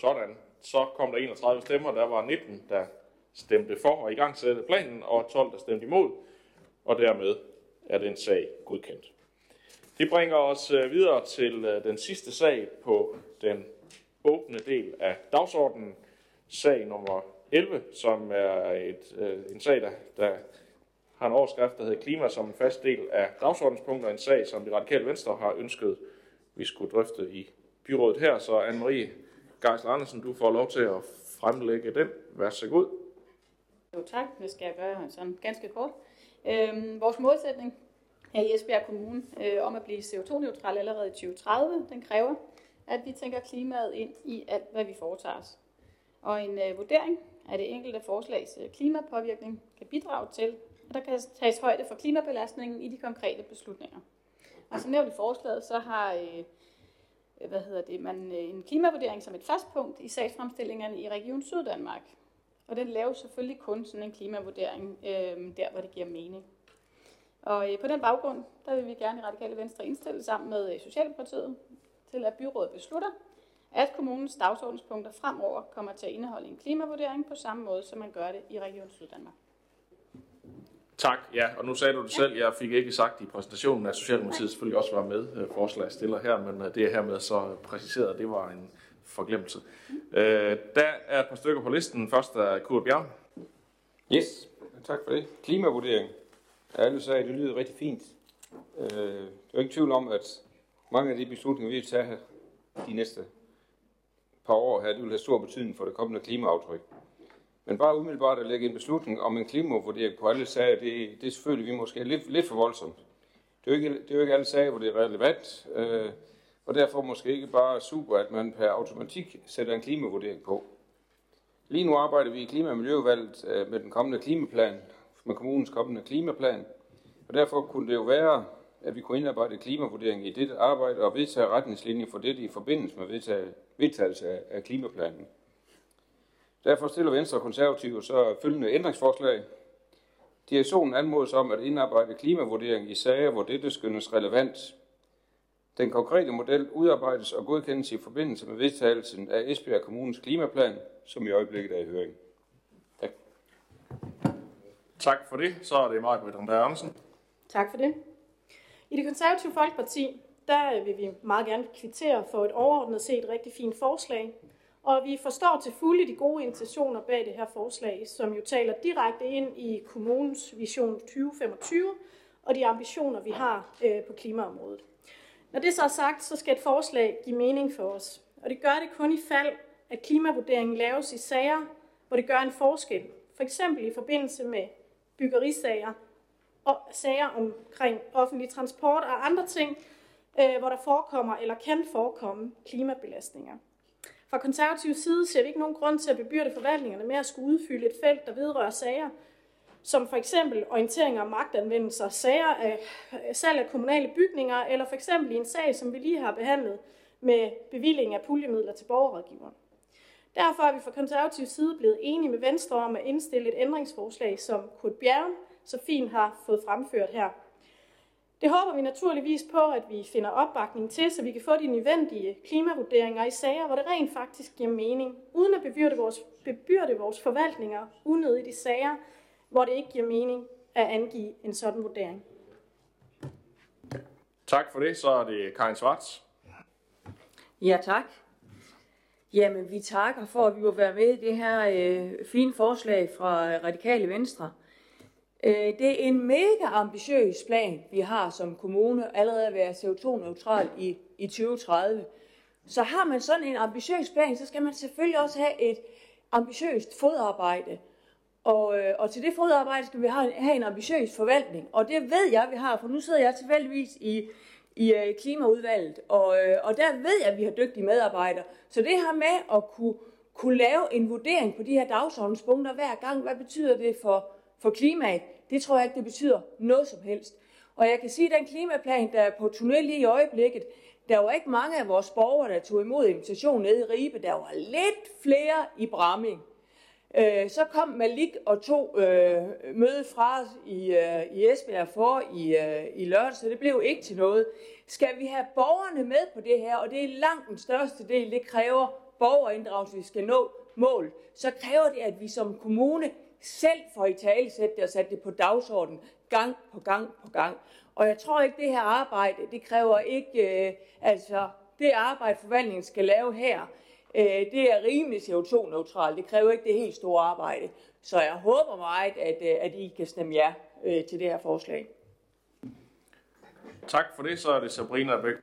sådan. Så kom der 31 stemmer. Der var 19, der stemte for at i gang sætte planen, og 12, der stemte imod. Og dermed er den sag godkendt. Det bringer os øh, videre til øh, den sidste sag på den åbne del af dagsordenen. Sag nummer 11, som er et, øh, en sag, der, der har en overskrift, der hedder Klima som en fast del af dagsordenspunkter. En sag, som det radikale venstre har ønsket, vi skulle drøfte i byrådet her. Så Anne-Marie Geisler Andersen, du får lov til at fremlægge den. Vær så god. Jo tak, det skal jeg gøre sådan ganske kort. Øhm, vores målsætning her i Esbjerg Kommune øh, om at blive CO2-neutral allerede i 2030, den kræver, at vi tænker klimaet ind i alt, hvad vi foretager os. Og en øh, vurdering af det enkelte forslags øh, klimapåvirkning kan bidrage til, at der kan tages højde for klimabelastningen i de konkrete beslutninger. Og som nævnt i forslaget, så har øh, Øh, hvad hedder det, man, øh, en klimavurdering som et fast punkt i sagsfremstillingerne i Region Syddanmark. Og den laver selvfølgelig kun sådan en klimavurdering øh, der, hvor det giver mening. Og øh, på den baggrund, der vil vi gerne i Radikale Venstre indstille sammen med øh, Socialdemokratiet til, at byrådet beslutter, at kommunens dagsordenspunkter fremover kommer til at indeholde en klimavurdering på samme måde, som man gør det i Region Syddanmark. Tak, ja, og nu sagde du det selv, jeg fik ikke sagt i præsentationen, at Socialdemokratiet selvfølgelig også var med øh, forslagstiller her, men øh, det er hermed så præciseret, at det var en forglemmelse. Øh, der er et par stykker på listen. Først er Kurt Bjerg. Yes, tak for det. Klimavurdering. Alle sagde, det lyder rigtig fint. Øh, der er ikke tvivl om, at mange af de beslutninger, vi vil tage de næste par år her, det vil have stor betydning for det kommende klimaaftryk. Men bare umiddelbart at lægge en beslutning om en klimavurdering på alle sager, det, det er selvfølgelig vi måske lidt, lidt for voldsomt. Det er, jo ikke, det er jo ikke alle sager, hvor det er relevant, øh, og derfor måske ikke bare super, at man per automatik sætter en klimavurdering på. Lige nu arbejder vi i Klima- og Miljøudvalget øh, med den kommende klimaplan, med kommunens kommende klimaplan. Og derfor kunne det jo være, at vi kunne indarbejde klimavurdering i dette arbejde og vedtage retningslinjer for dette i forbindelse med vedtagelse af, af klimaplanen. Derfor stiller Venstre og Konservative så følgende ændringsforslag. Direktionen anmodes om at indarbejde klimavurdering i sager, hvor dette skyndes relevant. Den konkrete model udarbejdes og godkendes i forbindelse med vedtagelsen af Esbjerg Kommunes klimaplan, som i øjeblikket er i høring. Tak. Tak for det. Så er det Britt André Andersen. Tak for det. I det konservative Folkeparti, der vil vi meget gerne kvittere for et overordnet set rigtig fint forslag. Og vi forstår til fulde de gode intentioner bag det her forslag, som jo taler direkte ind i kommunens vision 2025 og de ambitioner, vi har øh, på klimaområdet. Når det så er sagt, så skal et forslag give mening for os. Og det gør det kun i fald, at klimavurderingen laves i sager, hvor det gør en forskel. For eksempel i forbindelse med byggerisager og sager omkring offentlig transport og andre ting, øh, hvor der forekommer eller kan forekomme klimabelastninger. Fra konservativ side ser vi ikke nogen grund til at bebyrde forvaltningerne med at skulle udfylde et felt, der vedrører sager, som for eksempel orienteringer om magtanvendelser, sager af salg af kommunale bygninger, eller for eksempel i en sag, som vi lige har behandlet med bevilling af puljemidler til borgerrådgiveren. Derfor er vi fra konservativ side blevet enige med Venstre om at indstille et ændringsforslag, som Kurt Bjergen så fint har fået fremført her. Det håber vi naturligvis på, at vi finder opbakning til, så vi kan få de nødvendige klimavurderinger i sager, hvor det rent faktisk giver mening, uden at bebyrde vores, bebyrde vores forvaltninger unødigt i sager, hvor det ikke giver mening at angive en sådan vurdering. Tak for det. Så er det Karin Svarts. Ja, tak. Jamen, vi takker for, at vi må være med i det her øh, fine forslag fra Radikale Venstre. Øh, det er en mega ambitiøs plan, vi har som kommune, allerede at være CO2-neutral i, i 2030. Så har man sådan en ambitiøs plan, så skal man selvfølgelig også have et ambitiøst fodarbejde. Og, øh, og til det fodarbejde skal vi have, have en ambitiøs forvaltning. Og det ved jeg, vi har, for nu sidder jeg tilfældigvis i, i øh, klimaudvalget, og, øh, og der ved jeg, at vi har dygtige medarbejdere. Så det her med at kunne, kunne lave en vurdering på de her dagsordenspunkter hver gang, hvad betyder det for, for klimaet, det tror jeg ikke, det betyder noget som helst. Og jeg kan sige, at den klimaplan, der er på tunnel lige i øjeblikket, der var ikke mange af vores borgere, der tog imod invitationen nede i Ribe. Der var lidt flere i Bramming. Øh, så kom Malik og tog øh, møde fra os i, øh, i Esbjerg for i, øh, i lørdag, så det blev ikke til noget. Skal vi have borgerne med på det her, og det er langt den største del, det kræver borgerinddragelse, vi skal nå mål, så kræver det, at vi som kommune selv får i tale sætte det og sætte det på dagsordenen gang på gang på gang. Og jeg tror ikke, det her arbejde, det kræver ikke, øh, altså det arbejde, forvaltningen skal lave her, øh, det er rimelig CO2-neutralt. Det kræver ikke det helt store arbejde. Så jeg håber meget, at, øh, at I kan stemme ja øh, til det her forslag. Tak for det. Så er det Sabrina Bæk.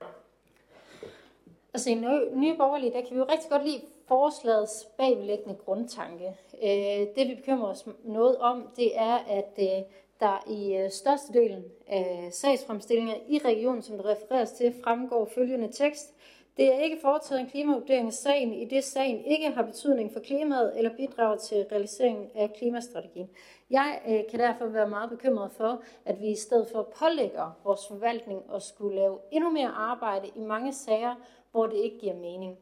Altså i Nye Borgerlige, der kan vi jo rigtig godt lide forslagets bagvedliggende grundtanke. Øh, det vi bekymrer os noget om, det er, at øh, der i øh, størstedelen af sagsfremstillinger i regionen, som der refereres til, fremgår følgende tekst. Det er ikke foretaget en klimavurdering af sagen, i det sagen ikke har betydning for klimaet eller bidrager til realiseringen af klimastrategien. Jeg øh, kan derfor være meget bekymret for, at vi i stedet for pålægger vores forvaltning at skulle lave endnu mere arbejde i mange sager, hvor det ikke giver mening.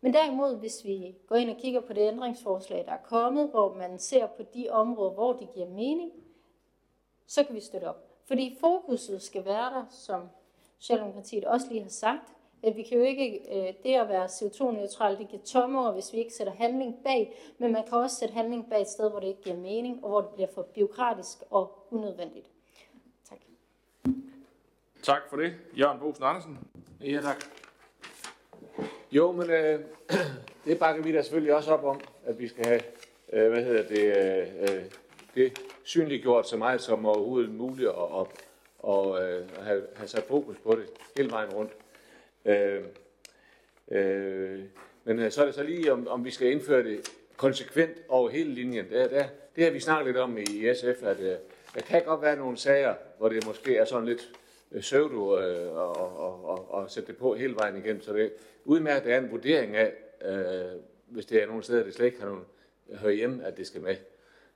Men derimod, hvis vi går ind og kigger på det ændringsforslag, der er kommet, hvor man ser på de områder, hvor det giver mening, så kan vi støtte op. Fordi fokuset skal være der, som Socialdemokratiet også lige har sagt. At vi kan jo ikke, øh, det at være CO2-neutral, det giver tomme hvis vi ikke sætter handling bag, men man kan også sætte handling bag et sted, hvor det ikke giver mening, og hvor det bliver for byråkratisk og unødvendigt. Tak for det. Jørgen Bosen Andersen. Ja, tak. Jo, men øh, det bakker vi da selvfølgelig også op om, at vi skal have, øh, hvad hedder det, øh, øh det synliggjort så meget som overhovedet muligt og, og, og øh, have, have sat fokus på det hele vejen rundt. Øh, øh, men øh, så er det så lige, om, om vi skal indføre det konsekvent over hele linjen. Det, det, det har vi snakket lidt om i SF, at øh, der kan godt være nogle sager, hvor det måske er sådan lidt pseudo øh, øh og, og, og, og sætte det på hele vejen igen. Så det udmærket, der er en vurdering af, øh, hvis det er nogle steder, det slet ikke har nogen hører hjemme, at det skal med.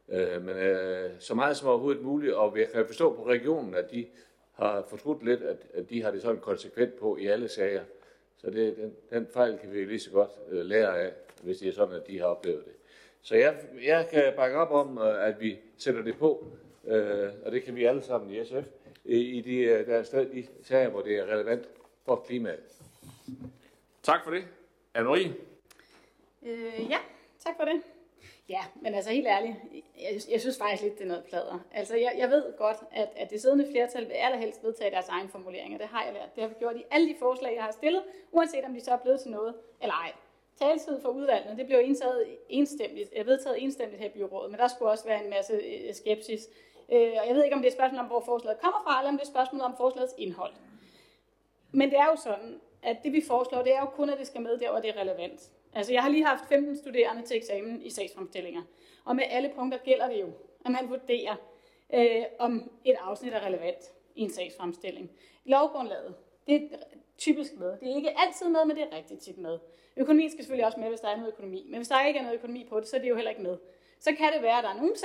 Øh, men øh, så meget som overhovedet muligt, og vi kan forstå på regionen, at de har fortrudt lidt, at, at de har det sådan konsekvent på i alle sager. Så det, den, den fejl kan vi lige så godt øh, lære af, hvis det er sådan, at de har oplevet det. Så jeg, jeg kan bakke op om, øh, at vi sætter det på, øh, og det kan vi alle sammen i SF, i, i de, øh, der er stadig de sager, hvor det er relevant for klimaet. Tak for det. Anne-Marie? Øh, ja, tak for det. Ja, men altså helt ærligt, jeg, jeg synes faktisk lidt, det er noget plader. Altså jeg, jeg ved godt, at, at det siddende flertal vil allerhelst vedtage deres egen formuleringer. Det har jeg lært. Det har vi gjort i alle de forslag, jeg har stillet, uanset om de så er blevet til noget eller ej. Taltid for udvalgene, det blev indtaget enstemmigt, vedtaget enstemmigt her i byrådet, men der skulle også være en masse øh, skepsis. Øh, og jeg ved ikke, om det er et spørgsmål om, hvor forslaget kommer fra, eller om det er et spørgsmål om forslagets indhold. Men det er jo sådan, at det vi foreslår, det er jo kun, at det skal med der, hvor det er relevant. Altså jeg har lige haft 15 studerende til eksamen i sagsfremstillinger, og med alle punkter gælder det jo, at man vurderer, øh, om et afsnit er relevant i en sagsfremstilling. Lovgrundlaget, det er typisk med. Det er ikke altid med, men det er rigtig tit med. Økonomien skal selvfølgelig også med, hvis der er noget økonomi. Men hvis der ikke er noget økonomi på det, så er det jo heller ikke med. Så kan det være, at der er nogle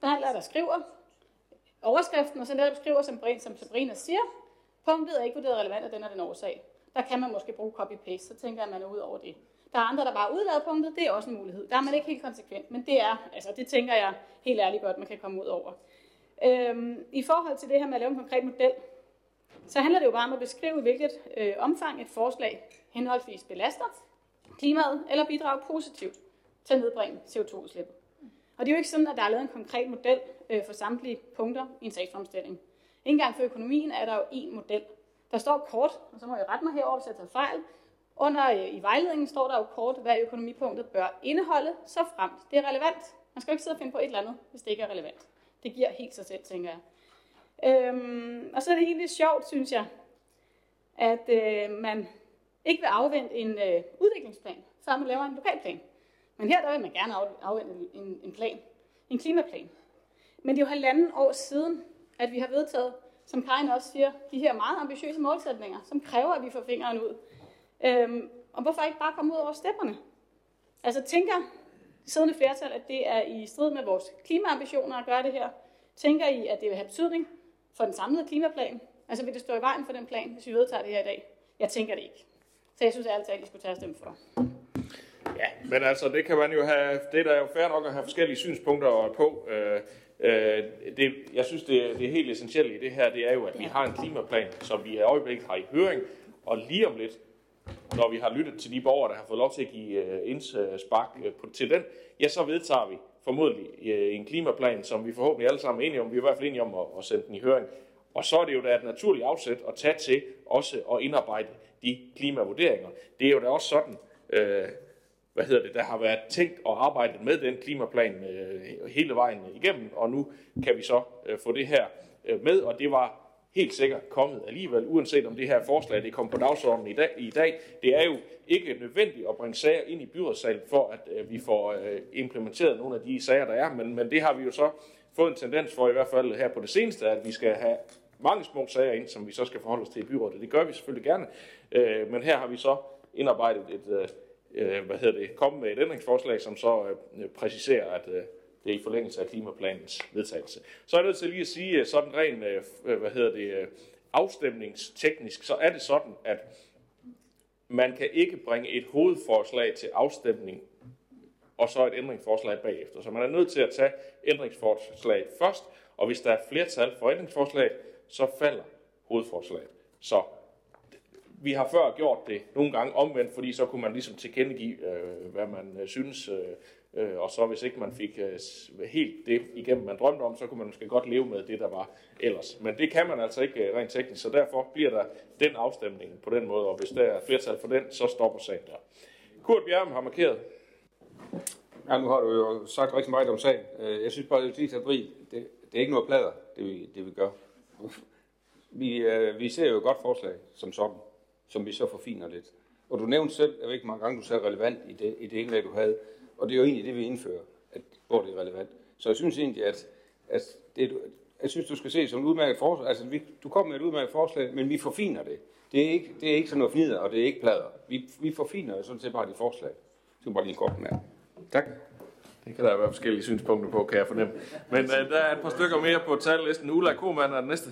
sagsbehandlere, der skriver overskriften, og så netop skriver, som, som Sabrina siger, punktet er ikke vurderet relevant, af den og den årsag. Der kan man måske bruge copy-paste, så tænker jeg, at man er ud over det. Der er andre, der bare udlader punktet, det er også en mulighed. Der er man ikke helt konsekvent, men det er, altså det tænker jeg helt ærligt godt, man kan komme ud over. Øhm, I forhold til det her med at lave en konkret model, så handler det jo bare om at beskrive, hvilket øh, omfang et forslag henholdsvis belaster klimaet eller bidrager positivt til at nedbringe CO2-udslippet. Og det er jo ikke sådan, at der er lavet en konkret model øh, for samtlige punkter i en sagsfremstilling. Ikke engang for økonomien er der jo én model. Der står kort, og så må jeg rette mig herover, hvis jeg tager fejl. Under øh, i vejledningen står der jo kort, hvad økonomipunktet bør indeholde, så fremt det er relevant. Man skal jo ikke sidde og finde på et eller andet, hvis det ikke er relevant. Det giver helt sig selv, tænker jeg. Øhm, og så er det egentlig sjovt, synes jeg, at øh, man ikke vil afvente en øh, udviklingsplan, før man laver en lokalplan. Men her der vil man gerne afvente en, en plan, en klimaplan. Men det er jo halvanden år siden, at vi har vedtaget, som Karin også siger, de her meget ambitiøse målsætninger, som kræver, at vi får fingeren ud. Øhm, og hvorfor ikke bare komme ud over stepperne? Altså tænker siddende flertal, at det er i strid med vores klimaambitioner at gøre det her? Tænker I, at det vil have betydning for den samlede klimaplan? Altså vil det stå i vejen for den plan, hvis vi vedtager det her i dag? Jeg tænker det ikke. Så jeg synes ærligt at I skulle tage at stemme for. Ja, men altså, det kan man jo have, det er der jo fair nok at have forskellige synspunkter på. Øh, øh, det, jeg synes, det, det er helt essentielt i det her, det er jo, at vi har en klimaplan, som vi i øjeblikket har i høring, og lige om lidt, når vi har lyttet til de borgere, der har fået lov til at give indspark uh, til den, ja, så vedtager vi formodentlig en klimaplan, som vi forhåbentlig alle sammen er enige om. Vi er i hvert fald enige om at, at sende den i høring. Og så er det jo da et naturligt afsæt at tage til også at indarbejde de klimavurderinger. Det er jo da også sådan, øh, hvad hedder det, der har været tænkt og arbejdet med den klimaplan øh, hele vejen igennem, og nu kan vi så øh, få det her øh, med, og det var helt sikkert kommet alligevel, uanset om det her forslag det kom på dagsordenen i dag. I dag. Det er jo ikke nødvendigt at bringe sager ind i byrådssalen, for at øh, vi får øh, implementeret nogle af de sager, der er, men, men det har vi jo så fået en tendens for, i hvert fald her på det seneste, at vi skal have mange små sager ind, som vi så skal forholde os til i byrådet. Det gør vi selvfølgelig gerne, øh, men her har vi så indarbejdet et, øh, øh, hvad hedder det, komme med et ændringsforslag, som så øh, præciserer, at øh, det er i forlængelse af klimaplanens vedtagelse. Så er jeg nødt til lige at sige, øh, sådan rent, øh, øh, hvad hedder det, øh, afstemningsteknisk, så er det sådan, at man kan ikke bringe et hovedforslag til afstemning og så et ændringsforslag bagefter. Så man er nødt til at tage ændringsforslaget først, og hvis der er flertal for ændringsforslaget, så falder hovedforslaget. Så vi har før gjort det nogle gange omvendt, fordi så kunne man ligesom tilkendegive, øh, hvad man øh, synes, øh, øh og så hvis ikke man fik øh, helt det igennem, man drømte om, så kunne man måske godt leve med det, der var ellers. Men det kan man altså ikke øh, rent teknisk, så derfor bliver der den afstemning på den måde, og hvis der er flertal for den, så stopper sagen der. Kurt Bjerm har markeret. Ja, nu har du jo sagt rigtig meget om sagen. Øh, jeg synes bare, det er det, det er ikke noget plader, det vi, det vi gør. Vi, øh, vi ser jo et godt forslag som sådan som vi så forfiner lidt. Og du nævnte selv, jeg ved ikke, mange gange du sagde relevant i det, i det indlæg, du havde, og det er jo egentlig det, vi indfører, at, hvor det er relevant. Så jeg synes egentlig, at, at det, jeg synes, du skal se som et udmærket forslag. Altså, vi, du kommer med et udmærket forslag, men vi forfiner det. Det er ikke, det er ikke sådan noget fnider, og det er ikke plader. Vi, vi forfiner sådan set bare de forslag. Det er bare lige en kort med. Tak. Det kan der være forskellige synspunkter på, kan jeg fornemme. Men uh, der er et par stykker mere på tallisten. Ulla Kohmann er den næste.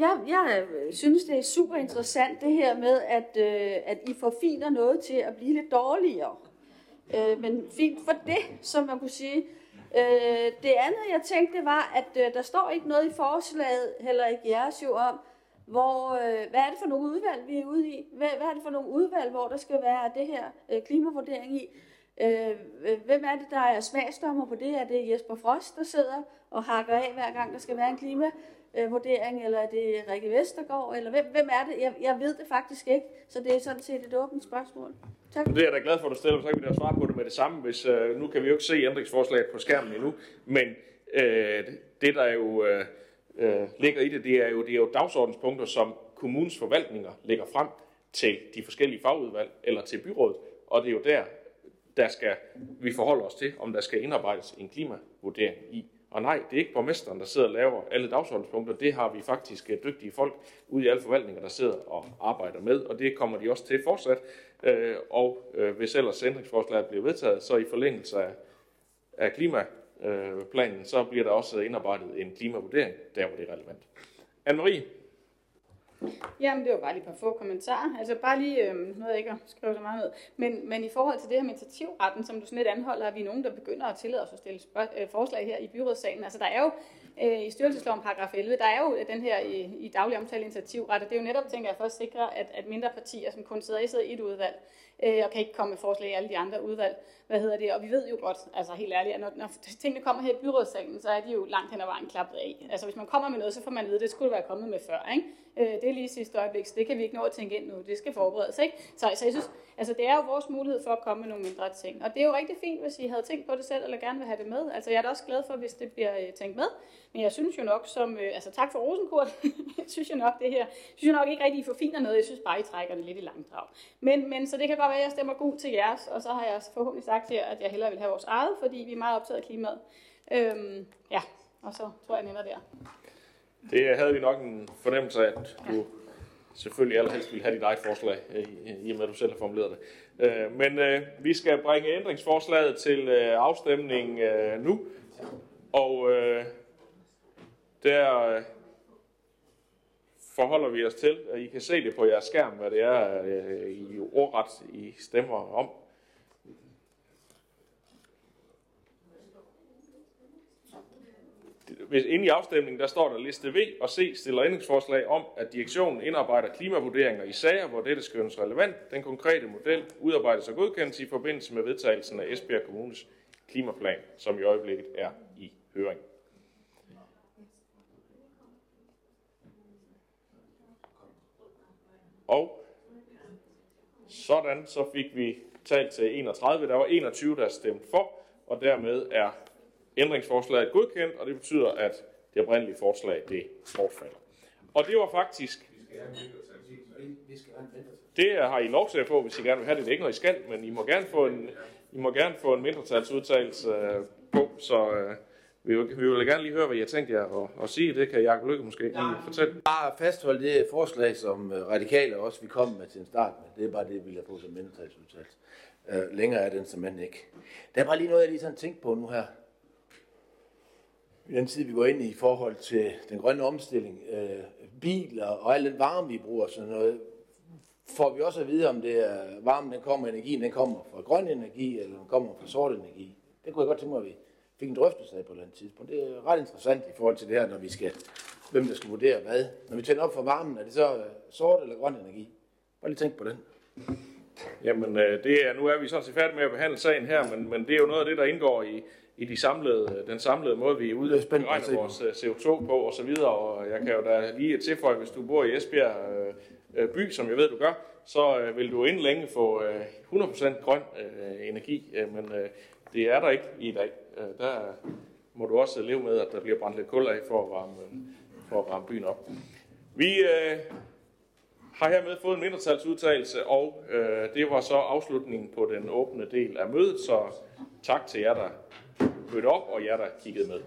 Jeg, jeg øh, synes, det er super interessant det her med, at, øh, at I forfiner noget til at blive lidt dårligere. Øh, men fint for det, som man kunne sige. Øh, det andet, jeg tænkte, det var, at øh, der står ikke noget i forslaget, heller ikke jeres jo om, hvor, øh, hvad er det for nogle udvalg, vi er ude i? Hvad, hvad er det for nogle udvalg, hvor der skal være det her øh, klimavurdering i? Øh, øh hvem er det, der er smagsdommer på det? Er det Jesper Frost, der sidder og hakker af, hver gang der skal være en klima? Øh, vurdering Eller er det Rikke Vestergaard? Eller hvem, hvem er det? Jeg, jeg ved det faktisk ikke, så det er sådan set et åbent spørgsmål. Tak. Det er jeg da glad for, at du stiller, så kan vi da svare på det med det samme. Hvis, øh, nu kan vi jo ikke se ændringsforslaget på skærmen endnu, men øh, det, der jo øh, øh, ligger i det, det er jo, det er jo dagsordenspunkter, som kommunens forvaltninger lægger frem til de forskellige fagudvalg eller til byrådet, og det er jo der, der skal vi forholde os til, om der skal indarbejdes en klimavurdering i. Og nej, det er ikke borgmesteren, der sidder og laver alle dagsordenspunkter. Det har vi faktisk øh, dygtige folk ude i alle forvaltninger, der sidder og arbejder med, og det kommer de også til fortsat. Øh, og øh, hvis ellers ændringsforslaget bliver vedtaget, så i forlængelse af, af klimaplanen, så bliver der også indarbejdet en klimavurdering, der hvor det er relevant. Anne-Marie? Jamen, det var bare lige et par få kommentarer. Altså bare lige, øh, nu jeg ikke at skrive så meget ned, men, men i forhold til det her med initiativretten, som du sådan lidt anholder, er vi nogen, der begynder at tillade os at stille spørg- øh, forslag her i byrådssalen. Altså der er jo øh, i styrelsesloven paragraf 11, der er jo øh, den her i, i daglig omtale initiativret, og det er jo netop, tænker jeg, for at sikre, at, at mindre partier, som kun sidder i sidder i et udvalg, øh, og kan ikke komme med forslag i alle de andre udvalg, hvad hedder det, og vi ved jo godt, altså helt ærligt, at når, når tingene kommer her i byrådssalen, så er de jo langt hen ad vejen klappet af. Altså hvis man kommer med noget, så får man at vide, at det skulle være kommet med før, ikke? Øh, det er lige sidste øjeblik, så det kan vi ikke nå at tænke ind nu, det skal forberedes, ikke? Så, så jeg synes, altså det er jo vores mulighed for at komme med nogle mindre ting, og det er jo rigtig fint, hvis I havde tænkt på det selv, eller gerne vil have det med. Altså jeg er da også glad for, hvis det bliver øh, tænkt med, men jeg synes jo nok, som, øh, altså tak for Rosenkort, jeg synes jo nok det her, synes jo nok ikke rigtig, I forfiner noget, jeg synes bare, I trækker det lidt i langdrag. Men, men så det kan godt være, at jeg stemmer god til jeres, og så har jeg altså forhåbentlig sagt her, jer, at jeg hellere vil have vores eget, fordi vi er meget optaget af klimaet. Øhm, ja, og så tror jeg, jeg ender der. Det havde vi nok en fornemmelse af, at du selvfølgelig allerhelst ville have dit eget forslag, øh, i og med at du selv har formuleret det. Øh, men øh, vi skal bringe ændringsforslaget til afstemning nu, og der forholder vi os til, at I kan se det på jeres skærm, hvad det er, I ordret I stemmer om. Hvis inde i afstemningen, der står der liste V og C stiller ændringsforslag om, at direktionen indarbejder klimavurderinger i sager, hvor dette skønnes relevant. Den konkrete model udarbejdes og godkendes i forbindelse med vedtagelsen af Esbjerg Kommunes klimaplan, som i øjeblikket er i høring. Og sådan så fik vi talt til 31. Der var 21, der stemte for, og dermed er ændringsforslaget godkendt, og det betyder, at det oprindelige forslag det bortfalder. Og det var faktisk... Det har I lov til at få, hvis I gerne vil have det. Det er ikke noget, I skal, men I må gerne få en, I må gerne få en mindretalsudtalelse øh, på, så øh, vi, vil, vi vil gerne lige høre, hvad I har tænkt jer at, at sige. Det kan Jacob Lykke måske lige fortælle. Bare fastholde det forslag, som øh, radikale også vi kom med til en start med. Det er bare det, vi vil have på som mindretalsudtalelse. Længere er den simpelthen ikke. Der er bare lige noget, jeg lige sådan tænkt på nu her i den tid, vi går ind i i forhold til den grønne omstilling, øh, biler og al den varme, vi bruger, sådan noget, får vi også at vide, om det er varmen, den kommer, energien, den kommer fra grøn energi, eller den kommer fra sort energi. Det kunne jeg godt tænke mig, at vi fik en drøftelse af på et eller andet tidspunkt. Det er ret interessant i forhold til det her, når vi skal, hvem der skal vurdere hvad. Når vi tænder op for varmen, er det så øh, sort eller grøn energi? Bare lige tænk på den. Jamen, øh, det er, nu er vi sådan set færdige med at behandle sagen her, men, men det er jo noget af det, der indgår i, i de samlede, den samlede måde, vi udregner vores øh, CO2 på og så videre. Og jeg kan jo da lige tilføje, hvis du bor i Esbjerg øh, by, som jeg ved, du gør, så øh, vil du inden længe få øh, 100% grøn øh, energi, øh, men øh, det er der ikke i dag. Øh, der må du også leve med, at der bliver brændt lidt kul af for at varme, for at varme byen op. Vi øh, har hermed fået en mindretalsudtalelse, og øh, det var så afslutningen på den åbne del af mødet, så tak til jer, der mødte op, og jer, der kiggede med.